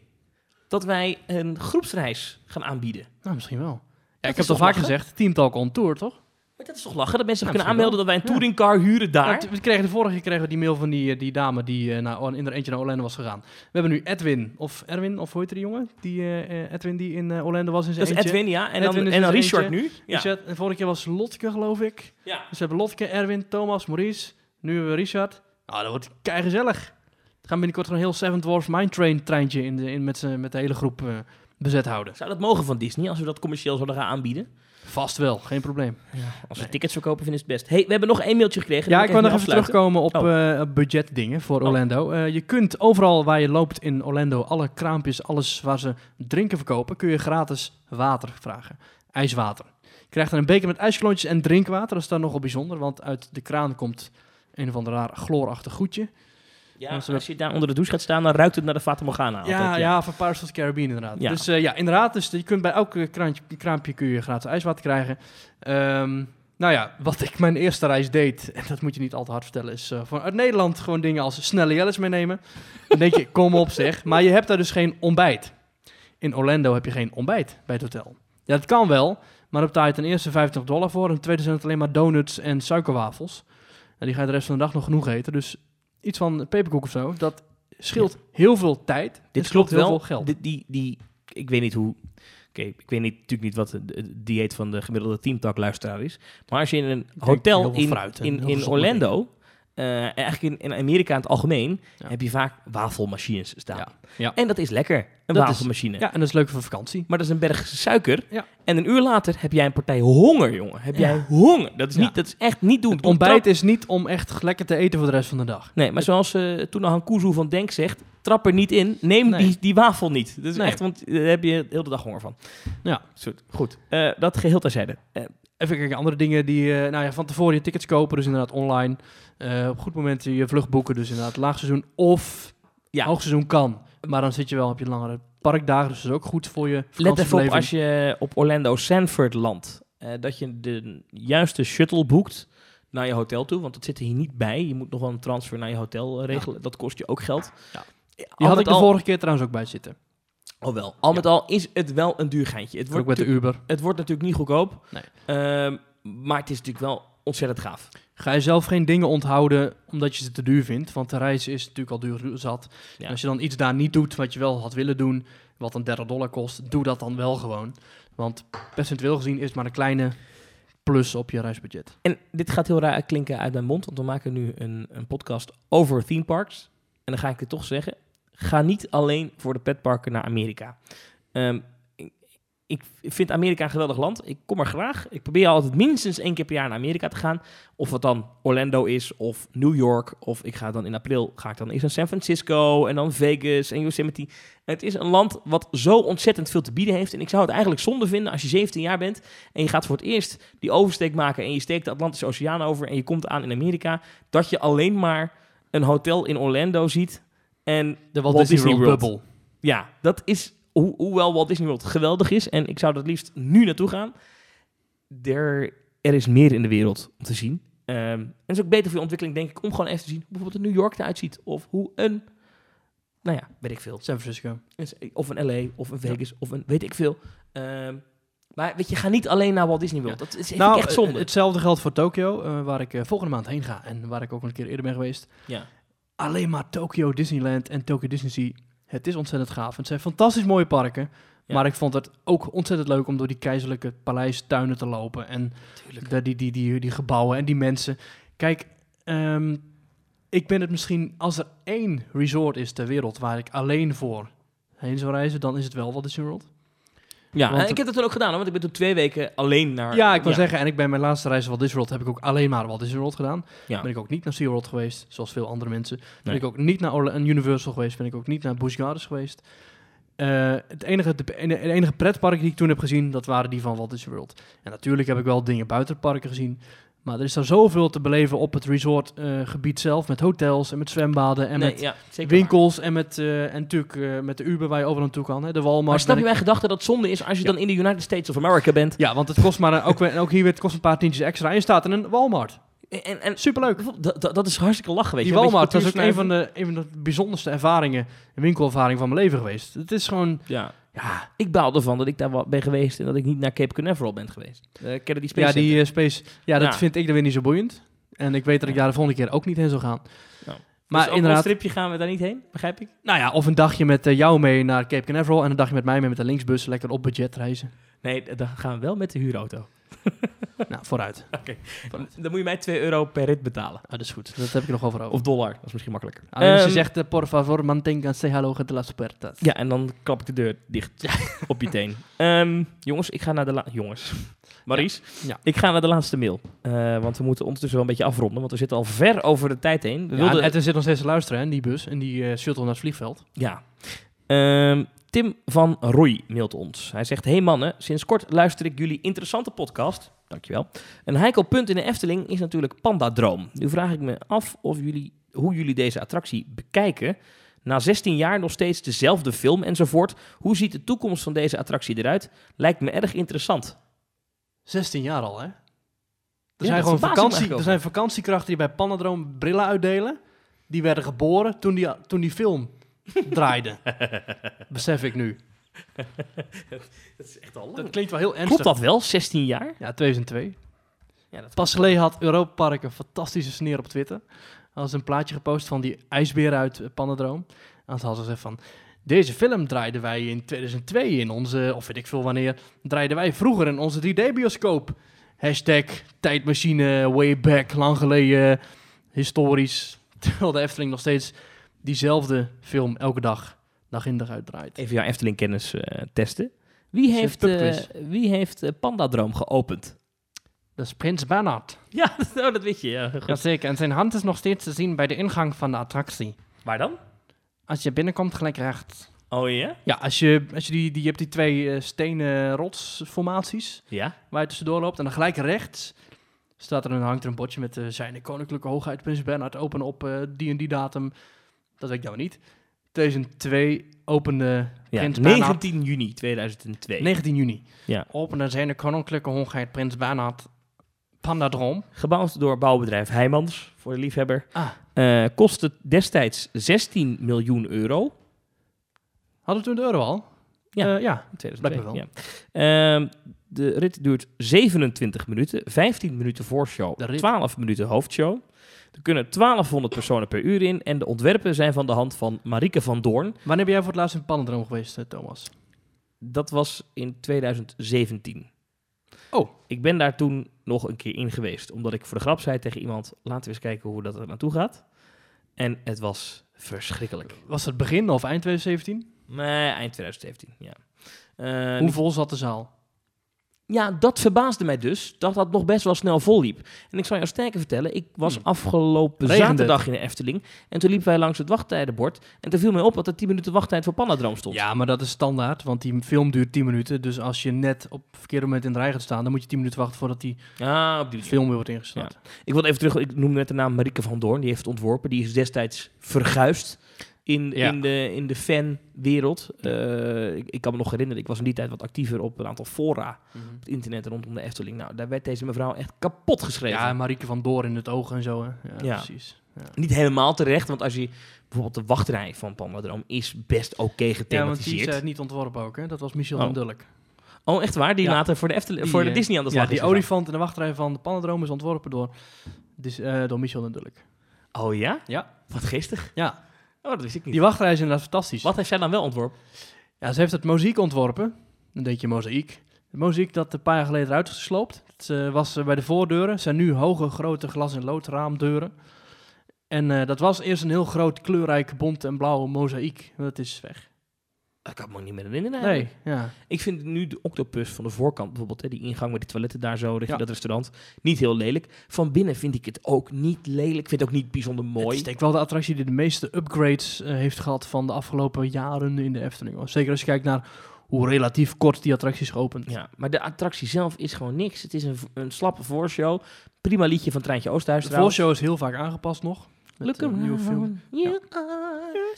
[SPEAKER 2] dat wij een groepsreis gaan aanbieden.
[SPEAKER 1] Nou, misschien wel. Ja,
[SPEAKER 2] is
[SPEAKER 1] ik heb
[SPEAKER 2] toch
[SPEAKER 1] vaak gezegd, Team Talk on Tour, toch?
[SPEAKER 2] Maar dat is toch lachen? Dat mensen
[SPEAKER 1] Ja,
[SPEAKER 2] kunnen aanmelden dat wij een
[SPEAKER 1] Ja.
[SPEAKER 2] touringcar huren daar.
[SPEAKER 1] T- we kregen de vorige keer kregen we die mail van die, eh, die dame die eh, naar, in er eentje naar Orlando was gegaan. We hebben nu Edwin, of Erwin, of hoe heet die jongen? Die, Edwin die in Orlando was in zijn
[SPEAKER 2] dat is
[SPEAKER 1] eentje.
[SPEAKER 2] Edwin, ja. En dan,
[SPEAKER 1] Edwin is
[SPEAKER 2] en dan Richard
[SPEAKER 1] eentje.
[SPEAKER 2] nu. Ja.
[SPEAKER 1] En vorige keer was Lotke, geloof ik.
[SPEAKER 2] ja.
[SPEAKER 1] Dus we hebben Lotke, Erwin, Thomas, Maurice. Nu hebben we Richard. Nou, dat wordt kei gezellig. We gaan binnenkort een heel Seven Dwarfs Mine Train treintje in de, in, met, met de hele groep eh, bezet houden.
[SPEAKER 2] Zou dat mogen van Disney als we dat commercieel zouden gaan aanbieden?
[SPEAKER 1] Vast wel, geen probleem.
[SPEAKER 2] Als we
[SPEAKER 1] Nee.
[SPEAKER 2] tickets verkopen, vinden is het best. hey, we hebben nog één mailtje gekregen.
[SPEAKER 1] Ja, ik wil nog even
[SPEAKER 2] afsluiten.
[SPEAKER 1] terugkomen op eh, budgetdingen voor
[SPEAKER 2] Oh.
[SPEAKER 1] Orlando. Eh, je kunt overal waar je loopt in Orlando, alle kraampjes, alles waar ze drinken verkopen, kun je gratis water vragen. IJswater. Je krijgt dan een beker met ijsklontjes en drinkwater. Dat is dan nogal bijzonder, want uit de kraan komt een of ander raar chloorachtig goedje.
[SPEAKER 2] Ja,
[SPEAKER 1] Als
[SPEAKER 2] je daar onder de douche gaat staan, dan ruikt het naar de Fata Morgana. altijd,
[SPEAKER 1] ja, ja, van Pirates of the Caribbean inderdaad.
[SPEAKER 2] Ja.
[SPEAKER 1] Dus eh, ja, inderdaad. Dus je kunt bij elk kraantje, kraampje kun je gratis ijswater krijgen. Ehm, nou ja, wat ik mijn eerste reis deed, en dat moet je niet al te hard vertellen, is eh vanuit Nederland gewoon dingen als snelle jellis meenemen. Dan denk je, kom op zeg. Maar je hebt daar dus geen ontbijt. In Orlando heb je geen ontbijt bij het hotel. Ja, dat kan wel, maar daar betaal je ten eerste 25 dollar voor. En ten tweede zijn het alleen maar donuts en suikerwafels. En die ga je de rest van de dag nog genoeg eten. Dus iets van peperkoek of zo, dat scheelt heel veel tijd.
[SPEAKER 2] Dit
[SPEAKER 1] scheelt
[SPEAKER 2] klopt
[SPEAKER 1] heel
[SPEAKER 2] wel.
[SPEAKER 1] veel geld.
[SPEAKER 2] Die, die, die, ik weet niet hoe... Oké, ik weet niet, natuurlijk niet wat het dieet van de gemiddelde teamtalk-luisteraar is. Maar als je in een hotel in, in, in
[SPEAKER 1] gezonde
[SPEAKER 2] Orlando... eh, eigenlijk in, in Amerika in het algemeen...
[SPEAKER 1] Ja.
[SPEAKER 2] heb je vaak wafelmachines staan.
[SPEAKER 1] Ja, ja.
[SPEAKER 2] En dat is lekker, een
[SPEAKER 1] Dat is-
[SPEAKER 2] wafelmachine.
[SPEAKER 1] Ja, en dat is leuk voor vakantie.
[SPEAKER 2] Maar dat is een berg suiker.
[SPEAKER 1] Ja.
[SPEAKER 2] En een uur later heb jij een partij honger, jongen. Heb jij honger. Dat is, niet, dat is echt niet doen.
[SPEAKER 1] Het ontbijt is niet om echt lekker te eten voor de rest van de dag.
[SPEAKER 2] Nee, maar zoals uh, toen Han Kuzu van Denk zegt... trap er niet in, neem
[SPEAKER 1] Nee.
[SPEAKER 2] die, die wafel niet. Dat is
[SPEAKER 1] Nee.
[SPEAKER 2] echt, want daar heb je heel de dag honger van.
[SPEAKER 1] Ja.
[SPEAKER 2] Goed, Eh, dat geheel terzijde.
[SPEAKER 1] Even kijken, andere dingen die, eh, nou ja, van tevoren je tickets kopen, dus inderdaad online. Eh, op goed moment je vlucht boeken, dus inderdaad laagseizoen of
[SPEAKER 2] Ja.
[SPEAKER 1] hoogseizoen kan. Maar dan zit je wel op je langere parkdagen, dus dat is ook goed voor je
[SPEAKER 2] let even op als je op Orlando Sanford landt... eh, dat je de juiste shuttle boekt naar je hotel toe. Want dat zit er hier niet bij. Je moet nog wel een transfer naar je hotel regelen. Dat kost je ook geld.
[SPEAKER 1] Ja. Die had ik de
[SPEAKER 2] al-
[SPEAKER 1] vorige keer trouwens ook bij zitten.
[SPEAKER 2] Al met al is het wel een duur geintje. Het
[SPEAKER 1] Ook
[SPEAKER 2] wordt,
[SPEAKER 1] met de
[SPEAKER 2] natuurlijk-
[SPEAKER 1] Uber.
[SPEAKER 2] het wordt natuurlijk niet goedkoop.
[SPEAKER 1] Nee.
[SPEAKER 2] Ehm, maar het is natuurlijk wel ontzettend gaaf.
[SPEAKER 1] Ga je zelf geen dingen onthouden omdat je ze te duur vindt. Want de reis is natuurlijk al duur zat.
[SPEAKER 2] Ja.
[SPEAKER 1] En als je dan iets daar niet doet wat je wel had willen doen, wat een 30 dollar kost, doe dat dan wel gewoon. Want percentueel gezien is het maar een kleine plus op je reisbudget.
[SPEAKER 2] En dit gaat heel raar klinken uit mijn mond, want we maken nu een, een podcast over theme parks. En dan ga ik het toch zeggen. Ga niet alleen voor de petparken naar Amerika. Ehm, ik, vind Amerika een geweldig land. Ik kom er graag. Ik probeer altijd minstens één keer per jaar naar Amerika te gaan. Of het dan Orlando is of New York. Of ik ga dan in april ga ik dan eerst naar San Francisco en dan Vegas en Yosemite. Het is een land wat zo ontzettend veel te bieden heeft. En ik zou het eigenlijk zonde vinden als je 17 jaar bent en je gaat voor het eerst die oversteek maken en je steekt de Atlantische Oceaan over en je komt aan in Amerika, dat je alleen maar een hotel in Orlando ziet en
[SPEAKER 1] De Walt, Disney, World bubbel.
[SPEAKER 2] ja, dat is, ho hoewel Walt Disney World geweldig is en ik zou het liefst nu naartoe gaan, er, er is meer in de wereld om te zien. Ehm, en het is ook beter voor je ontwikkeling, denk ik, om gewoon even te zien hoe bijvoorbeeld een New York eruit ziet. Of hoe een, nou ja, weet ik veel.
[SPEAKER 1] San Francisco.
[SPEAKER 2] Of een LA, of een Vegas, of een weet ik veel. Ehm, maar weet je, ga niet alleen naar Walt Disney World. Dat is
[SPEAKER 1] nou,
[SPEAKER 2] echt zonde.
[SPEAKER 1] eh, hetzelfde geldt voor Tokio, eh, waar ik eh, volgende maand heen ga en waar ik ook een keer eerder ben geweest.
[SPEAKER 2] ja.
[SPEAKER 1] Alleen maar Tokyo Disneyland en Tokyo Disney. Het is ontzettend gaaf. Het zijn fantastisch mooie parken.
[SPEAKER 2] Ja.
[SPEAKER 1] Maar ik vond het ook ontzettend leuk om door die keizerlijke paleistuinen te lopen. En de, die, die, die, die gebouwen en die mensen. Kijk, ehm, ik ben het misschien... Als er één resort is ter wereld waar ik alleen voor heen zou reizen... dan is het wel Walt Disney World.
[SPEAKER 2] Ja,
[SPEAKER 1] Want-
[SPEAKER 2] en ik heb dat toen ook gedaan, hoor, want ik ben toen twee weken alleen naar...
[SPEAKER 1] Ja, ik wil zeggen, en ik ben mijn laatste reis Walt Disney World... heb ik ook alleen maar Walt Disney World gedaan.
[SPEAKER 2] Ja.
[SPEAKER 1] Ben ik ook niet naar SeaWorld geweest, zoals veel andere mensen. Ben
[SPEAKER 2] Nee.
[SPEAKER 1] ik ook niet naar Orla- Universal geweest. Ben ik ook niet naar Busch Gardens geweest. Eh, het enige, de, de enige pretpark die ik toen heb gezien, dat waren die van Walt Disney World. En natuurlijk heb ik wel dingen buiten parken gezien. Maar er is daar zoveel te beleven op het resortgebied zelf. Met hotels en met zwembaden en
[SPEAKER 2] Nee,
[SPEAKER 1] met
[SPEAKER 2] ja,
[SPEAKER 1] winkels. En, met, eh, en natuurlijk eh, met de Uber waar je overal naartoe kan. Hè, de Walmart.
[SPEAKER 2] Maar snap je mijn gedachte dat het zonde is als je
[SPEAKER 1] Ja.
[SPEAKER 2] dan in de United States of America bent?
[SPEAKER 1] Ja, want het kost maar, ook, weer- ook hier weer, het kost een paar tientjes extra. En je staat in een Walmart.
[SPEAKER 2] En, en
[SPEAKER 1] Superleuk.
[SPEAKER 2] dat, is hartstikke lachen, weet
[SPEAKER 1] Die
[SPEAKER 2] je. Beetje
[SPEAKER 1] Walmart, dat is ook een van, de, een van de bijzonderste ervaringen, een winkelervaring van mijn leven geweest. Het is gewoon.
[SPEAKER 2] Ja.
[SPEAKER 1] ja,
[SPEAKER 2] Ik baal ervan dat ik daar ben geweest en dat ik niet naar Cape Canaveral ben geweest. Uh, die Space
[SPEAKER 1] ja die eh, space, ja, dat
[SPEAKER 2] Ja.
[SPEAKER 1] vind ik dan weer niet zo boeiend. En ik weet dat ik daar de volgende keer ook niet heen zou gaan.
[SPEAKER 2] Nou.
[SPEAKER 1] Maar
[SPEAKER 2] Dus
[SPEAKER 1] inderdaad,
[SPEAKER 2] Een stripje gaan we daar niet heen, begrijp ik?
[SPEAKER 1] nou ja, of een dagje met eh, jou mee naar Cape Canaveral en een dagje met mij mee met de linksbus, lekker op budget reizen.
[SPEAKER 2] Nee, dan gaan we wel met de huurauto.
[SPEAKER 1] nou, vooruit.
[SPEAKER 2] Dan moet je mij 2 euro per rit betalen.
[SPEAKER 1] Ah, dat is goed, dat heb ik nog over.
[SPEAKER 2] Of dollar, dat is misschien makkelijker.
[SPEAKER 1] Ah, dus je
[SPEAKER 2] Ehm,
[SPEAKER 1] zegt, eh, por favor, manténganse hallo de las puertas.
[SPEAKER 2] Ja, en dan klap ik de deur dicht op je teen. Ehm, jongens, ik ga naar de Jongens. Maries,
[SPEAKER 1] Ja.
[SPEAKER 2] ik ga naar de laatste mail. Eh, want we moeten ondertussen wel een beetje afronden, want we zitten al ver over de tijd heen. We
[SPEAKER 1] Ja,
[SPEAKER 2] wilden...
[SPEAKER 1] en er zit nog steeds te luisteren, hè, in die bus, en die eh, shuttle naar het vliegveld.
[SPEAKER 2] Ja. Ehm, Tim van Roy mailt ons. Hij zegt: Hey mannen, sinds kort luister ik jullie interessante podcast. Dankjewel. Een heikel punt in de Efteling is natuurlijk Pandadroom. Nu vraag ik me af of jullie, hoe jullie deze attractie bekijken. Na 16 jaar nog steeds dezelfde film enzovoort. Hoe ziet de toekomst van deze attractie eruit? Lijkt me erg interessant.
[SPEAKER 1] 16 jaar al, hè? Er
[SPEAKER 2] Ja,
[SPEAKER 1] zijn gewoon vakantie, er zijn vakantiekrachten die bij Panadroom brillen uitdelen. Die werden geboren toen die, toen die film draaide. Besef ik nu.
[SPEAKER 2] Dat is echt al
[SPEAKER 1] Dat klinkt wel heel ernstig.
[SPEAKER 2] Klopt dat wel? 16 jaar?
[SPEAKER 1] Ja, 2002.
[SPEAKER 2] Ja, dat
[SPEAKER 1] Pas geleden had Europa Park een fantastische sneer op Twitter. Hadden ze een plaatje gepost van die ijsbeer uit eh, Panadroom. En ze hadden ze gezegd van... Deze film draaiden wij in 2002 in onze... Of weet ik veel wanneer. Draaiden wij vroeger in onze 3D-bioscoop. Hashtag tijdmachine, way back, lang geleden, historisch. Terwijl de Efteling nog steeds diezelfde film elke dag, dag in dag uit draait.
[SPEAKER 2] Even jouw Efteling-kennis eh, testen. Wie heeft,
[SPEAKER 1] pubquiz.
[SPEAKER 2] wie heeft eh, Pandadroom geopend?
[SPEAKER 1] Dat is Prins Bernhard.
[SPEAKER 2] Ja, oh, dat weet je. Ja, goed.
[SPEAKER 1] Jazeker, en zijn hand is nog steeds te zien bij de ingang van de attractie.
[SPEAKER 2] Waar dan?
[SPEAKER 1] Als je binnenkomt, gelijk rechts.
[SPEAKER 2] Oh ja?
[SPEAKER 1] Ja, als je, als je, die, die, je hebt die twee stenen rotsformaties
[SPEAKER 2] Ja.
[SPEAKER 1] waar je tussendoor loopt. En dan gelijk rechts staat er een, hangt er een bordje met uh, zijn koninklijke hoogheid Prins Bernhard open op die en die datum. Dat weet ik nou niet. 2002 opende
[SPEAKER 2] ja.
[SPEAKER 1] Prins Bernhard.
[SPEAKER 2] 19 juni 2002.
[SPEAKER 1] 19 juni.
[SPEAKER 2] Ja.
[SPEAKER 1] Opende zijn koninklijke hoogheid Prins Bernhard Pandadroom.
[SPEAKER 2] Gebouwd door bouwbedrijf Heijmans, voor de liefhebber.
[SPEAKER 1] Ah,
[SPEAKER 2] Eh kostte destijds 16 miljoen euro.
[SPEAKER 1] hadden we toen de euro al?
[SPEAKER 2] Ja.
[SPEAKER 1] Eh, ja.
[SPEAKER 2] In 2002,
[SPEAKER 1] Lijkt me wel.
[SPEAKER 2] ja. Ehm, de rit duurt 27 minuten, 15 minuten voorshow,
[SPEAKER 1] De rit.
[SPEAKER 2] 12 minuten hoofdshow. Er kunnen 1200 personen per uur in en de ontwerpen zijn van de hand van Marieke van Doorn.
[SPEAKER 1] Wanneer ben jij voor het laatst in Pandadroom geweest, eh, Thomas?
[SPEAKER 2] Dat was in 2017.
[SPEAKER 1] Oh.
[SPEAKER 2] Ik ben daar toen nog een keer in geweest, omdat ik voor de grap zei tegen iemand, laten we eens kijken hoe dat er naartoe gaat. En het was verschrikkelijk.
[SPEAKER 1] Was het begin of eind 2017?
[SPEAKER 2] Nee, eind 2017, ja. Eh,
[SPEAKER 1] Hoe vol zat de zaal?
[SPEAKER 2] Ja, dat verbaasde mij dus, dat dat nog best wel snel volliep. En ik zal jou sterker vertellen, ik was
[SPEAKER 1] Hmm.
[SPEAKER 2] afgelopen
[SPEAKER 1] Regende
[SPEAKER 2] zaterdag in de Efteling... en toen liepen wij langs het wachttijdenbord... en toen viel mij op dat er 10 minuten wachttijd voor Panadroom stond.
[SPEAKER 1] Ja, maar dat is standaard, want die film duurt 10 minuten. Dus als je net op het verkeerde moment in de rij gaat staan, dan moet je 10 minuten wachten voordat die
[SPEAKER 2] Ah, op die
[SPEAKER 1] film weer wordt ingestart.
[SPEAKER 2] Ik wil even terug, ik noemde net de naam Marieke van Doorn, die heeft het ontworpen. Die is destijds verguisd in,
[SPEAKER 1] Ja.
[SPEAKER 2] in, de, in de fanwereld. Eh, ik, ik kan me nog herinneren, ik was in die tijd wat actiever op een aantal fora
[SPEAKER 1] Mhm.
[SPEAKER 2] op het internet rondom de Efteling. Nou, daar werd deze mevrouw echt kapot geschreven.
[SPEAKER 1] Ja, Marieke van Door in het oog en zo. Hè. Ja,
[SPEAKER 2] Ja.
[SPEAKER 1] precies. Ja.
[SPEAKER 2] Niet helemaal terecht, want als je bijvoorbeeld de wachtrij van Pandadroom is best oké
[SPEAKER 1] ja, want die
[SPEAKER 2] gethematiseerd.
[SPEAKER 1] is eh, niet ontworpen ook. Hè. Dat was Michel
[SPEAKER 2] Oh.
[SPEAKER 1] van Dulk.
[SPEAKER 2] Oh, echt waar? Die
[SPEAKER 1] Ja.
[SPEAKER 2] later voor de, Efteling,
[SPEAKER 1] Die,
[SPEAKER 2] voor de
[SPEAKER 1] eh,
[SPEAKER 2] Disney aan de
[SPEAKER 1] Ja,
[SPEAKER 2] slag
[SPEAKER 1] die
[SPEAKER 2] is gegaan.
[SPEAKER 1] olifant in de wachtrij van de Panadroom is ontworpen door, eh, door Michel van Dulk.
[SPEAKER 2] Oh ja?
[SPEAKER 1] Ja.
[SPEAKER 2] Wat geestig.
[SPEAKER 1] Ja,
[SPEAKER 2] Oh, dat wist ik niet.
[SPEAKER 1] die wachtrij is inderdaad fantastisch.
[SPEAKER 2] Wat heeft zij dan wel ontworpen?
[SPEAKER 1] Ja, ze heeft het mozaïek ontworpen. Een beetje mozaïek. Het mozaïek dat een paar jaar geleden eruit is gesloopt. Het eh, was eh, bij de voordeuren. Het zijn nu hoge, grote glas- en loodraamdeuren. En eh, dat was eerst een heel groot, kleurrijk, bont en blauw mozaïek. Dat is weg.
[SPEAKER 2] Ik kan me niet meer herinneren.
[SPEAKER 1] Nee, ja.
[SPEAKER 2] Ik vind nu de octopus van de voorkant bijvoorbeeld, hè, die ingang met die toiletten daar zo richting
[SPEAKER 1] Ja.
[SPEAKER 2] dat restaurant, niet heel lelijk. Van binnen vind ik het ook niet lelijk. Ik vind het ook niet bijzonder
[SPEAKER 1] Het
[SPEAKER 2] mooi.
[SPEAKER 1] is denk ik wel de attractie die de meeste upgrades eh, heeft gehad van de afgelopen jaren in de Efteling. hoor. Zeker als je kijkt naar hoe relatief kort die attractie is geopend.
[SPEAKER 2] Ja, maar de attractie zelf is gewoon niks. Het is een, een slappe voorshow. Prima liedje van Treintje Oosterhuis
[SPEAKER 1] De
[SPEAKER 2] trouwens.
[SPEAKER 1] voorshow is heel vaak aangepast nog. Met,
[SPEAKER 2] Look
[SPEAKER 1] eh, een nieuwe film.
[SPEAKER 2] around, you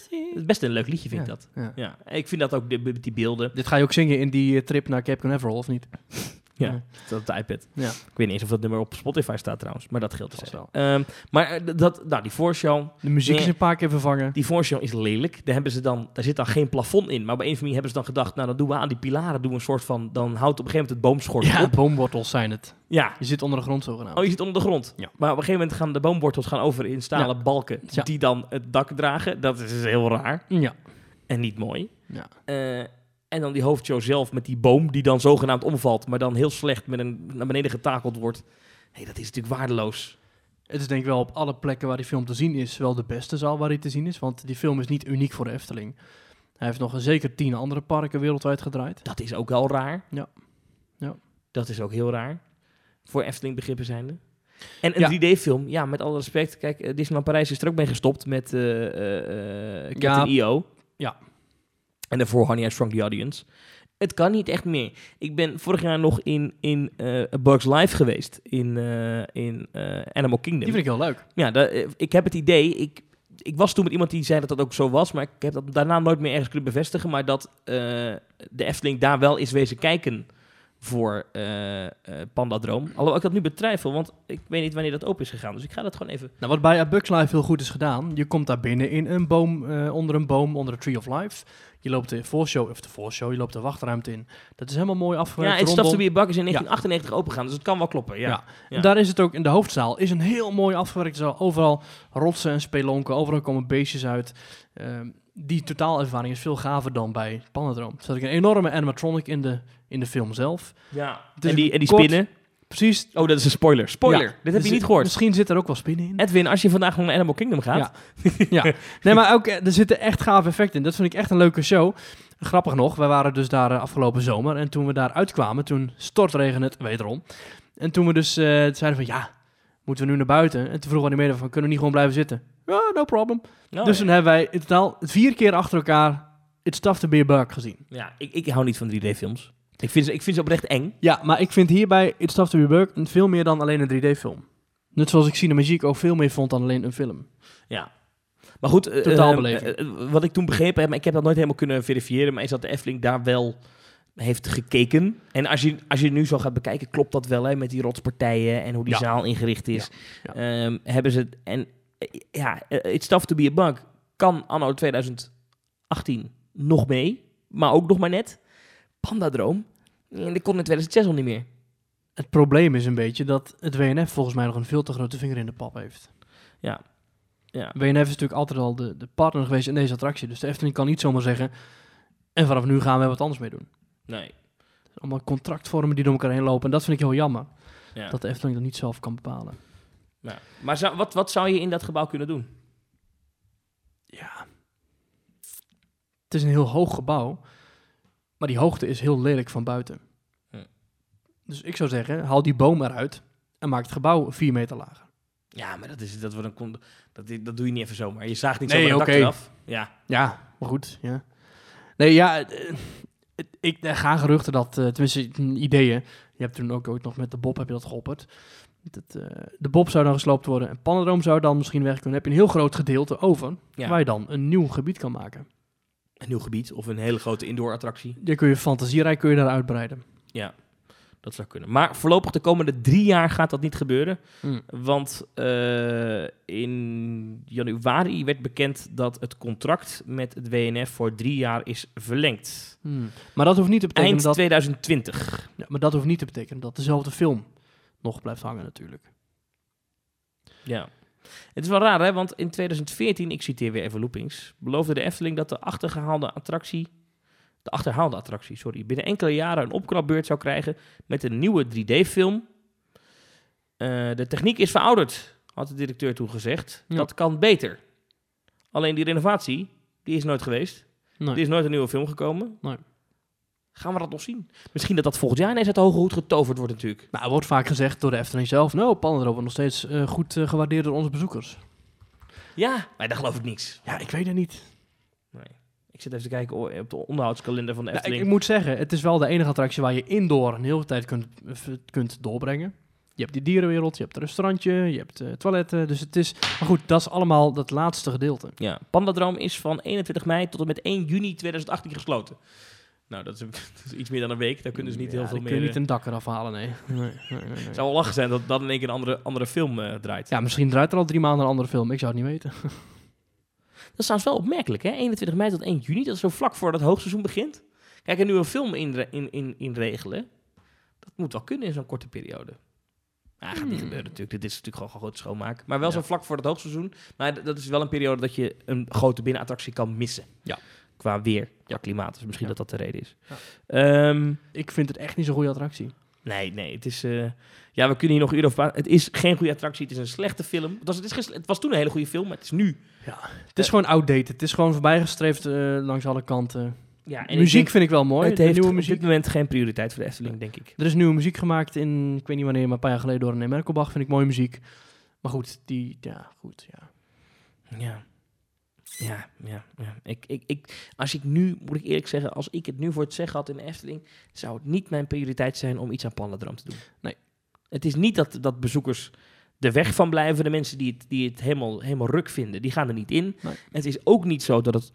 [SPEAKER 2] Het is best een leuk liedje, vind ik dat.
[SPEAKER 1] Ja.
[SPEAKER 2] Ja, ik vind dat ook de, die beelden.
[SPEAKER 1] Dit ga je ook zingen in die eh, trip naar Cape Canaveral, of niet?
[SPEAKER 2] Ja,
[SPEAKER 1] Ja.
[SPEAKER 2] dat op de iPad.
[SPEAKER 1] Ja.
[SPEAKER 2] Ik weet niet eens of dat nummer op Spotify staat trouwens, maar dat geldt dus wel.
[SPEAKER 1] wel.
[SPEAKER 2] maar dat, nou, die voorshow,
[SPEAKER 1] De muziek is een paar keer vervangen.
[SPEAKER 2] die voorshow is lelijk. Daar, hebben ze dan, daar zit dan geen plafond in. Maar op een of andere manier hebben ze dan gedacht, nou dan doen we aan die pilaren doen we een soort van, dan houdt op een gegeven moment het boomschort
[SPEAKER 1] Ja,
[SPEAKER 2] op.
[SPEAKER 1] boomwortels zijn het.
[SPEAKER 2] Ja.
[SPEAKER 1] Je zit onder de grond zogenaamd.
[SPEAKER 2] Oh, je zit onder de grond.
[SPEAKER 1] Ja.
[SPEAKER 2] Maar op een gegeven moment gaan de boomwortels gaan over in stalen balken die dan het dak dragen. Dat is dus heel raar
[SPEAKER 1] Ja.
[SPEAKER 2] en niet mooi.
[SPEAKER 1] ja.
[SPEAKER 2] Eh, en dan die hoofdshow zelf met die boom die dan zogenaamd omvalt, maar dan heel slecht met een naar beneden getakeld wordt. Nee, dat is natuurlijk waardeloos.
[SPEAKER 1] Het is denk ik wel op alle plekken waar die film te zien is wel de beste zaal waar hij te zien is. Want die film is niet uniek voor de Efteling. Hij heeft nog een zeker tien andere parken wereldwijd gedraaid.
[SPEAKER 2] Dat is ook wel raar.
[SPEAKER 1] Ja. Ja.
[SPEAKER 2] Dat is ook heel raar. Voor Efteling begrippen zijnde. En een
[SPEAKER 1] Ja.
[SPEAKER 2] 3D-film, ja, met alle respect. Kijk, eh, Disneyland Parijs is er ook mee gestopt met eh, eh, Captain EO.
[SPEAKER 1] Ja.
[SPEAKER 2] En daarvoor Honey I Shrunk the Audience. Het kan niet echt meer. Ik ben vorig jaar nog in, in A Bugs Life geweest. In, eh, in eh, Animal Kingdom.
[SPEAKER 1] Die vind ik heel leuk.
[SPEAKER 2] Ja, ik heb het idee. Ik, ik was toen met iemand die zei dat dat ook zo was. Maar ik heb dat daarna nooit meer ergens kunnen bevestigen. Maar dat de Efteling daar wel is wezen kijken voor eh eh Pandadroom. Alhoewel ik dat nu betwijfel, want ik weet niet wanneer dat open is gegaan. Dus ik ga dat gewoon even...
[SPEAKER 1] Nou, wat bij A Bug's Life heel goed is gedaan. Je komt daar binnen in een boom, eh, onder een boom, onder de Tree of Life. Je loopt de voorshow, of de voorshow, je loopt de wachtruimte in. Dat is helemaal mooi
[SPEAKER 2] Ja,
[SPEAKER 1] afgewerkt
[SPEAKER 2] het Stuff to
[SPEAKER 1] rondom.
[SPEAKER 2] be a Bug is in 1998 opengegaan. Dus het kan wel kloppen, ja.
[SPEAKER 1] Ja.
[SPEAKER 2] Ja.
[SPEAKER 1] En daar is het ook in de hoofdzaal. Is een heel mooi afgewerkt zaal. Overal rotsen en spelonken. Overal komen beestjes uit. Ehm, die totaalervaring is veel gaver dan bij Panadroom. Er zat ook een enorme animatronic in de, in de film zelf.
[SPEAKER 2] ja. En die, en die
[SPEAKER 1] kort-
[SPEAKER 2] spinnen.
[SPEAKER 1] Precies.
[SPEAKER 2] Oh, dat is een spoiler. Spoiler.
[SPEAKER 1] Ja.
[SPEAKER 2] Dit heb
[SPEAKER 1] Dus
[SPEAKER 2] je niet gehoord.
[SPEAKER 1] Misschien zit er ook wel spinnen in.
[SPEAKER 2] Edwin, als je vandaag naar Animal Kingdom gaat...
[SPEAKER 1] Ja. ja. Nee, maar ook, eh, er zitten echt gave effecten in. Dat vind ik echt een leuke show. Grappig nog, wij waren dus daar eh, afgelopen zomer. En toen we daar uitkwamen, toen stortregende het wederom. En toen we dus eh, zeiden van, ja, moeten we nu naar buiten? En toen vroegen we aan die medewerker van, kunnen we niet gewoon blijven zitten? Ja, no problem.
[SPEAKER 2] Oh,
[SPEAKER 1] dus toen hebben wij in totaal vier keer achter elkaar It's Tough to be a Bug gezien.
[SPEAKER 2] Ja, ik, ik hou niet van 3D-films. Ik vind, ze, ik vind ze oprecht eng.
[SPEAKER 1] Ja, maar ik vind hierbij It's Tough to be a Bug veel meer dan alleen een 3D-film. Net zoals ik Cinemagique ook veel meer vond dan alleen een film.
[SPEAKER 2] Ja. Maar goed, eh,
[SPEAKER 1] Totaalbeleving.
[SPEAKER 2] eh, eh, wat ik toen begrepen heb, maar ik heb dat nooit helemaal kunnen verifiëren, maar is dat de Efteling daar wel heeft gekeken. En als je, als je nu zo gaat bekijken, klopt dat wel hè, met die rotspartijen en hoe die
[SPEAKER 1] Ja.
[SPEAKER 2] zaal ingericht is.
[SPEAKER 1] Ja.
[SPEAKER 2] Ehm, hebben ze en ja, eh, It's Tough to be a Bug kan anno 2018 nog mee, maar ook nog maar net. Pandadroom, en dat kon in 2006 al niet meer.
[SPEAKER 1] Het probleem is een beetje dat het WNF volgens mij nog een veel te grote vinger in de pap heeft.
[SPEAKER 2] Ja. Ja.
[SPEAKER 1] WNF is natuurlijk altijd al de, de partner geweest in deze attractie. Dus de Efteling kan niet zomaar zeggen... en vanaf nu gaan we wat anders mee doen.
[SPEAKER 2] Nee.
[SPEAKER 1] Allemaal contractvormen die door elkaar heen lopen. En dat vind ik heel jammer.
[SPEAKER 2] Ja.
[SPEAKER 1] Dat de Efteling dat niet zelf kan bepalen.
[SPEAKER 2] Ja. Maar zou, wat, wat zou je in dat gebouw kunnen doen?
[SPEAKER 1] Ja. Het is een heel hoog gebouw. Maar die hoogte is heel lelijk van buiten.
[SPEAKER 2] Hm.
[SPEAKER 1] Dus ik zou zeggen, haal die boom eruit... en maak het gebouw vier meter lager.
[SPEAKER 2] Ja, maar dat, is, dat, wordt een, dat, dat doe je niet even zomaar. Je zaagt niet
[SPEAKER 1] Nee,
[SPEAKER 2] zomaar
[SPEAKER 1] oké.
[SPEAKER 2] dak eraf. Ja.
[SPEAKER 1] Ja, maar goed. Ja. Nee, ja, eh, ik gaan geruchten dat, eh, tenminste mm, ideeën. Je hebt toen ook ooit nog met de Bob heb je dat geopperd. Dat, eh, de Bob zou dan gesloopt worden en Pannendroom zou dan misschien weg kunnen. Dan heb je een heel groot gedeelte over,
[SPEAKER 2] Ja.
[SPEAKER 1] waar je dan een nieuw gebied kan maken.
[SPEAKER 2] Een nieuw gebied of een hele grote indoor attractie.
[SPEAKER 1] Dan kun je fantasierijk kun je daar uitbreiden.
[SPEAKER 2] Ja, dat zou kunnen. Maar voorlopig de komende drie jaar gaat dat niet gebeuren.
[SPEAKER 1] Mm.
[SPEAKER 2] Want eh, in januari werd bekend dat het contract met het WNF voor drie jaar is verlengd.
[SPEAKER 1] Hmm. Maar dat hoeft niet te betekenen
[SPEAKER 2] Eind
[SPEAKER 1] dat,
[SPEAKER 2] 2020.
[SPEAKER 1] ja, maar dat hoeft niet te betekenen dat dezelfde film nog blijft hangen natuurlijk.
[SPEAKER 2] Ja. Het is wel raar, hè? Want in 2014, ik citeer weer even Loopings, beloofde de Efteling dat de achtergehaalde attractie, de achterhaalde attractie, sorry, binnen enkele jaren een opknapbeurt zou krijgen met een nieuwe 3D-film. Eh, de techniek is verouderd, had de directeur toen gezegd.
[SPEAKER 1] Ja.
[SPEAKER 2] Dat kan beter. Alleen die renovatie, die is nooit geweest.
[SPEAKER 1] Nee.
[SPEAKER 2] Er is nooit een nieuwe film gekomen.
[SPEAKER 1] Nee.
[SPEAKER 2] Gaan we dat nog zien? Misschien dat dat volgend jaar ineens uit de hoge hoed getoverd wordt natuurlijk.
[SPEAKER 1] Nou, er wordt vaak gezegd door de Efteling zelf, nou, Pannendroom wordt nog steeds eh, goed eh, gewaardeerd door onze bezoekers.
[SPEAKER 2] Ja, maar daar geloof ik niks.
[SPEAKER 1] Ja, ik weet het niet.
[SPEAKER 2] Nee. Ik zit even te kijken o- op de onderhoudskalender van de
[SPEAKER 1] Nou, ik,
[SPEAKER 2] Efteling.
[SPEAKER 1] ik moet zeggen, het is wel de enige attractie waar je indoor een hele tijd kunt, eh, kunt doorbrengen. Je hebt die dierenwereld, je hebt het restaurantje, je hebt toiletten. Dus het is... Maar goed, dat is allemaal dat laatste gedeelte.
[SPEAKER 2] Ja, Pandadroom is van 21 mei tot en met 1 juni 2018 gesloten. Nou, dat is, dat is iets meer dan een week. Daar kunnen ze niet
[SPEAKER 1] Ja,
[SPEAKER 2] heel veel meer...
[SPEAKER 1] kun je niet een dak eraf halen, nee. nee, nee, nee, nee.
[SPEAKER 2] Het zou wel lachen zijn dat dat in één keer een andere, andere film eh, draait.
[SPEAKER 1] Ja, misschien draait er al drie maanden een andere film. Ik zou het niet weten.
[SPEAKER 2] Dat is trouwens wel opmerkelijk, hè? 21 mei tot 1 juni, dat is zo vlak voor het hoogseizoen begint. Kijk, en nu een film in, in, in, inregelen, dat moet wel kunnen in zo'n korte periode. Ja, gaat niet
[SPEAKER 1] Hmm.
[SPEAKER 2] gebeuren natuurlijk. Dit is natuurlijk gewoon groot schoonmaak. Maar wel
[SPEAKER 1] Ja.
[SPEAKER 2] zo vlak voor het hoogseizoen. Maar dat is wel een periode dat je een grote binnenattractie kan missen.
[SPEAKER 1] Ja.
[SPEAKER 2] Qua weer,
[SPEAKER 1] Ja.
[SPEAKER 2] klimaat. Dus misschien
[SPEAKER 1] Ja.
[SPEAKER 2] dat dat de reden is.
[SPEAKER 1] Ja.
[SPEAKER 2] Ehm,
[SPEAKER 1] Ik vind het echt niet zo'n goede attractie.
[SPEAKER 2] nee, nee, het is... eh, ja, we kunnen hier nog uren over. Het is geen goede attractie, het is een slechte film. Het was, het, is het was toen een hele goede film, maar het is nu...
[SPEAKER 1] Het is gewoon outdated. Het is gewoon voorbijgestreefd eh, langs alle kanten.
[SPEAKER 2] Ja, en ik
[SPEAKER 1] muziek
[SPEAKER 2] denk-
[SPEAKER 1] vind ik wel mooi.
[SPEAKER 2] het heeft
[SPEAKER 1] nieuwe
[SPEAKER 2] op
[SPEAKER 1] muziek.
[SPEAKER 2] dit moment geen prioriteit voor de Efteling, denk ik.
[SPEAKER 1] Er is nieuwe muziek gemaakt in, ik weet niet wanneer, maar een paar jaar geleden door René Merkelbach. Vind ik mooie muziek. Maar goed, die, ja, goed, ja.
[SPEAKER 2] Ja. Ja, ja, ja. Ik, ik, ik, als ik nu, moet ik eerlijk zeggen, als ik het nu voor het zeggen had in de Efteling, zou het niet mijn prioriteit zijn om iets aan Pandadroom te doen.
[SPEAKER 1] Nee.
[SPEAKER 2] Het is niet dat, dat bezoekers er weg van blijven. De mensen die het, die het helemaal, helemaal ruk vinden, die gaan er niet in.
[SPEAKER 1] Nee.
[SPEAKER 2] Het is ook niet zo dat het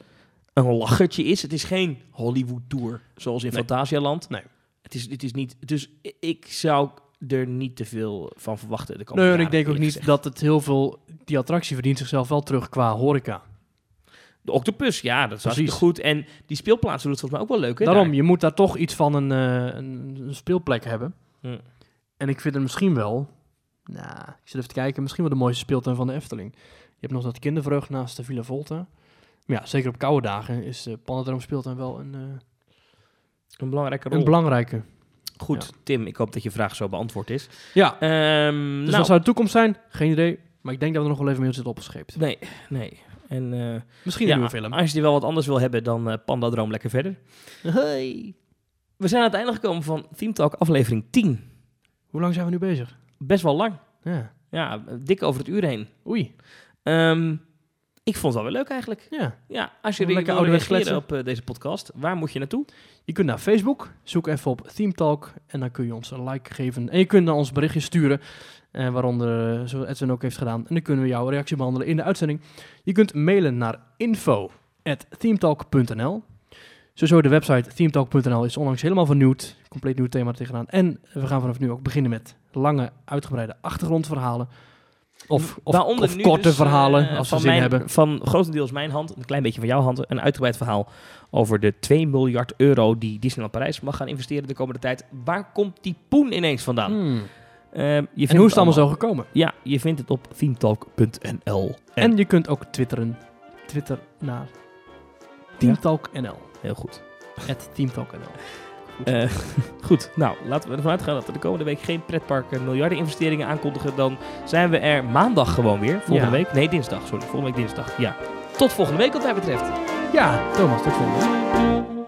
[SPEAKER 2] een lachertje is. Het is geen Hollywood Tour, zoals in
[SPEAKER 1] Nee.
[SPEAKER 2] Fantasialand.
[SPEAKER 1] Nee.
[SPEAKER 2] Het is, het is niet, dus ik zou er niet te veel van verwachten de
[SPEAKER 1] Nee, en ik denk ook niet
[SPEAKER 2] gezegd.
[SPEAKER 1] dat het heel veel, die attractie verdient zichzelf wel terug qua horeca.
[SPEAKER 2] De Octopus, ja, dat is hartstikke goed. En die speelplaatsen doet het volgens mij ook wel leuk, hè?
[SPEAKER 1] Daarom,
[SPEAKER 2] daar?
[SPEAKER 1] je moet daar toch iets van een, eh, een, een speelplek hebben.
[SPEAKER 2] Hm.
[SPEAKER 1] En ik vind het misschien wel, nou, ik zit even te kijken, misschien wel de mooiste speeltuin van de Efteling. Je hebt nog dat kindervreugd naast de Villa Volta. Maar ja, zeker op koude dagen is de Panadroom speeltuin wel een, eh,
[SPEAKER 2] Een belangrijke rol.
[SPEAKER 1] een belangrijke.
[SPEAKER 2] Goed, Tim, ik hoop dat je vraag zo beantwoord is.
[SPEAKER 1] Ja,
[SPEAKER 2] Ehm
[SPEAKER 1] dus
[SPEAKER 2] nou,
[SPEAKER 1] wat zou de toekomst zijn? Geen idee. Maar ik denk dat we nog wel even mee zitten opgescheept.
[SPEAKER 2] nee, nee. En eh,
[SPEAKER 1] Misschien
[SPEAKER 2] ja,
[SPEAKER 1] een nieuwe film.
[SPEAKER 2] als je wel wat anders wil hebben, dan eh Pandadroom lekker verder. Hey. We zijn aan het einde gekomen van Team Talk aflevering 10.
[SPEAKER 1] Hoe lang zijn we nu bezig?
[SPEAKER 2] Best wel lang.
[SPEAKER 1] Ja.
[SPEAKER 2] Ja, dik over het uur heen.
[SPEAKER 1] Oei.
[SPEAKER 2] Ehm, ik vond het wel weer leuk eigenlijk.
[SPEAKER 1] Ja.
[SPEAKER 2] Ja, als je
[SPEAKER 1] Lekker ouderwets
[SPEAKER 2] reageren op eh, deze podcast, waar moet je naartoe?
[SPEAKER 1] Je kunt naar Facebook, zoek even op Theme Talk en dan kun je ons een like geven. En je kunt naar ons berichtje sturen, eh, waaronder, eh, zoals Edwin ook heeft gedaan. En dan kunnen we jouw reactie behandelen in de uitzending. Je kunt mailen naar info.themetalk.nl Sowieso de website themetalk.nl is onlangs helemaal vernieuwd. Compleet nieuw thema er tegenaan. En we gaan vanaf nu ook beginnen met lange, uitgebreide achtergrondverhalen. Of, of, korte
[SPEAKER 2] dus,
[SPEAKER 1] verhalen,
[SPEAKER 2] eh,
[SPEAKER 1] als we zin
[SPEAKER 2] mijn-
[SPEAKER 1] hebben.
[SPEAKER 2] Van grotendeels mijn hand, een klein beetje van jouw hand, een uitgebreid verhaal over de 2 miljard euro die Disneyland Parijs mag gaan investeren de komende tijd. Waar komt die poen ineens vandaan?
[SPEAKER 1] Hmm.
[SPEAKER 2] Eh, je vindt
[SPEAKER 1] En hoe is het allemaal zo gekomen?
[SPEAKER 2] Ja, je vindt het op themetalk.nl. En,
[SPEAKER 1] En je kunt ook twitteren. Twitter naar TeamTalkNL.
[SPEAKER 2] heel goed.
[SPEAKER 1] Het TeamTalkNL.
[SPEAKER 2] Eh, goed, nou, laten we ervan uitgaan dat we de komende week geen pretparken miljardeninvesteringen aankondigen. Dan zijn we er maandag gewoon weer. Volgende
[SPEAKER 1] Ja.
[SPEAKER 2] week. Nee, dinsdag. Sorry, volgende week dinsdag. Ja. Tot volgende week wat mij betreft.
[SPEAKER 1] Ja, Thomas, tot volgende.